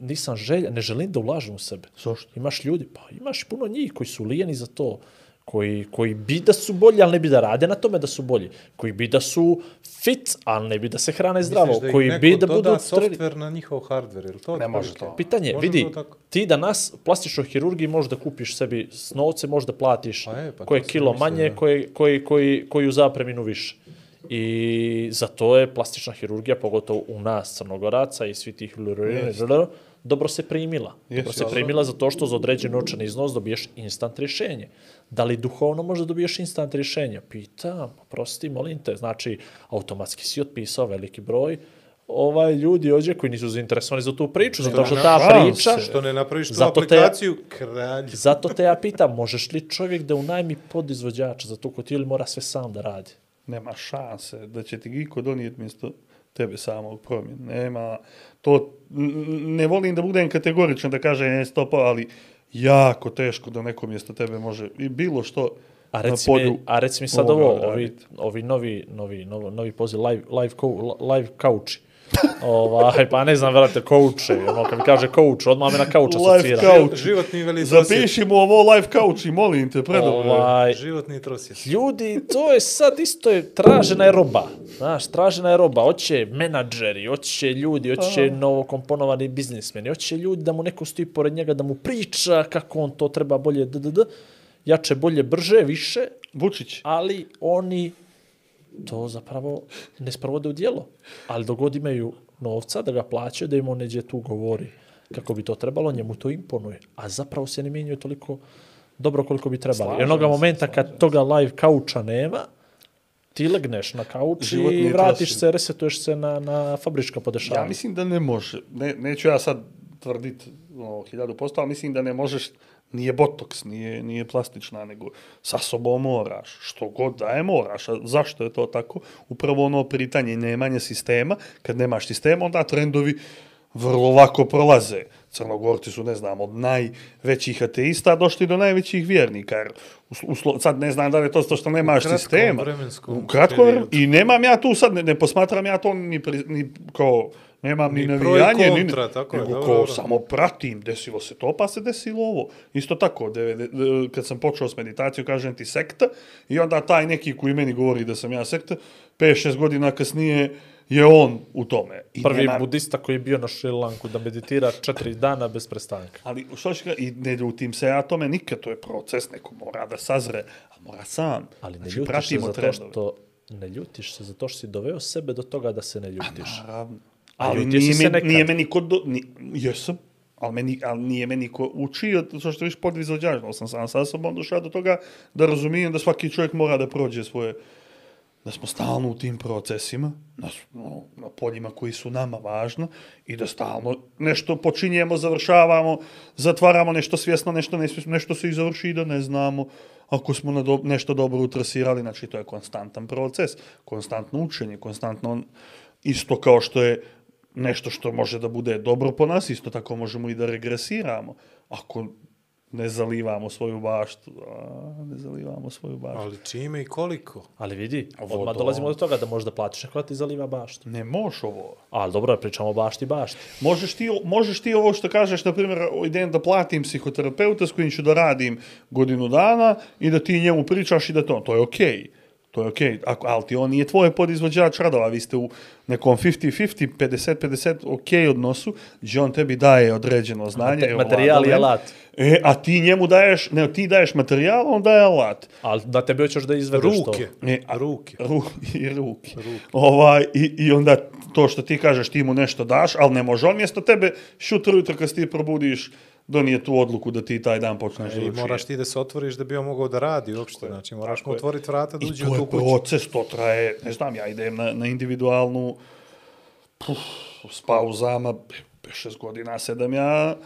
nisam želja, ne želim da ulažem u sebe. Zašto? Imaš ljudi, pa imaš puno njih koji su lijeni za to, koji, koji bi da su bolji, ali ne bi da rade na tome da su bolji. Koji bi da su fit, ali ne bi da se hrane zdravo. Misliš da im koji bi da budu streli. softver na njihov hardware, ili to? Ne može to. Pitanje, Može vidi, tako? ti danas plastičnoj hirurgiji možeš da kupiš sebi s novce, možeš da platiš Pa je, pa koje kilo mislio, manje, da. koje, koji, koji, koju zapreminu više. I za to je plastična hirurgija, pogotovo u nas, crnogoraca i svi tih dobro se primila. Dobro se primila zato što za određen novčani iznos dobiješ instant rješenje. Da li duhovno možda dobiješ instant rješenje? Pitam, prosti, molim te. Znači, automatski si otpisao veliki broj ovaj ljudi ovdje koji nisu zainteresovani za tu priču, zato što ta priča... Što ne napraviš tu Zato te- aplikaciju, kralj. Zato te ja pitam, možeš li čovjek da unajmi podizvođača za to ko ti ili mora sve sam da radi? Nema šanse da će ti iko donijeti mjesto tebe samog promjen. Nema, to, ne volim da budem kategoričan da kažem ne stopa, ali jako teško da neko mjesto tebe može i bilo što A na reci, mi, polju a reci mi sad ovo, ovi, ovi novi, novi, novi, novi poziv, live, live, live couch. Ovaj, pa ne znam, vrate, kouče, ono, kad mi kaže coach, odmah me na Live asocira. couch. Životni velikosjet. Zapiši mu ovo live couch i molim te, predobro. je. Ovaj, Životni trosjet. ljudi, to je sad isto je, tražena je roba. Znaš, tražena je roba. Hoće menadžeri, hoće ljudi, hoće novo komponovani biznismeni, hoće ljudi da mu neko stoji pored njega, da mu priča kako on to treba bolje, d, d, d, jače, bolje, brže, više, Vučić, ali oni to zapravo ne sprovode u dijelo. Ali dogod imaju novca da ga plaćaju, da im on neđe tu govori kako bi to trebalo, njemu to imponuje. A zapravo se ne mijenjaju toliko dobro koliko bi trebalo. I Slažem onoga se, momenta kad toga live kauča nema, ti legneš na kauč i vratiš se, resetuješ se na, na fabrička podešavanja. ja mislim da ne može. Ne, neću ja sad tvrditi no, hiljadu posto, ali mislim da ne možeš, nije botoks, nije, nije plastična, nego sa sobom moraš. Što god da je, moraš. A zašto je to tako? Upravo ono pitanje nemanja sistema. Kad nemaš sistema, onda trendovi vrlo lako prolaze. Crnogorci su, ne znam, od najvećih ateista došli do najvećih vjernika. Jer uslo- sad ne znam da li je to to što nemaš sistema. vremenskom U kratkom vremenu. periodu. I nemam ja tu sad, ne, ne posmatram ja to ni, pri, ni kao, nemam ni, Ni navijanje, ni, kontra, tako je, nego dobro, kao dobro. samo pratim, desilo se to, pa se desilo ovo. Isto tako, de, de, de, kad sam počeo s meditacijom, kažem ti sekta, i onda taj neki koji meni govori da sam ja sekta, 5-6 godina kasnije je on u tome. I Prvi nema- budista koji je bio na Šri Lanku da meditira četiri dana bez prestanka. Ali što ću i ne ljutim se ja tome nikad, to je proces, neko mora da sazre, a mora sam. Ali ne Znači, ljutiš se zato trendove. što ne ljutiš se zato što si doveo sebe do toga da se ne ljutiš. Naravno. Ali nije, se me, nije me niko... Do, ni, jesam, ali, meni, ali nije me niko učio, to što viš podvizođač, ali sam sam sa sobom došao do toga da razumijem da svaki čovjek mora da prođe svoje da smo stalno u tim procesima, na, s- no, na poljima koji su nama važno i da stalno nešto počinjemo, završavamo, zatvaramo nešto svjesno, nešto nesvjesno, nešto se i završi i da ne znamo ako smo na do, nešto dobro utrasirali, znači to je konstantan proces, konstantno učenje, konstantno isto kao što je nešto što može da bude dobro po nas, isto tako možemo i da regresiramo. Ako ne zalivamo svoju baštu, a, ne zalivamo svoju baštu. Ali čime i koliko? Ali vidi, odmah Vodom. dolazimo do toga da možda platiš neko da ti zaliva baštu. Ne moš ovo. Ali dobro, pričamo o bašti bašti. Možeš ti, možeš ti ovo što kažeš, na primjer, idem da platim psihoterapeuta s kojim ću da radim godinu dana i da ti njemu pričaš i da to, to je okej. Okay. To je okej, okay. Ali ti on nije tvoj podizvođač radova, vi ste u nekom 50-50, 50-50 okej odnosu, gdje on tebi daje određeno znanje. Mate- evo, materijal i Vlado, alat. E, a ti njemu daješ, ne, ti daješ materijal, on daje alat. Ali da tebe hoćeš da izvedeš to. Ruke. E, a, Ruke. Ru, [LAUGHS] I ruke. Ovaj, i, I onda to što ti kažeš, ti mu nešto daš, ali ne može on mjesto tebe šutro jutro kad ti probudiš donije tu odluku da ti taj dan počneš da I učiš. moraš ti da se otvoriš da bi on mogao da radi uopšte. Znači, moraš mu je. otvoriti vrata da I uđe u to tu je kuću. proces, to traje, ne znam, ja idem na, na individualnu puf, s pauzama, 5-6 godina, 7 ja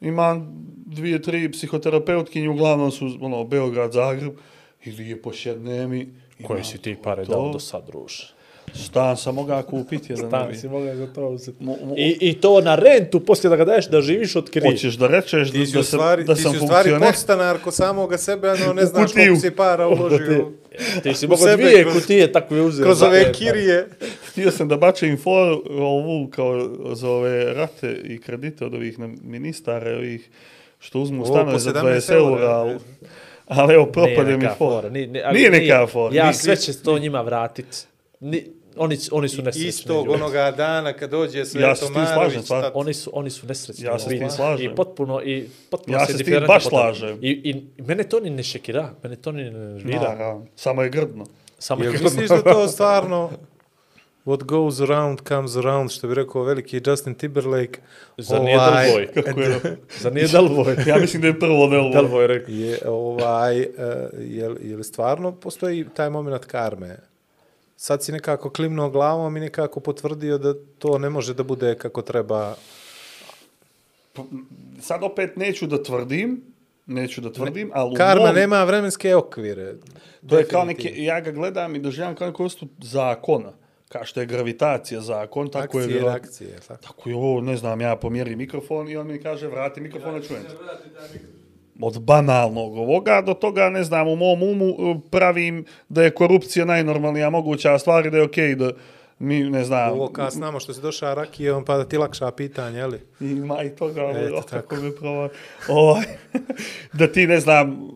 imam dvije, tri psihoterapeutkinje, uglavnom su ono, Beograd, Zagreb, i lijepo sjednem i... Koji imam si ti pare to. dao do sad, druže? Stan sam mogao kupiti jedan Stan novi. si mogao za to uzeti. Mo- mo- I, I to na rentu, poslije da ga daješ da živiš od krije. Hoćeš da rečeš Ti da, si da, sam, da ti si u stvari funkcioner? podstanar ko samoga sebe, ano ne znaš koliko si para uložio Ti si u mogao dvije kroz- kutije takve uzeti. kroz ove kirije. Htio sam da bačem for ovu kao za ove rate i kredite od ovih ministara, ovih što uzmu stanove za 17 20 eura, eura, ali, ne. ali evo propade mi for. fora, Nije, neka fora. Ja sve će to njima vratit. Ni, oni, oni su nesrećni. Istog ljudi. onoga dana kad dođe Ja se Sveto s tim Marović, slažem, tad- Oni su, oni su nesrećni. Ja se s tim slažem. I potpuno, i potpuno Ja se s tim baš slažem. I, I mene to ni ne šekira, mene to ni ne nervira. Naravno, samo je grdno. Samo Jel kad- misliš da to stvarno [LAUGHS] What goes around comes around, što bi rekao veliki Justin Timberlake. Nije Ovaj, Delvoj? [LAUGHS] Kako je? Zar nije Delvoj? ja mislim da je prvo [LAUGHS] Delvoj. Delvoj rekao. je, ovaj, uh, je, li- je li stvarno postoji taj moment karme? Sad si nekako klimnuo glavom i nekako potvrdio da to ne može da bude kako treba. Sad opet neću da tvrdim, neću da tvrdim, ali Karma mom, nema vremenske okvire. to je kao neke, ja ga gledam i doživljam kao neku vrstu zakona. Kao što je gravitacija zakon, tako je Akcije i vjerojatno- reakcije. tako? Tako je ovo, ne znam, ja pomjeri mikrofon i on mi kaže vrati mikrofon na čujem. te. Od banalnog ovoga do toga, ne znam, u mom umu e, pravim da je korupcija najnormalnija moguća stvar i da je okej da mi, ne znam, Ovo kad znamo što si došao rakijom, pa da ti lakša pitanje, jeli? ima i toga, Eto, Eto, tako. kako prava, ovaj, [LAUGHS] da ti, ne znam,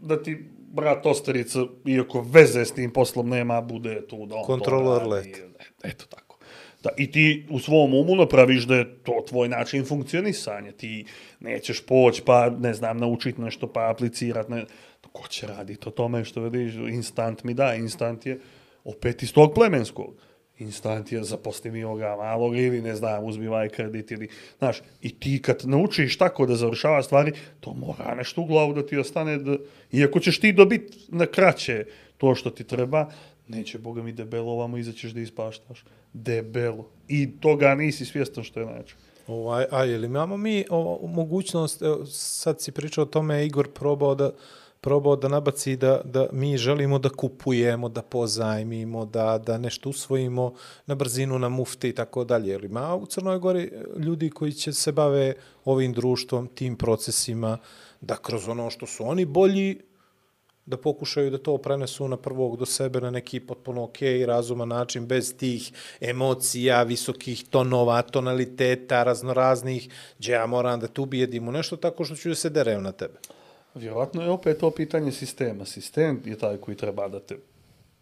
da ti brat Osterica, iako veze s tim poslom nema, bude tu da on Kontrolor to radi. let. Eto tako. Da, I ti u svom umu napraviš da je to tvoj način funkcionisanja. Ti nećeš poći pa, ne znam, naučiti nešto pa aplicirati. Ne... Ko će raditi o tome što vidiš? Instant mi da, instant je opet iz tog plemenskog. Instant je zaposli mi ovoga malog ili ne znam, uzmi ovaj kredit ili, znaš, i ti kad naučiš tako da završava stvari, to mora nešto u glavu da ti ostane, da, iako ćeš ti dobiti na kraće to što ti treba, neće, boga mi, debelo ovamo izaćeš da ispaštaš. Debelo. I toga nisi svjestan što je najče. Ovaj, a je li imamo mi o, mogućnost, sad si pričao o tome, Igor probao da probao da nabaci da, da mi želimo da kupujemo, da pozajmimo, da, da nešto usvojimo na brzinu, na mufti i tako dalje. Jer ima u Crnoj Gori e, ljudi koji će se bave ovim društvom, tim procesima, da kroz ono što su oni bolji, da pokušaju da to prenesu na prvog do sebe na neki potpuno ok, razuman način, bez tih emocija, visokih tonova, tonaliteta, raznoraznih, gdje ja moram da te ubijedim u nešto tako što ću da se derem na tebe. Vjerojatno je opet to pitanje sistema. Sistem je taj koji treba da te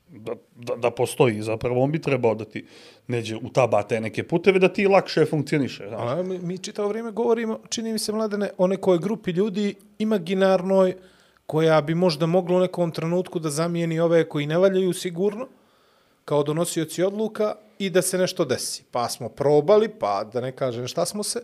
da, da, da postoji. Zapravo on bi trebao da ti neđe utaba te neke puteve, da ti lakše funkcioniše. Znaš. A, mi, mi čitavo vrijeme govorimo, čini mi se, mladene, o nekoj grupi ljudi imaginarnoj, koja bi možda mogla u nekom trenutku da zamijeni ove koji ne valjaju sigurno, kao donosioci odluka i da se nešto desi. Pa smo probali, pa da ne kažem šta smo se,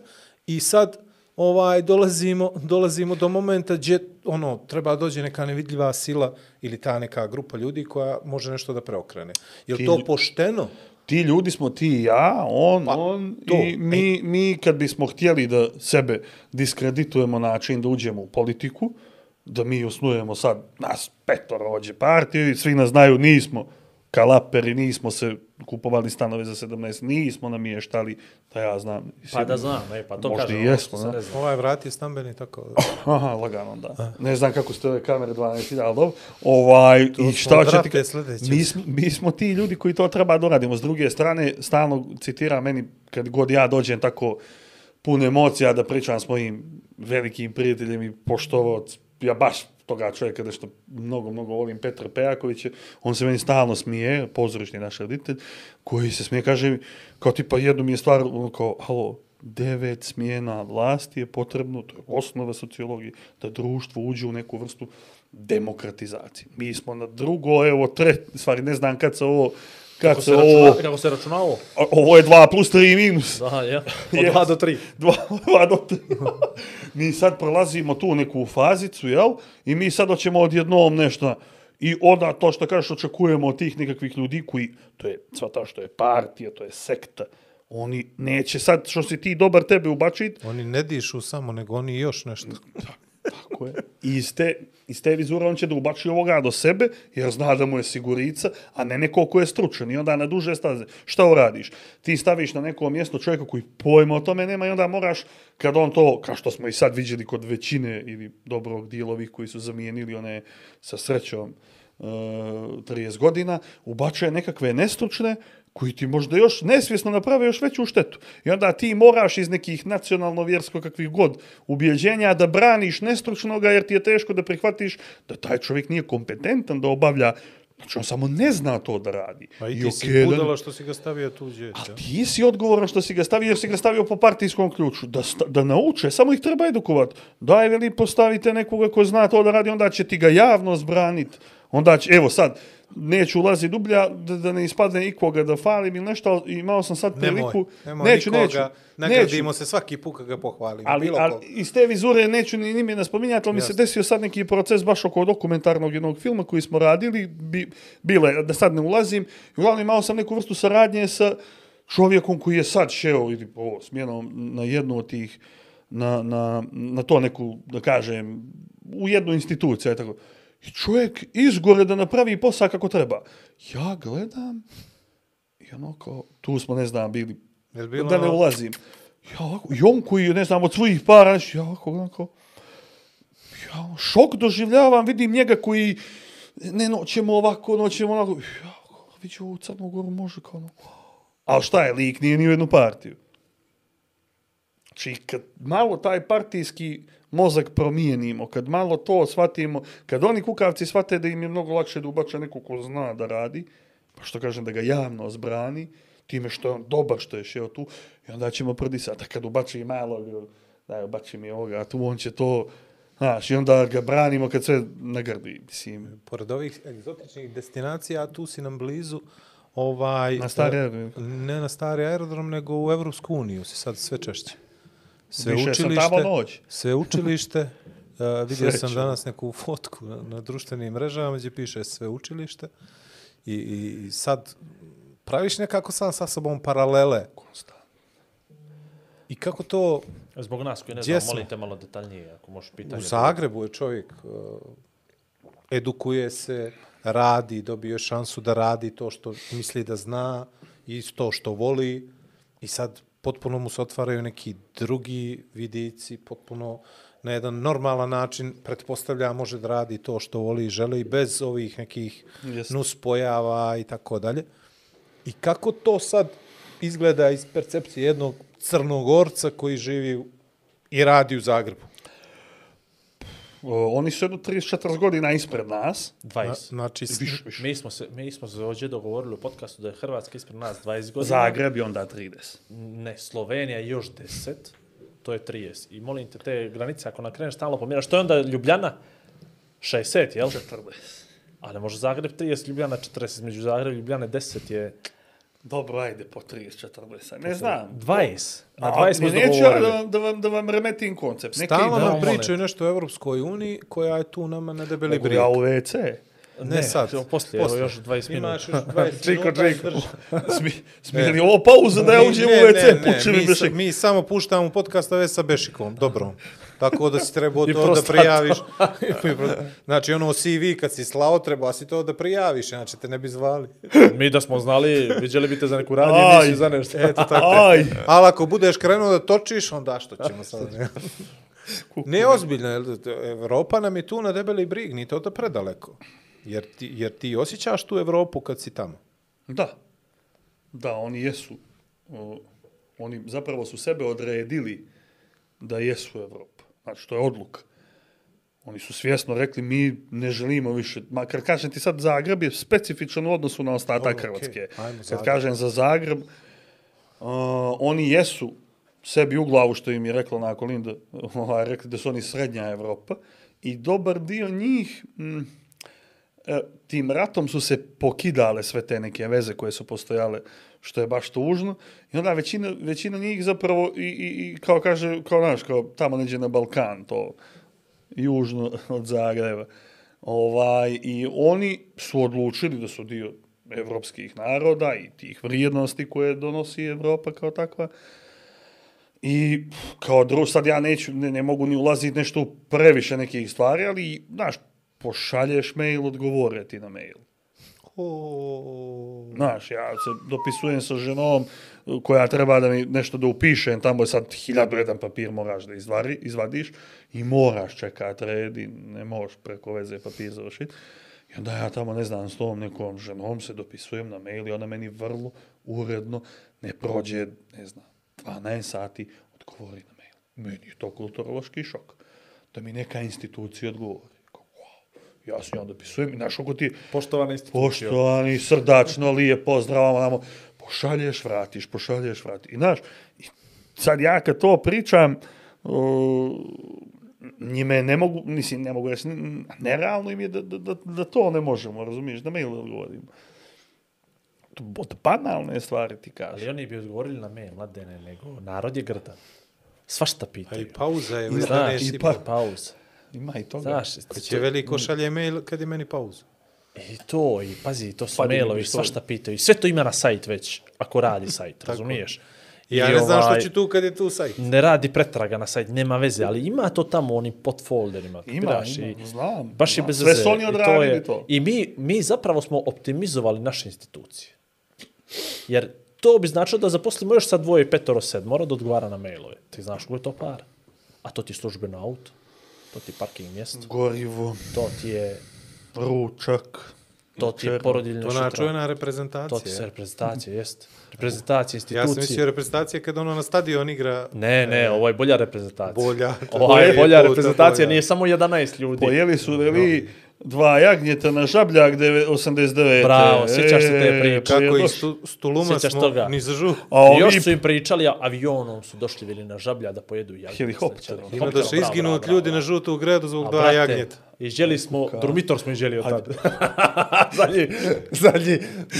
i sad ovaj dolazimo dolazimo do momenta gdje ono treba dođe neka nevidljiva sila ili ta neka grupa ljudi koja može nešto da preokrene. Je Ti to pošteno? Ti ljudi smo ti i ja, on, Pa, on to. i mi, mi kad bismo htjeli da sebe diskreditujemo način da uđemo u politiku, da mi osnujemo sad nas petoro ođe partiju i svi nas znaju, nismo kalaperi, nismo se kupovali stanove za 17, nismo namještali, da ja znam. Pa da znam, e, pa to Možda kažem. i ono jesmo, se da. ne zna. Ovaj vrat je stambeni tako. Aha, lagano, da. Ne znam kako ste ove kamere 12, ali dobro. Ovaj, i smo šta će ti... Mi smo, mi smo ti ljudi koji to treba da uradimo. S druge strane, stalno citira meni, kad god ja dođem tako pun emocija da pričam s mojim velikim prijateljem i poštovao, ja baš toga čovjeka da što mnogo, mnogo volim Petar Pejaković, on se meni stalno smije, pozorišni naš reditelj, koji se smije, kaže mi, kao tipa jednu mi je stvar, ono kao, halo, devet smjena vlasti je potrebno, to je osnova sociologije, da društvo uđe u neku vrstu demokratizacije. Mi smo na drugo, evo, tre, stvari, ne znam kad se ovo, kad Kako se se, ovo, računa, kako se računa ovo? je 2 plus 3 minus. Da, ja. [LAUGHS] Od Yes. 2 do 3. Dva, dva do tri. [LAUGHS] [LAUGHS] mi sad prolazimo tu neku fazicu, jel? I mi sad hoćemo odjednom nešto I onda to što kažeš očekujemo od tih nekakvih ljudi koji, to je sva ta što je partija, to je sekta, oni neće sad što si ti dobar tebe ubačit, Oni ne dišu samo, nego oni još nešto. Tako je. I iz te, iz te vizure on će da ubači ovoga do sebe, jer zna da mu je sigurica, a ne neko ko je stručan. I onda na duže staze, šta uradiš? Ti staviš na neko mjesto čovjeka koji pojma o tome nema i onda moraš, kad on to, kao što smo i sad viđeli kod većine ili dobrog dijelovih koji su zamijenili one sa srećom e, 30 godina, ubačuje nekakve nestručne, koji ti možda još nesvjesno naprave još veću štetu. I onda ti moraš iz nekih nacionalno-vjersko kakvih god ubjeđenja da braniš nestručnoga jer ti je teško da prihvatiš da taj čovjek nije kompetentan da obavlja Znači, on samo ne zna to da radi. Pa i ti okej si da- budala što si ga stavio tuđe. A ti si odgovoran što si ga stavio, jer si ga stavio po partijskom ključu. Da, da nauče, samo ih treba edukovati. Daj, veli, postavite nekoga ko zna to da radi, onda će ti ga javno zbraniti. Onda će, evo sad, neću ulazi dublja, da, da ne ispadne ikoga da falim ili nešto, ali imao sam sad Nemoj, priliku. nemoj neću, nikoga, neću. nagradimo neću. se svaki put kad ga pohvalimo. Ali, bilo ali iz te vizure neću ni ime ne spominjati, ali mi se desio sad neki proces baš oko dokumentarnog jednog filma koji smo radili, bi, bile, da sad ne ulazim, i uglavnom imao sam neku vrstu saradnje sa čovjekom koji je sad šeo ili po smjenom na jednu od tih, na, na, na to neku, da kažem, u jednu instituciju, tako. I čovjek izgore da napravi posao kako treba. Ja gledam i ono kao, tu smo, ne znam, bili, bilo da ne ono- ulazim. Ja ovako, i on koji ne znam, od svojih para, ja ovako, gledam kao, ja ono, šok doživljavam, vidim njega koji, ne noćemo ovako, noćemo onako, ja, vidio u Crnu Goru može kao ono, ali šta je, lik nije ni u jednu partiju. Znači, kad malo taj partijski mozak promijenimo, kad malo to shvatimo, kad oni kukavci shvate da im je mnogo lakše da ubače neko ko zna da radi, pa što kažem da ga javno zbrani, time što je on dobar što je šeo tu, i onda ćemo prdisati. A kad ubači i malo, daj, ubači mi ovoga, a tu on će to, znaš, i onda ga branimo kad sve nagrdi, mislim. Pored ovih egzotičnih destinacija, tu si nam blizu, ovaj... Na stari e, aerodrom. Ne na stari aerodrom, nego u Evropsku uniju si sad sve češće. Sve Više sam učilište, tamo noć. sve učilište, uh, [LAUGHS] vidio sam Srećom. danas neku fotku na, na društvenim mrežama gdje piše sve učilište i, i, i sad praviš nekako sam sa sobom paralele. I kako to Zbog nas koji ne znam, smo? molite malo detaljnije, ako možeš pitanje. U Zagrebu je čovjek uh, edukuje se, radi, dobio je šansu da radi to što misli da zna i to što voli i sad potpuno mu se otvaraju neki drugi vidici, potpuno na jedan normalan način pretpostavlja može da radi to što voli i želi bez ovih nekih Jeste. nuspojava i tako dalje. I kako to sad izgleda iz percepcije jednog crnogorca koji živi i radi u Zagrebu? O, oni su jedno 34 godina ispred nas. 20. Znači, Više, više. Mi smo se, mi smo se ovdje dogovorili u podcastu da je Hrvatska ispred nas 20 godina. Zagreb i onda 30. Ne, Slovenija još 10. To je 30. I molim te, te granice, ako nakreneš stalno pomjeraš, što je onda Ljubljana? 60, jel? 40. Ali može Zagreb 30, Ljubljana 40. Među Zagreb i Ljubljane 10 je Dobro, ajde, po 30, 40. Ne znam. 20. Na A, 20 smo se neću ja da dogovorili. vam, da, vam, da vam remetim koncept. Neka Stalno ide- nam pričaju nešto o Evropskoj uniji koja je tu nama na debeli Mogu brijeg. ja u WC. Ne sad. evo, Poslije, evo još 20 minuta. Imaš još 20 Čiko, [LAUGHS] minuta čiko. drži. [LAUGHS] Smi, smijeli ovo pauza da ja uđem ne, u WC, ne, ne, pučem mi, mi samo puštamo podcast ove sa Bešikom, dobro. Tako da si trebao [LAUGHS] to da prijaviš. [LAUGHS] znači, ono CV kad si slao, trebao si to da prijaviš, znači te ne bi zvali. [LAUGHS] Mi da smo znali, vidjeli bi te za neku radnju emisiju za nešto. Eto tako. Aj, Ali ako budeš krenuo da točiš, onda što ćemo sad? Ne, ne ozbiljno, jel, Evropa nam je tu na debeli brig, ni to da predaleko. Jer ti, jer ti osjećaš tu Evropu kad si tamo. da. Da, oni jesu. O, oni zapravo su sebe odredili da jesu Evropa. Znači, to je odluka. Oni su svjesno rekli, mi ne želimo više. Ma, kad kažem ti sad, Zagreb je specifičan u odnosu na ostatak Dobro, Hrvatske. ajmo Kad kažem za Zagreb, uh, oni jesu sebi u glavu, što im je rekla na Kolinda, [LAUGHS] ovaj, rekli da su oni srednja Evropa, i dobar dio njih, mm, e, tim ratom su se pokidale sve te neke veze koje su postojale, što je baš tužno. I onda većina, većina njih zapravo, i, i, i kao kaže, kao naš, kao tamo neđe na Balkan, to južno [LAUGHS] od Zagreba. Ovaj, I oni su odlučili da su dio evropskih naroda i tih vrijednosti koje donosi Evropa kao takva. I kao drugo, sad ja neću, ne, ne mogu ni ulaziti nešto u previše nekih stvari, ali, znaš, pošalješ mail, odgovore ti na mail. O, Znaš, ja se dopisujem sa ženom koja treba da mi nešto da upišem, tamo je sad hiljadu jedan papir moraš da izvari, izvadiš i moraš čekat red i ne možeš preko veze papir završiti. I onda ja tamo, ne znam, s tom nekom ženom se dopisujem na mail i ona meni vrlo uredno ne prođe, ne znam, 12 sati odgovori na mail. Meni je to kulturološki šok. Da mi neka institucija odgovori. Ja se njom dopisujem i znaš kako ti Poštovana institucija. poštovani, srdačno, lijep pozdrav, vamo, pošalješ, vratiš, pošalješ, vratiš. I znaš, sad ja kad to pričam, uh, njime ne mogu, mislim, ne mogu reći, n- nerealno im je da, da, da, da to ne možemo, razumiješ, da mail odgovorimo. To Od banalne stvari ti Ali kaže. oni bi odgovorili na mail, mladene, nego narod je grdan. Svašta i pitaju. pauza je, Znaš, i pa- pauza. Ima i toga. Znaš, Će veliko šalje mail kad je meni pauza. I to, i pazi, to su Pa, mailovi, što- svašta pitaju. I sve to ima na sajt već, ako radi sajt, razumiješ? I ja I ne znam ovaj, što će tu kad je tu sajt. Ne radi pretraga na sajt, nema veze, ali ima to tamo u onim podfolderima. Ima, ima, i znam, Baš je znam. bez Sve veze. su oni I to odradili je- to. I mi, mi zapravo smo optimizovali naše institucije. Jer to bi značilo da zaposlimo još sad dvoje, petoro, sedmora da odgovara na mailove. Ti znaš koliko je to para. A to ti je službeno auto, to ti je parking mjesto, Gorivo, to ti je, ručak. to ti je porodiljno To ona šutra. čujena To ti reprezentacija. se reprezentacija, jest. Reprezentacija Ja institucije. sam mislio reprezentacija kad ono na stadion igra Ne, ne, ovo je bolja reprezentacija. bolja. Ovo je bolja reprezentacija, bolja. nije samo 11 ljudi. Pojeli su veli dva jagnjeta na žabljak deve- 89. Bravo, sjećaš se te priče. Kako stu, Stuluma smo toga? ni za. A I još su im pričali, a avionom su došli bili na žablja da pojedu jagnje. Helikopterom. Ima da su izginut ljudi na žutu gradu zbog dva jagnjeta. Izđeli smo, durmitor smo izđeli od tada. [LAUGHS] zadnji, zadnji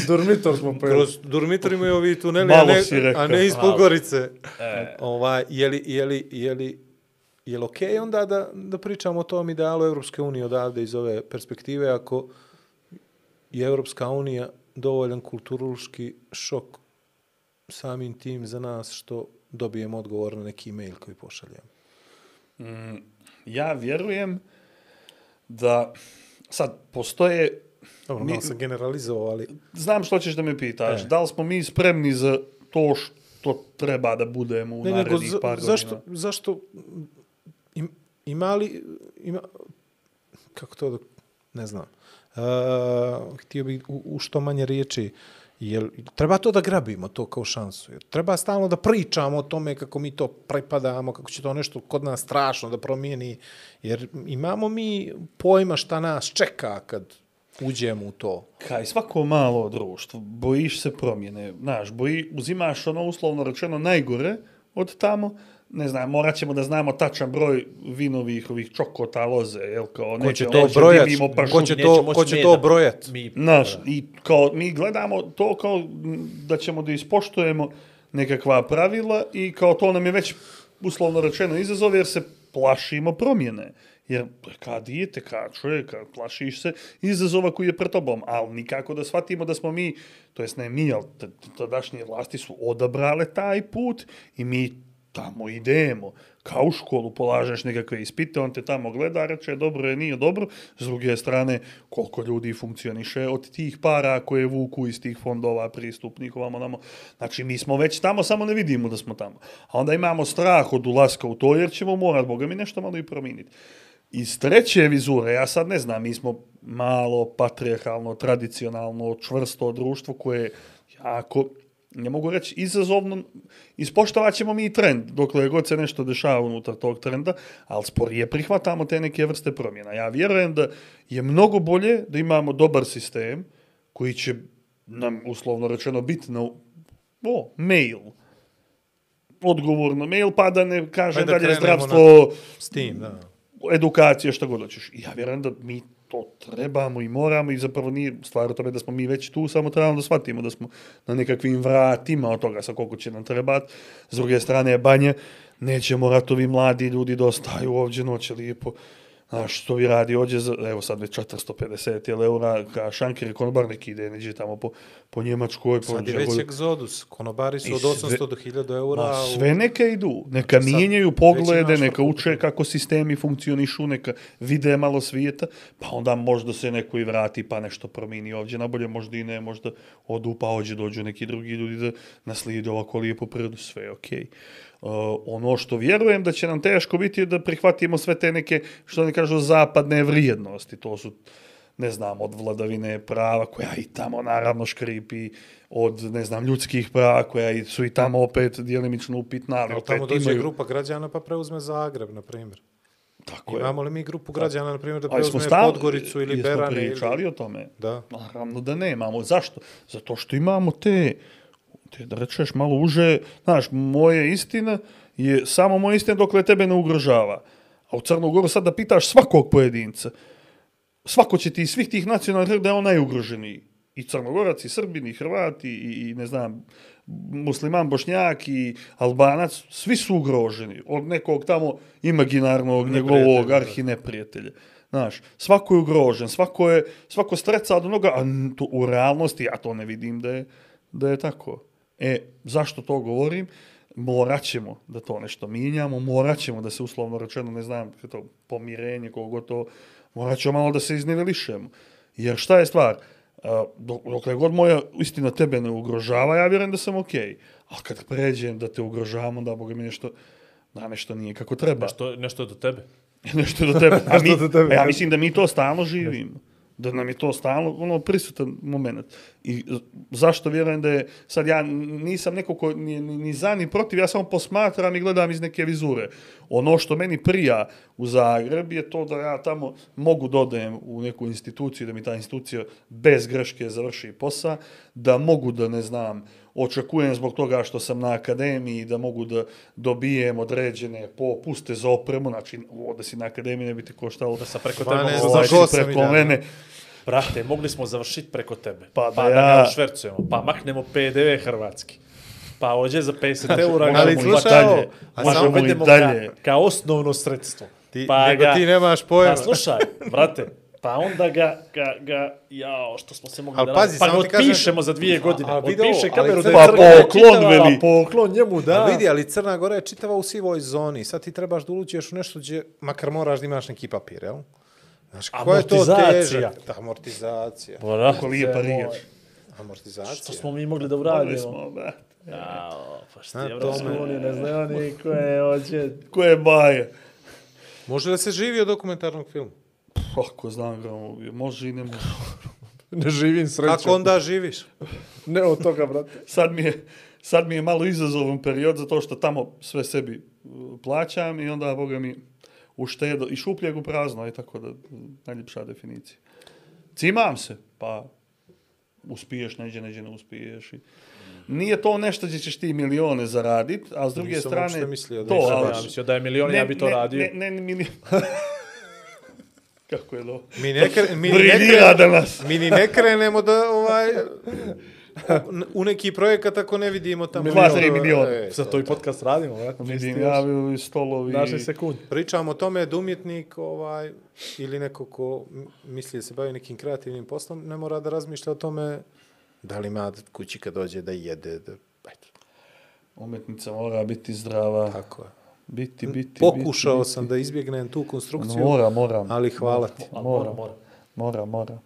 durmitor smo pojeli. Kroz dormitor imaju ovi tuneli, a ne, a ne iz Malo. Podgorice. Ovaj, je li, je li, je li, okej onda da, da pričamo o tom idealu Evropske unije odavde iz ove perspektive ako je Evropska unija dovoljan kulturološki šok samim tim za nas što dobijemo odgovor na neki mail koji pošaljemo. Ja vjerujem da sad postoje Dobro, Mi- sam generalizovao, ali znam što ćeš da me pitaš, E. da li smo mi spremni za to što treba da budemo u Ne, nego narednih za, par zašto, godina? zašto im, ima li, ima, kako to ne znam, e, htio bih u, u što manje riječi, jel, treba to da grabimo, to kao šansu, jer treba stalno da pričamo o tome kako mi to prepadamo, kako će to nešto kod nas strašno da promijeni, jer imamo mi pojma šta nas čeka kad uđemo u to. Kaj svako malo društvo, bojiš se promjene, znaš, boji, uzimaš ono uslovno rečeno najgore od tamo, ne znam, morat ćemo da znamo tačan broj vinovih ovih čokota, loze, jel, kao Ko će neće- to brojat? divimo Ko će Neće to, moći ko će to brojat? Mi, Znaš, i kao mi gledamo to kao da ćemo da ispoštujemo nekakva pravila i kao to nam je već uslovno rečeno izazov jer se plašimo promjene. Jer kad dijete, kad čovjeka, plašiš se izazova koji je pred tobom, ali nikako da shvatimo da smo mi, to jest ne mi, ali tadašnje vlasti su odabrale taj put i mi tamo idemo. Kao u školu polažeš nekakve ispite, on te tamo gleda, reče dobro je, nije dobro. S druge strane, koliko ljudi funkcioniše od tih para koje vuku iz tih fondova pristupnih ovamo namo. Znači, mi smo već tamo, samo ne vidimo da smo tamo. A onda imamo strah od ulaska u to, jer ćemo morat, Boga mi, nešto malo i promijeniti. Iz treće vizure, ja sad ne znam, mi smo malo patrijarhalno, tradicionalno, čvrsto društvo koje jako ne mogu reći izazovno, ispoštovat ćemo mi i trend, dokle god se nešto dešava unutar tog trenda, ali sporije prihvatamo te neke vrste promjena. Ja vjerujem da je mnogo bolje da imamo dobar sistem koji će nam, uslovno rečeno, biti na o, mail, odgovor na mail, pa da ne kaže Pa da dalje zdravstvo, S tim, da. edukacije, šta god hoćeš. Ja vjerujem da mi to trebamo i moramo i zapravo nije stvar o tome da smo mi već tu, samo trebamo da shvatimo da smo na nekakvim vratima od toga sa koliko će nam trebati. S druge strane je banje, nećemo ratovi mladi ljudi dostaju ostaju ovdje noće lijepo. Znaš, što vi radi ovdje, za, evo sad već 450 jel, eura, ka šankir konobar neki ide, neđe tamo po, po Njemačkoj, po Sad je već egzodus. Konobari su od sve- 800 do 1000 eura. Ma, a u- sve neka idu, neka Sad mijenjaju poglede, neka uče kako sistemi funkcionišu, neka vide malo svijeta, pa onda možda se neko i vrati pa nešto promijeni ovdje nabolje, možda i ne, možda odu pa ovdje dođu neki drugi ljudi da naslijede ovako lijepu prirodu, sve je okej. Uh, ono što vjerujem da će nam teško biti da prihvatimo sve te neke, što oni kažu, zapadne vrijednosti. To su ne znam, od vladavine prava, koja i tamo naravno škripi, od, ne znam, ljudskih prava, koja i- su i tamo opet dijelimično upitna, ali opet tamo dođe imaju... grupa građana pa preuzme Zagreb, na primjer. Tako je. Imamo li mi grupu građana, na primjer, da preuzme stalno- Podgoricu ili jesmo Berane? pričali Ili... o tome. Da. Naravno da nemamo. Zašto? Zato što imamo te, te da rečeš malo uže, znaš, moje istina je samo moja istina dokle tebe ne ugrožava. A u Crnu Goru sad da pitaš svakog pojedinca, svako će ti svih tih nacionalnih da je on najugroženiji. I Crnogorac, i Srbin, i Hrvati, i, i ne znam, musliman, bošnjak i albanac, svi su ugroženi od nekog tamo imaginarnog njegovog arhi neprijatelja. Znaš, svako je ugrožen, svako je, svako streca od onoga, a to, u realnosti ja to ne vidim da je, da je tako. E, zašto to govorim? Morat ćemo da to nešto mijenjamo, morat ćemo da se uslovno rečeno, ne znam, to pomirenje, kogo to, morat ćemo malo da se iznivelišemo. Jer šta je stvar? A, dok, dokle god moja istina tebe ne ugrožava, ja vjerujem da sam okej. Okay. A kad pređem da te ugrožavam, onda Boga mi nešto, da nešto nije kako treba. Nešto, nešto do tebe. [LAUGHS] nešto do tebe. [LAUGHS] A, mi, do tebe, a ja da. mislim da mi to stalno živimo. Da nam je to stalno ono prisutan moment. I zašto vjerujem da je, sad ja nisam neko ko ni, ni, ni za ni protiv, ja samo posmatram i gledam iz neke vizure. Ono što meni prija u Zagreb je to da ja tamo mogu dodajem u neku instituciju, da mi ta institucija bez greške završi posao, da mogu da ne znam, očekujem zbog toga što sam na akademiji da mogu da dobijem određene popuste za opremu, znači ovo da si na akademiji ne bi te koštalo da Sa preko 12 tebe ovaj, preko mene. Brate, mogli smo završiti preko tebe. Pa da pa da ja- ga švercujemo. Pa maknemo PDV hrvatski. Pa ođe za 50 eura ga Ali slušaj ovo, a Možemo i uvedemo dalje. Ka, kao osnovno sredstvo. Ti, nego ti nemaš pojma. Pa slušaj, brate, pa onda ga, ga, ga jao, što smo se mogli Al da pazi. Pa ga ti kažem- otpišemo za dvije godine. A ovo, Otpiše ali kameru da je Pa crna poklon, čitava, veli. Pa poklon njemu, da. Da. vidi, ali Crna Gora je čitava u sivoj zoni. Sad ti trebaš da ulućeš u nešto gdje, makar moraš da imaš neki papir, jel? Znaš, ko je to težak? Da, amortizacija. Brate Kako lijepa riječ. Amortizacija. Što smo mi mogli da Mogli uradimo? smo, brate. Jao, pa što je Evropska unija, ne znaju oni ko je ođe. Ko je baje? Može da se živi od dokumentarnog filma? Ako znam ga, može i ne može. [LAUGHS] Ne živim srećom. Kako onda živiš? Ne od toga, brate. Sad mi je, sad mi je malo izazovan period zato što tamo sve sebi uh, plaćam i onda, boga mi, uštedo, i šupljeg u prazno, je tako da, najljepša definicija. Cimam se, pa uspiješ, neđe, neđe ne uspiješ. I... Nije to nešto gdje ćeš ti milione zaradit, a s druge Nisam strane... uopšte mislio da to, nisam ali- Ja mislio da je milion, ja bi to ne, radio. Ne, ne, ne, milion... [LAUGHS] Kako je to? Mi ne, kre, mi ne, kre, danas. mi ni ne krenemo da ovaj, [LAUGHS] u neki projekat ako ne vidimo tamo. Dva, tri miliona. E, Za to i podcast radimo, brate. Vidim, javili stolovi. Naše sekund. Pričamo o tome da umjetnik ovaj, ili neko ko misli da se bavi nekim kreativnim poslom, ne mora da razmišlja o tome da li ima kući kad dođe da jede. Da, eto, Umetnica mora biti zdrava. tako je. Biti, biti, Pokušao biti, sam da izbjegnem tu konstrukciju, Mora, moram. ali hvala ti. Mora. mora, mora. Mora, mora.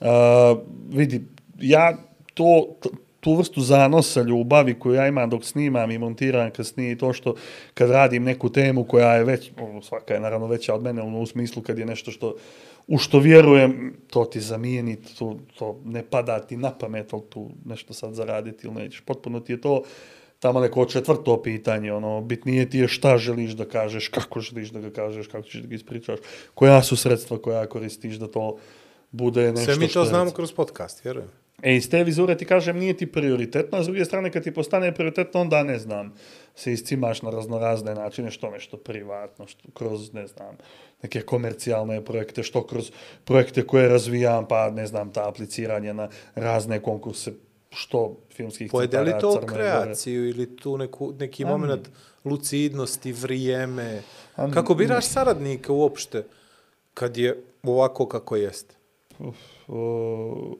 Uh, vidi, ja to, tu vrstu zanosa, ljubavi koju ja imam dok snimam i montiram kasnije i to što kad radim neku temu koja je već, ono, svaka je naravno veća od mene, ono, u smislu kad je nešto što u što vjerujem, to ti zamijeni, to, to ne pada ti na pamet, ali tu nešto sad zaraditi ili nećeš. Potpuno ti je to tamo neko četvrto pitanje, ono, bitnije ti je šta želiš da kažeš, kako želiš da ga kažeš, kako ćeš da ga ispričaš, koja su sredstva koja koristiš da to bude nešto Sve mi što to je, znamo kroz podcast, vjerujem. E, iz te vizure ti kažem, nije ti prioritetno, a s druge strane, kad ti postane prioritetno, onda ne znam, se iscimaš na raznorazne načine, što nešto privatno, što kroz, ne znam, neke komercijalne projekte, što kroz projekte koje razvijam, pa ne znam, ta apliciranje na razne konkurse, što filmskih Pojede centara to Crne Gore. kreaciju ili tu neku, neki A, moment lucidnosti, vrijeme? A, Kako biraš saradnika uopšte kad je ovako kako jeste? O,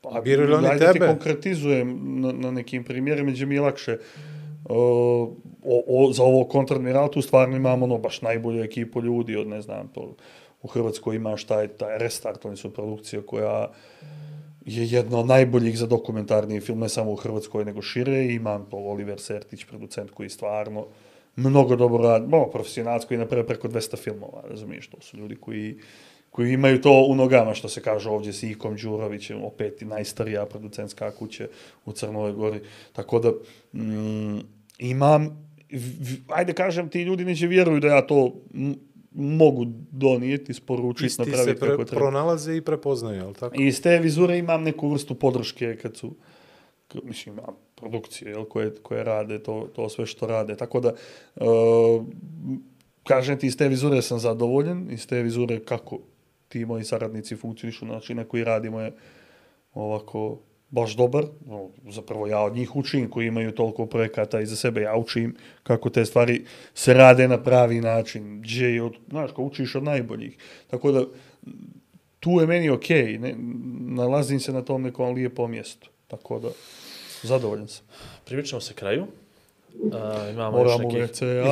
pa, Biraju li oni ajde ti tebe? konkretizujem na, na nekim primjerima, gdje mi je lakše. O, o, o, za ovo kontradmiral stvarno imamo ono, baš najbolju ekipu ljudi od, ne znam, to, u Hrvatskoj imaš taj, taj Restart, oni su produkcija koja je jedna od najboljih za dokumentarni film, ne samo u Hrvatskoj, nego šire. Imam to Oliver Sertić, producent koji stvarno mnogo dobro radi, no, profesionalac koji napravio preko 200 filmova, razumiješ, to su ljudi koji, koji imaju to u nogama, što se kaže ovdje s Ikom Đurovićem, opet i najstarija producentska kuća u Crnoj Gori. Tako da, mm, imam, ajde kažem, ti ljudi neće vjeruju da ja to mogu donijeti, isporučiti, Isti se napraviti kako treba. pronalaze i prepoznaju, jel tako? I iz te vizure imam neku vrstu podrške kad su, mislim, imam produkcije jel, koje, koje rade to, to sve što rade. Tako da, uh, kažem ti, iz te vizure sam zadovoljen, iz te vizure kako ti moji saradnici funkcionišu, način na koji radimo je ovako baš dobar. No, zapravo ja od njih učim koji imaju toliko projekata iza sebe, ja učim kako te stvari se rade na pravi način, gdje je, od, znaš, ko učiš od najboljih. Tako da, tu je meni okej, okay, ne, nalazim se na tom nekom lijepom mjestu. Tako da, zadovoljan sam. Privičamo se kraju. Uh, imamo još Moram u nekih... WC, [LAUGHS]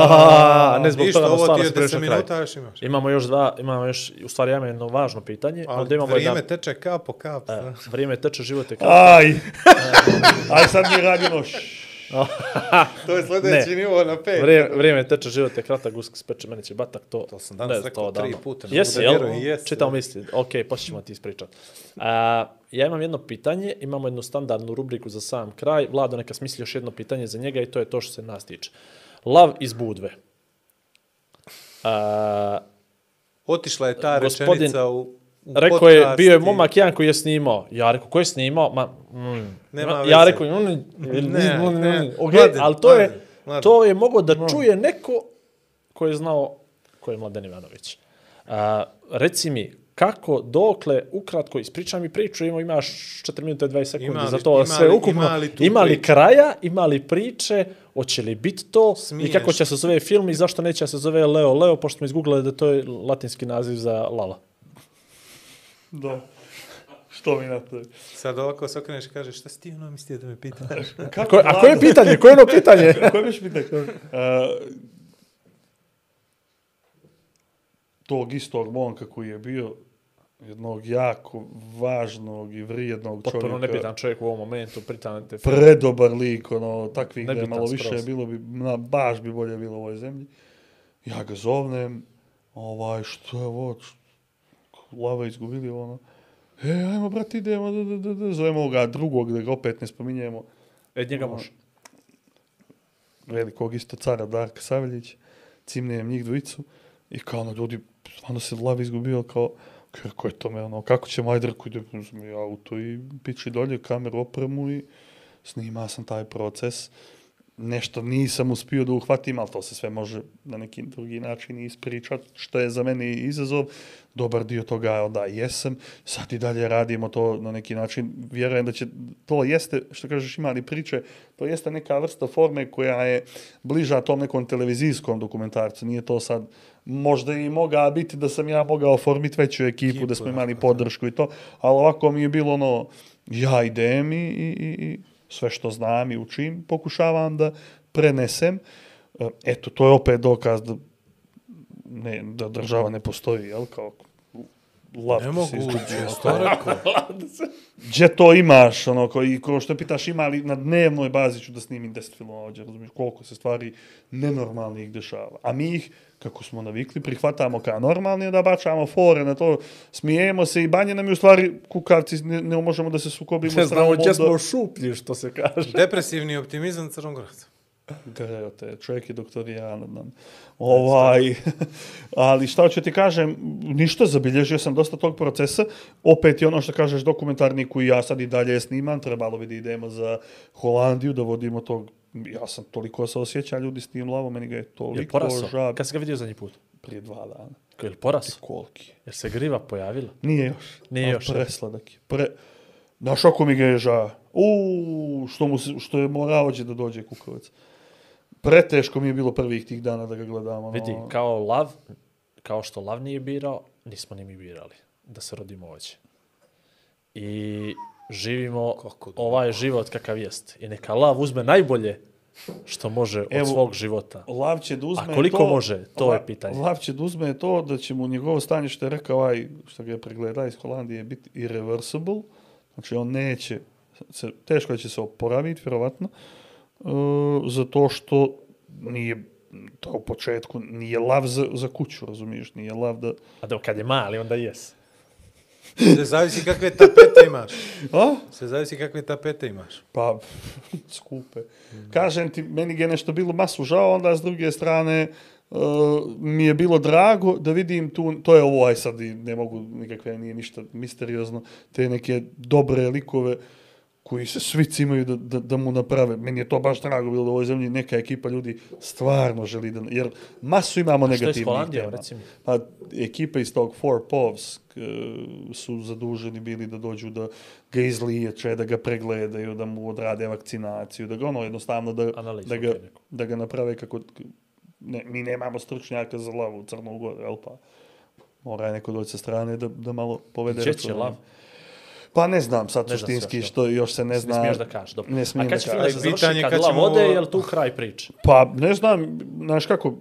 A, ne zbog Ništa, toga, ovo stvarno ti je se 10 kraj. minuta, još imaš. Imamo još dva, imamo još, u stvari ja imam jedno važno pitanje. Ali Onda imamo vrijeme jedan, teče kap po kap. e, vrijeme teče, život je kao... Aj! [LAUGHS] Aj sad mi radimo š... [LAUGHS] To je sljedeći Ne. nivo na pet. Vrijeme, vrijeme teče, život je kratak, gusk speče, meni će batak, to... To sam danas ne, rekao tri puta, Jesi, jel? jesi, Čitam da. misli. Ok, poslije ćemo ti ispričat. A, ja imam jedno pitanje, imamo jednu standardnu rubriku za sam kraj. Vlado, neka smisli još jedno pitanje za njega i to je to što se nas tiče. Lav iz Budve. A, Otišla je ta Gospodin- rečenica u, Rekao je, bio je momak jedan koji je snimao. Ja rekao, ko je snimao? Ma, mm. Nema ja veze. rekao, mm, Ne, ne. mm, ok, Mladen, ali to je, Mladen, Mladen. to je mogao da čuje neko ko je znao ko je Mladen Ivanović. A, reci mi, kako, dokle, ukratko, ispričaj mi priču, ima, imaš 4 minuta i 20 sekundi Ima li- za to ima sve ukupno. ima li tu ima li priče? kraja, ima li priče, hoće li biti to, Smiješ. i kako će se zove film i zašto neće se zove Leo Leo, pošto smo izgooglali da to je latinski naziv za Lala. Da. Što mi na to? Sad ovako se okreneš i kažeš, šta si ti ono mislio da me pitaš? [LAUGHS] Kako, Ko, a koje je pitanje? Koje je ono pitanje? [LAUGHS] Koje biš pitanje? Uh, tog istog momka koji je bio jednog jako važnog i vrijednog Potpuno čovjeka. nebitan čovjek u ovom momentu, pritan te predobar lik, ono, takvih da je Nebitan malo više, skroz. bilo bi, na, baš bi bolje bilo u ovoj zemlji. Ja ga zovnem, ovaj, što je ovo, č- lava izgubili, ono, e, ajmo, brat, idemo, da, da, da, da, zovemo ga drugog, da ga opet ne spominjemo, E, njega može. velikog isto cara Darka Savljić, cimnem njih dvojicu, i kao, ono, ljudi, stvarno se lava izgubio, kao, kako je to me, ono, kako ćemo, ajde, rekao, ide, uzmi auto i piči dolje, kameru, opremu i snima sam taj proces. Nešto nisam uspio da uhvatim, ali to se sve može na neki drugi način ispričat, što je za mene izazov. Dobar dio toga onda jesam. Sad i dalje radimo to na neki način. Vjerujem da će, to jeste, što kažeš, imali priče, to jeste neka vrsta forme koja je bliža tom nekom televizijskom dokumentarcu. Nije to sad, možda i moga biti da sam ja mogao formiti veću ekipu, da smo imali podršku i to, ali ovako mi je bilo ono, ja idem i, i, i sve što znam i učim, pokušavam da prenesem. E, eto, to je opet dokaz da, ne, da država ne postoji, jel, kao lav Ne mogu što rekao? [LAUGHS] Gdje to imaš, ono, ko, i ko što pitaš ima li na dnevnoj bazi ću da snimim 10 filmova ovdje, razumiješ, koliko se stvari nenormalnih dešava. A mi ih, kako smo navikli, prihvatamo kao normalni, da bačamo fore na to, smijemo se i banje nam je u stvari kukavci, ne, ne možemo da se sukobimo Ne znamo gdje smo šuplji, što se kaže. Depresivni optimizam Crnogorca. Greo te, čovjek je doktor Janadan. Ovaj, [LAUGHS] ali šta ću ti kažem, ništa, zabilježio sam dosta tog procesa. Opet je ono što kažeš dokumentarni koji ja sad i dalje snimam, trebalo bi da idemo za Holandiju, da vodimo tog, ja sam toliko se osjeća ljudi s tim lavom, meni ga je Je toliko porasao? žab. Kad si ga vidio zadnji put? Prije dva dana. Je li porasao? Koliki je? Jer se griva pojavila? Nije još. Nije ali još? Presladak je. Pre... Znaš ako mi ga je ža? Uuu, što, mu se, što je morao da dođe kukovac. Preteško mi je bilo prvih tih dana da ga gledamo. ono. Vidi, kao lav, kao što lav nije birao, nismo ni mi birali da se rodimo ovdje. I živimo ovaj život kakav jest. I neka lav uzme najbolje što može od Evo, svog života. Lav će da uzme A koliko to, može, to je La- pitanje. Lav će da uzme to da će mu njegovo stanje, što je rekao ovaj, što ga je pregleda iz Holandije, biti irreversible. Znači on neće, se, teško će se oporaviti, vjerovatno, uh, zato što nije, to u početku, nije lav za, za kuću, razumiješ, nije lav da... A da kad je mali, onda jes. Se zavisi kakve tapete imaš. A? Se zavisi kakve tapete imaš. Pa, [LAUGHS] skupe. Kažem ti, meni je nešto bilo masu žao, onda s druge strane uh, mi je bilo drago da vidim tu, to je ovo, aj sad i ne mogu nikakve, nije ništa misteriozno, te neke dobre likove koji se svi cimaju da, da, da mu naprave. Meni je to baš drago bilo da u ovoj zemlji neka ekipa ljudi stvarno želi da... Jer masu imamo što je s negativnih Holandijom, tema. recimo? Pa ekipa iz tog Four Povs k- su zaduženi bili da dođu da ga izliječe, da ga pregledaju, da mu odrade vakcinaciju, da ga ono jednostavno da, Analizu, da, ga, da ga naprave kako... Ne, mi nemamo stručnjaka za lavu u Crnu Goru, jel pa? Mora je neko doći sa strane da, da malo povede Gdje će računa. lav? Pa ne znam sad Ne suštinski što još se ne Ne zna. smiješ da kažeš. Dobro. Ne A smijem kad da će film da kažem. se Pitanje kad, kad ćemo ode, ovo- je li tu kraj priče? Pa ne znam, znaš kako,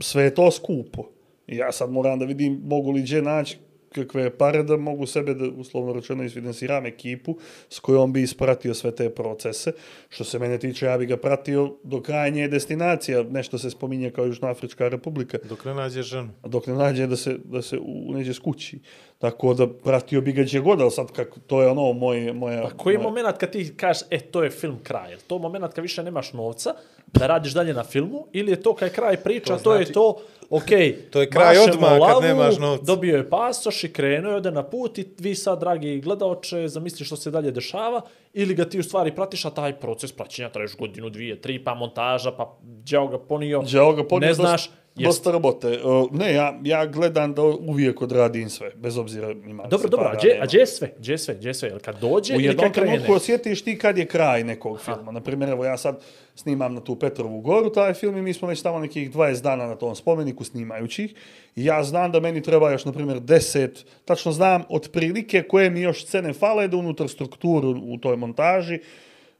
sve je to skupo. Ja sad moram da vidim mogu li gdje naći kakve pare da mogu sebe da uslovno rečeno isfinansiram ekipu s kojom bi ispratio sve te procese. Što se mene tiče, ja bi ga pratio do krajnje destinacija. Nešto se spominje kao Južnoafrička republika. Dok ne nađe ženu. dok ne nađe da se, da se u, neđe skući. Tako da pratio bi ga gdje god, ali sad kako, to je ono moje, moja... Pa koji je moja- moment kad ti kažeš, e, to je film kraj? Je to moment kad više nemaš novca da radiš dalje na filmu? Ili je to kad je kraj priča, to, To je znači- to, okej, [LAUGHS] To je kraj odmah kad lavu, nemaš novca. Dobio je pasoš i krenuo je ode na put i vi sad, dragi gledaoče, zamisli što se dalje dešava ili ga ti u stvari pratiš, a taj proces praćenja traješ godinu, dvije, tri, pa montaža, pa đao ga ponio, Đao ga ponio ne znaš, dosta, jest. dosta robote. Uh, ne, ja, ja gledam da uvijek odradim sve, bez obzira ima Dobro, dobro, a gdje, nema. a gdje je sve? Gdje je sve? Gdje je sve? Jel kad dođe U ili jednom kad krene? trenutku osjetiš ti kad je kraj nekog filma. Naprimjer, evo ja sad snimam na tu Petrovu goru taj film i mi smo već tamo nekih 20 dana na tom spomeniku snimajući ih. I ja znam da meni treba još, na primjer, 10, tačno znam otprilike koje mi još scene fale da unutar strukturu u toj montaži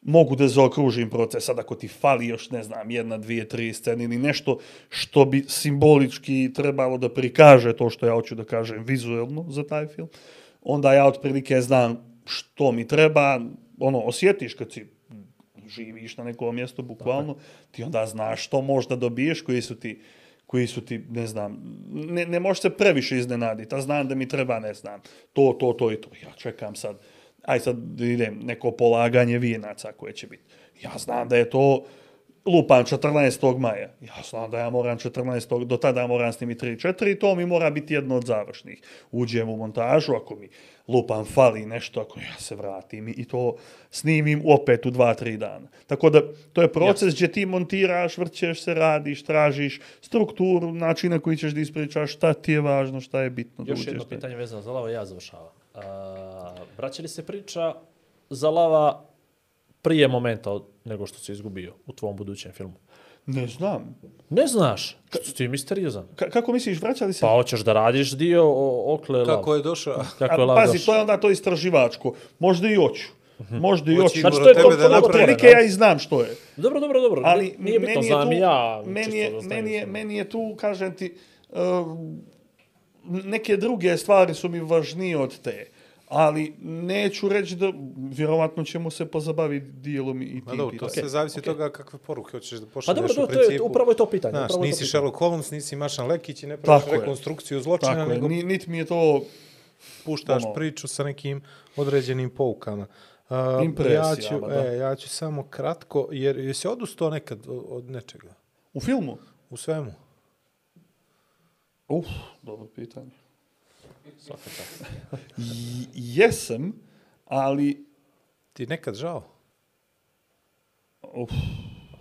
mogu da zaokružim proces. Sad ako ti fali još, ne znam, jedna, dvije, tri scene ili nešto što bi simbolički trebalo da prikaže to što ja hoću da kažem vizuelno za taj film, onda ja otprilike znam što mi treba, ono, osjetiš kad si živiš na nekom mjestu, bukvalno, ti onda znaš što možda dobiješ, koji su ti koji su ti, ne znam, ne, ne možeš se previše iznenaditi, a znam da mi treba, ne znam, to, to, to i to. Ja čekam sad, aj sad idem, neko polaganje vijenaca koje će biti. Ja znam da je to lupan 14. maja. Ja znam da ja moram 14. do tada moram snimiti 3-4 i to mi mora biti jedno od završnih. Uđem u montažu, ako mi lupan fali nešto, ako ja se vratim i to snimim opet u 2-3 dana. Tako da to je proces gdje ti montiraš, vrćeš se, radiš, tražiš strukturu, način na koji ćeš da ispričaš šta ti je važno, šta je bitno. da Još uđeš jedno pitanje vezano za lava, ja završavam. A, vraća li se priča za lava prije momenta od, nego što se izgubio u tvom budućem filmu? Ne znam. Ne znaš, što si ti misteriozan. Ka kako misliš, vraća li se? Pa hoćeš da radiš dio o, okle lav. Kako je došao? Kako je A, lav pazi, došao. to je onda to istraživačko. Možda i hoću. Možda i hoću. Znači, to je to- da to-. Otprilike da? ja i znam što je. Dobro, dobro, dobro. Ali nije bitno, meni je znam tu, ja. Meni je, meni, je, meni je tu, kažem ti, uh, neke druge stvari su mi važnije od te. Ali neću reći da vjerovatno ćemo se pozabaviti dijelom i tim Ma dobro, to pitanjem. sve zavisi okej. od toga kakve poruke hoćeš da Pa pošalješ dobro, u to, to je, principu. upravo je to pitanje. Znaš, je nisi pitanje. Sherlock Holmes, nisi Mašan Lekić i ne praviš Tako je. rekonstrukciju zločina, Tako je, nego ni, niti mi je to puštaš ono- priču sa nekim određenim poukama. Uh, ja, Impresijama, ću, da. e, ja ću samo kratko, jer jesi odustao nekad od nečega? u filmu. U svemu? Uf, dobro pitanje. I- [LAUGHS] Jesam, ali... Ti nekad žao? Uf.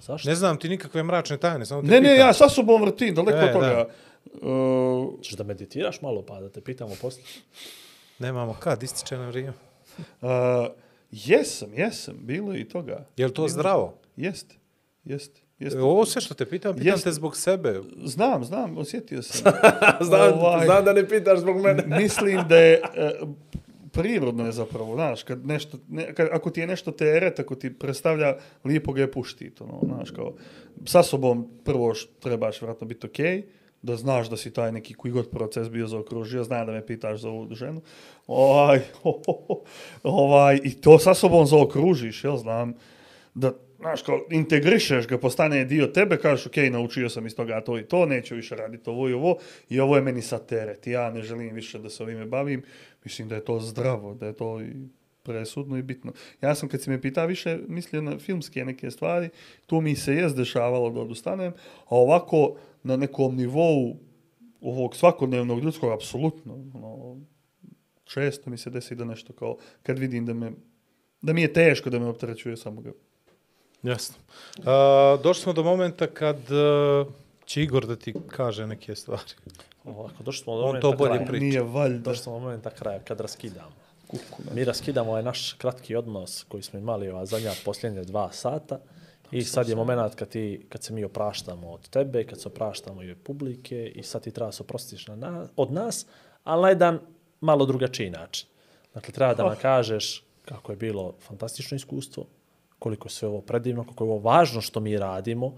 Zašto? Ne znam ti nikakve mračne tajne, samo te Ne, ne, pitam. ja sa sobom vrtim, daleko E, od toga. Uh, Češ da meditiraš malo pa da te pitamo poslije? Nemamo kad, ističe na vrijeme. uh, jesam, jesam, bilo je i toga. Je li to zdravo? Jest, jest, jest. E, Ovo sve što te pitam, pitam Jest. te zbog sebe. Znam, znam, osjetio sam. [LAUGHS] znam, Ovaj. znam da ne pitaš zbog mene. Mislim da je e, prirodno je zapravo, znaš, kad nešto, ne, kad, ako ti je nešto teret, ako ti predstavlja, lijepo ga je puštit, ono, znaš, kao, sa sobom prvo š, trebaš vratno biti okej, da znaš da si taj neki koji god proces bio zaokružio, znam da me pitaš za ovu ženu, ovaj, [LAUGHS] ovaj, i to sa sobom zaokružiš, jel, znam, da, znaš, kao, integrišeš ga, postane dio tebe, kažeš, ok, naučio sam iz toga to i to, neću više raditi ovo i ovo, i ovo je meni sa teret, ja ne želim više da se ovime bavim, mislim da je to zdravo, da je to i presudno i bitno. Ja sam, kad si me pita, više, mislio na filmske neke stvari, tu mi se je dešavalo da odustanem, a ovako, na nekom nivou ovog svakodnevnog ljudskog, apsolutno, ono, često mi se desi da nešto kao, kad vidim da me Da mi je teško da me opterećuje samo ga. Jasno. Uh, došli smo do momenta kad uh, će Igor da ti kaže neke stvari. Ovako, došli smo do On momenta to bolje kraja. priča. Nije valjda. Došli smo do momenta kraja, kad raskidamo. Mi raskidamo ovaj naš kratki odnos koji smo imali ova zadnja posljednje dva sata i sad je moment kad, ti, kad se mi opraštamo od tebe, kad se opraštamo i od publike i sad ti treba se oprostiš na, na, od nas, ali na jedan malo drugačiji način. Dakle, treba da nam kažeš kako je bilo fantastično iskustvo, koliko je sve ovo predivno, koliko je ovo važno što mi radimo,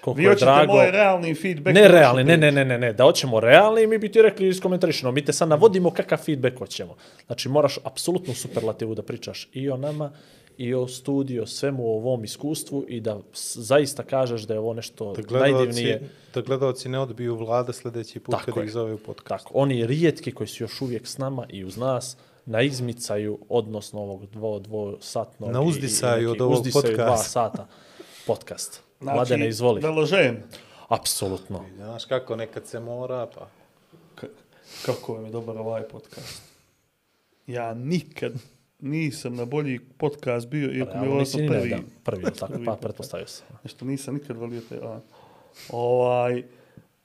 koliko Vi je hoćete drago... moj realni feedback. Ne realni, ne, ne, ne, ne, ne, da hoćemo realni, mi bi ti rekli iskomentarišeno, mi te sad navodimo kakav feedback hoćemo. Znači, moraš apsolutno u superlativu da pričaš i o nama, i o studiju, svemu o ovom iskustvu i da zaista kažeš da je ovo nešto Da gledalci, najdivnije. da gledalci ne odbiju vlada sljedeći put Tako kad je. ih zove u podcast. Tako, oni rijetki koji su još uvijek s nama i uz nas, na izmicaju, odnosno ovog dvo, dvosatnog... Na i- i- uzdisaju od ovog uzdisaju dva podcasta. sata podcast. Znači, Mladene, izvoli. Da lažem. Apsolutno. Znaš kako, nekad se mora, pa... K- kako vam je dobar ovaj podcast. Ja nikad nisam na bolji podcast bio, iako mi je ovo prvi. prvi. Prvi, tako, pa pretpostavio sam. Nešto nisam nikad volio te... A, ovaj,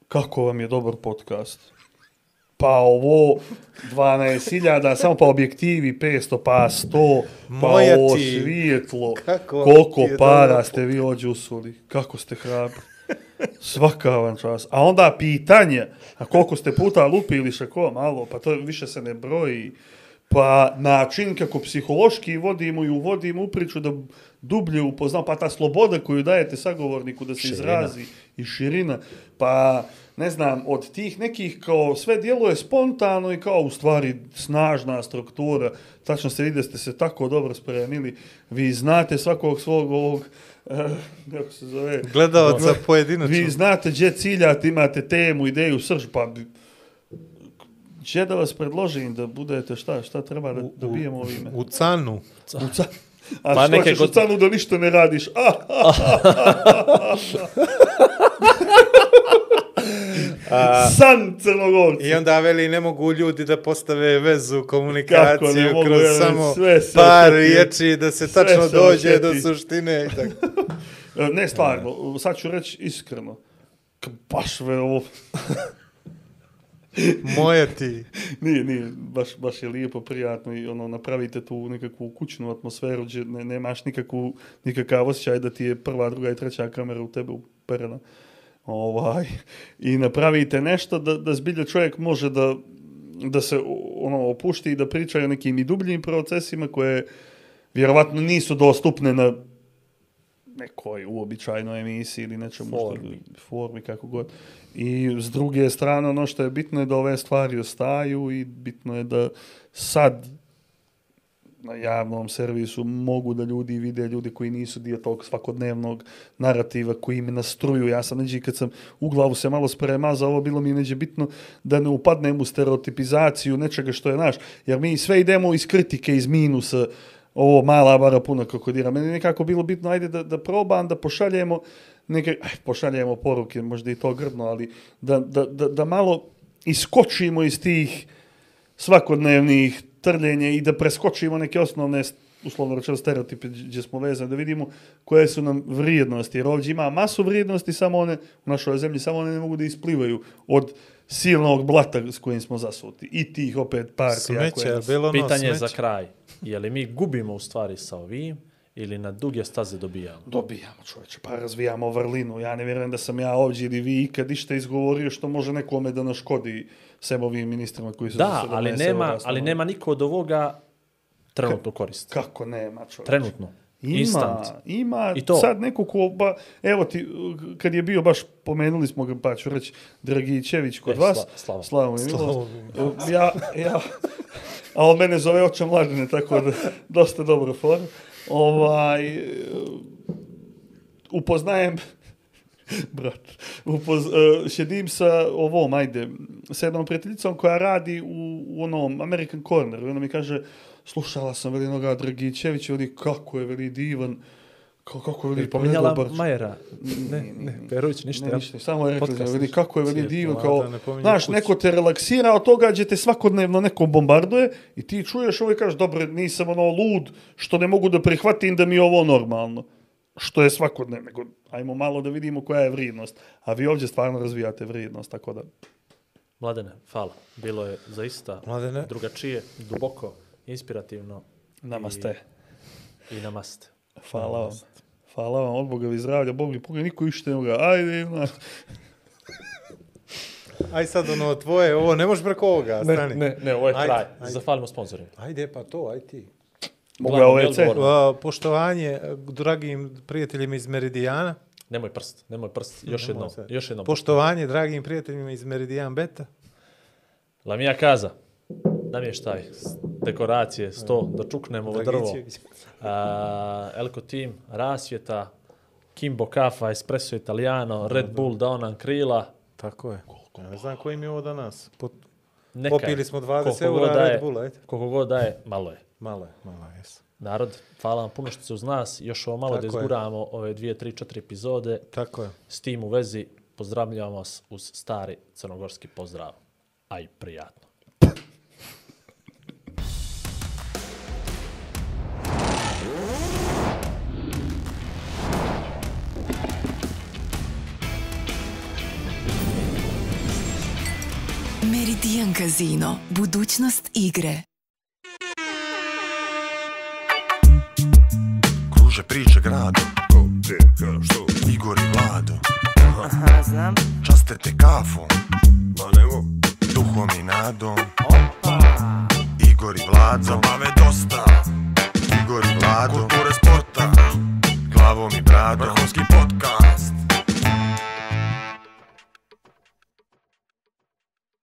kako vam je dobar podcast? Pa ovo 12.000, samo pa objektivi 500, pa 100, pa Moja ovo ti- svijetlo. Kako koliko ti para ste vi ođe usuli. Kako ste hrabri. Svaka vam čast. A onda pitanje, a koliko ste puta lupili šako, malo, pa to više se ne broji. Pa način kako psihološki vodimo i uvodimo u priču da dublje upoznamo, pa ta sloboda koju dajete sagovorniku da se Širina. izrazi i širina, pa ne znam, od tih nekih kao sve djeluje spontano i kao u stvari snažna struktura, tačno se vidi da ste se tako dobro spremili, vi znate svakog svog ovog, eh, kako se zove, Gledalca pojedinačno. vi znate gdje ciljate, imate temu, ideju, srž, pa gdje da vas predložim da budete šta, šta treba da dobijemo ovime? U canu. U ca- [LAUGHS] A Pa što ćeš god- u canu da ništa ne radiš? Ah, [LAUGHS] A, San crnogorci. I onda veli ne mogu ljudi da postave vezu, Kako komunikaciju mogu, kroz ja, samo sve se par osjeti. riječi da se Sve tačno se dođe osjeti. do suštine i tako. [LAUGHS] Ne, stvarno, sad ću reći iskreno. K- Baš ve ovo... Moje ti. [LAUGHS] Nije, nije, baš, baš je lijepo, prijatno i ono, napravite tu nekakvu kućnu atmosferu gdje ne, nemaš nikakvu, nikakav osjećaj da ti je prva, druga i treća kamera u tebe uperena. Ovaj, I napravite nešto da, da zbilja čovjek može da, da se ono, opušti i da priča o nekim i dubljim procesima koje vjerovatno nisu dostupne na nekoj uobičajnoj emisiji ili nečemu Formi. što formi kako god. I s druge strane ono što je bitno je da ove stvari ostaju i bitno je da sad na javnom servisu mogu da ljudi vide ljudi koji nisu dio tog svakodnevnog narativa koji me nastruju. Ja sam neđe kad sam u glavu se malo spremazao, ovo bilo mi neđe bitno da ne upadnem u stereotipizaciju nečega što je naš. Jer mi sve idemo iz kritike, iz minusa, ovo mala bara puna krokodira. Meni je nekako bilo bitno, ajde da, da probam, da pošaljemo neke, aj, pošaljemo poruke, možda i to grdno, ali da, da, da, da malo iskočimo iz tih svakodnevnih trljenja i da preskočimo neke osnovne uslovno rečeno stereotipe gdje smo vezani, da vidimo koje su nam vrijednosti. Jer ovdje ima masu vrijednosti, samo one u našoj zemlji, samo one ne mogu da isplivaju od silnog blata s kojim smo zasuti. I tih opet partija Smeće, koje nas... bilo ono Pitanje smeće? za kraj. Je li mi gubimo u stvari sa ovim ili na duge staze dobijamo? Dobijamo čovječe, pa razvijamo vrlinu. Ja ne vjerujem da sam ja ovdje ili vi ikad išta izgovorio što može nekome da naškodi sem ovim ministrima koji su Da, ali nema, ali nema niko od ovoga trenutno koristi. Kako nema čovječe? Trenutno. Ima, Instant. ima I to. sad neko ko, ba, evo ti, kad je bio baš, pomenuli smo ga, pa ću reći, Dragićević kod E, vas, sla- slava. Slavo milost. Ja, ja, a on mene zove oče mladine, tako da, dosta dobro for. Ovaj, upoznajem, brat, upoz, uh, šedim sa ovom, ajde, sa jednom prijateljicom koja radi u, u onom American Corner. Ona mi kaže, slušala sam veli noga Dragićević, veli kako je veli divan, Kako, kako veli, pominjala. Majera. Ne, ne, Perović, ništa. Ne, ja. ništa, samo je rekla, vidi ništa. kako je veli divno, vlada, kao, ne znaš, neko te relaksira, od toga gdje te svakodnevno neko bombarduje i ti čuješ ovo i kažeš, dobro, nisam ono lud, što ne mogu da prihvatim da mi je ovo normalno. Što je svakodnevno, nego ajmo malo da vidimo koja je vrijednost. A vi ovdje stvarno razvijate vrijednost, tako da... Mladene, hvala. Bilo je zaista Mladene. drugačije, duboko, inspirativno Namaste. i namaste. Hvala vam. Hvala vam, od Boga vi zdravlja, Bog mi pogled, niko ište ne moga, ajde, znaš. [LAUGHS] Aj sad ono tvoje, ovo ne možeš preko ovoga, Ne, stani. ne, ne, ovo je Ajde, kraj. ajde. Zahvalimo sponsorima. Ajde pa to, aj ti. Mogu ja OVC? A, poštovanje eh, dragim prijateljima iz Meridijana. Nemoj prst, nemoj prst. Još jednom, se. još jednom. Poštovanje dragim prijateljima iz Meridijan Beta. Lamija kaza, namještaj, dekoracije, sto, da čuknemo ovo drvo. A, Elko Team, rasvjeta, Kimbo Kafa, Espresso Italiano, Red Bull dao nam krila. Tako je. Ja ne znam koji mi je ovo danas. Pot... Neka je. Popili smo 20 Koliko eura daje- Red Bulla, ajde. Koliko god daje, malo je. Malo je, malo je, jes. Narod, hvala vam puno što ste uz nas. Još ovo malo da Tako je. izguramo ove dvije, tri, četiri epizode. Tako je. S tim u vezi pozdravljamo vas uz stari crnogorski pozdrav. Aj, prijatno. Meridian Casino. Budućnost igre. Kruže priče grado Igor i Vlado. Aha, znam. Častete kafom. Ma nemo Duhom i nadom. Igor i Vlado. Zabave dosta Igor, Vládo, kultúre sporta, hlavom i brádom, vrchonský podcast.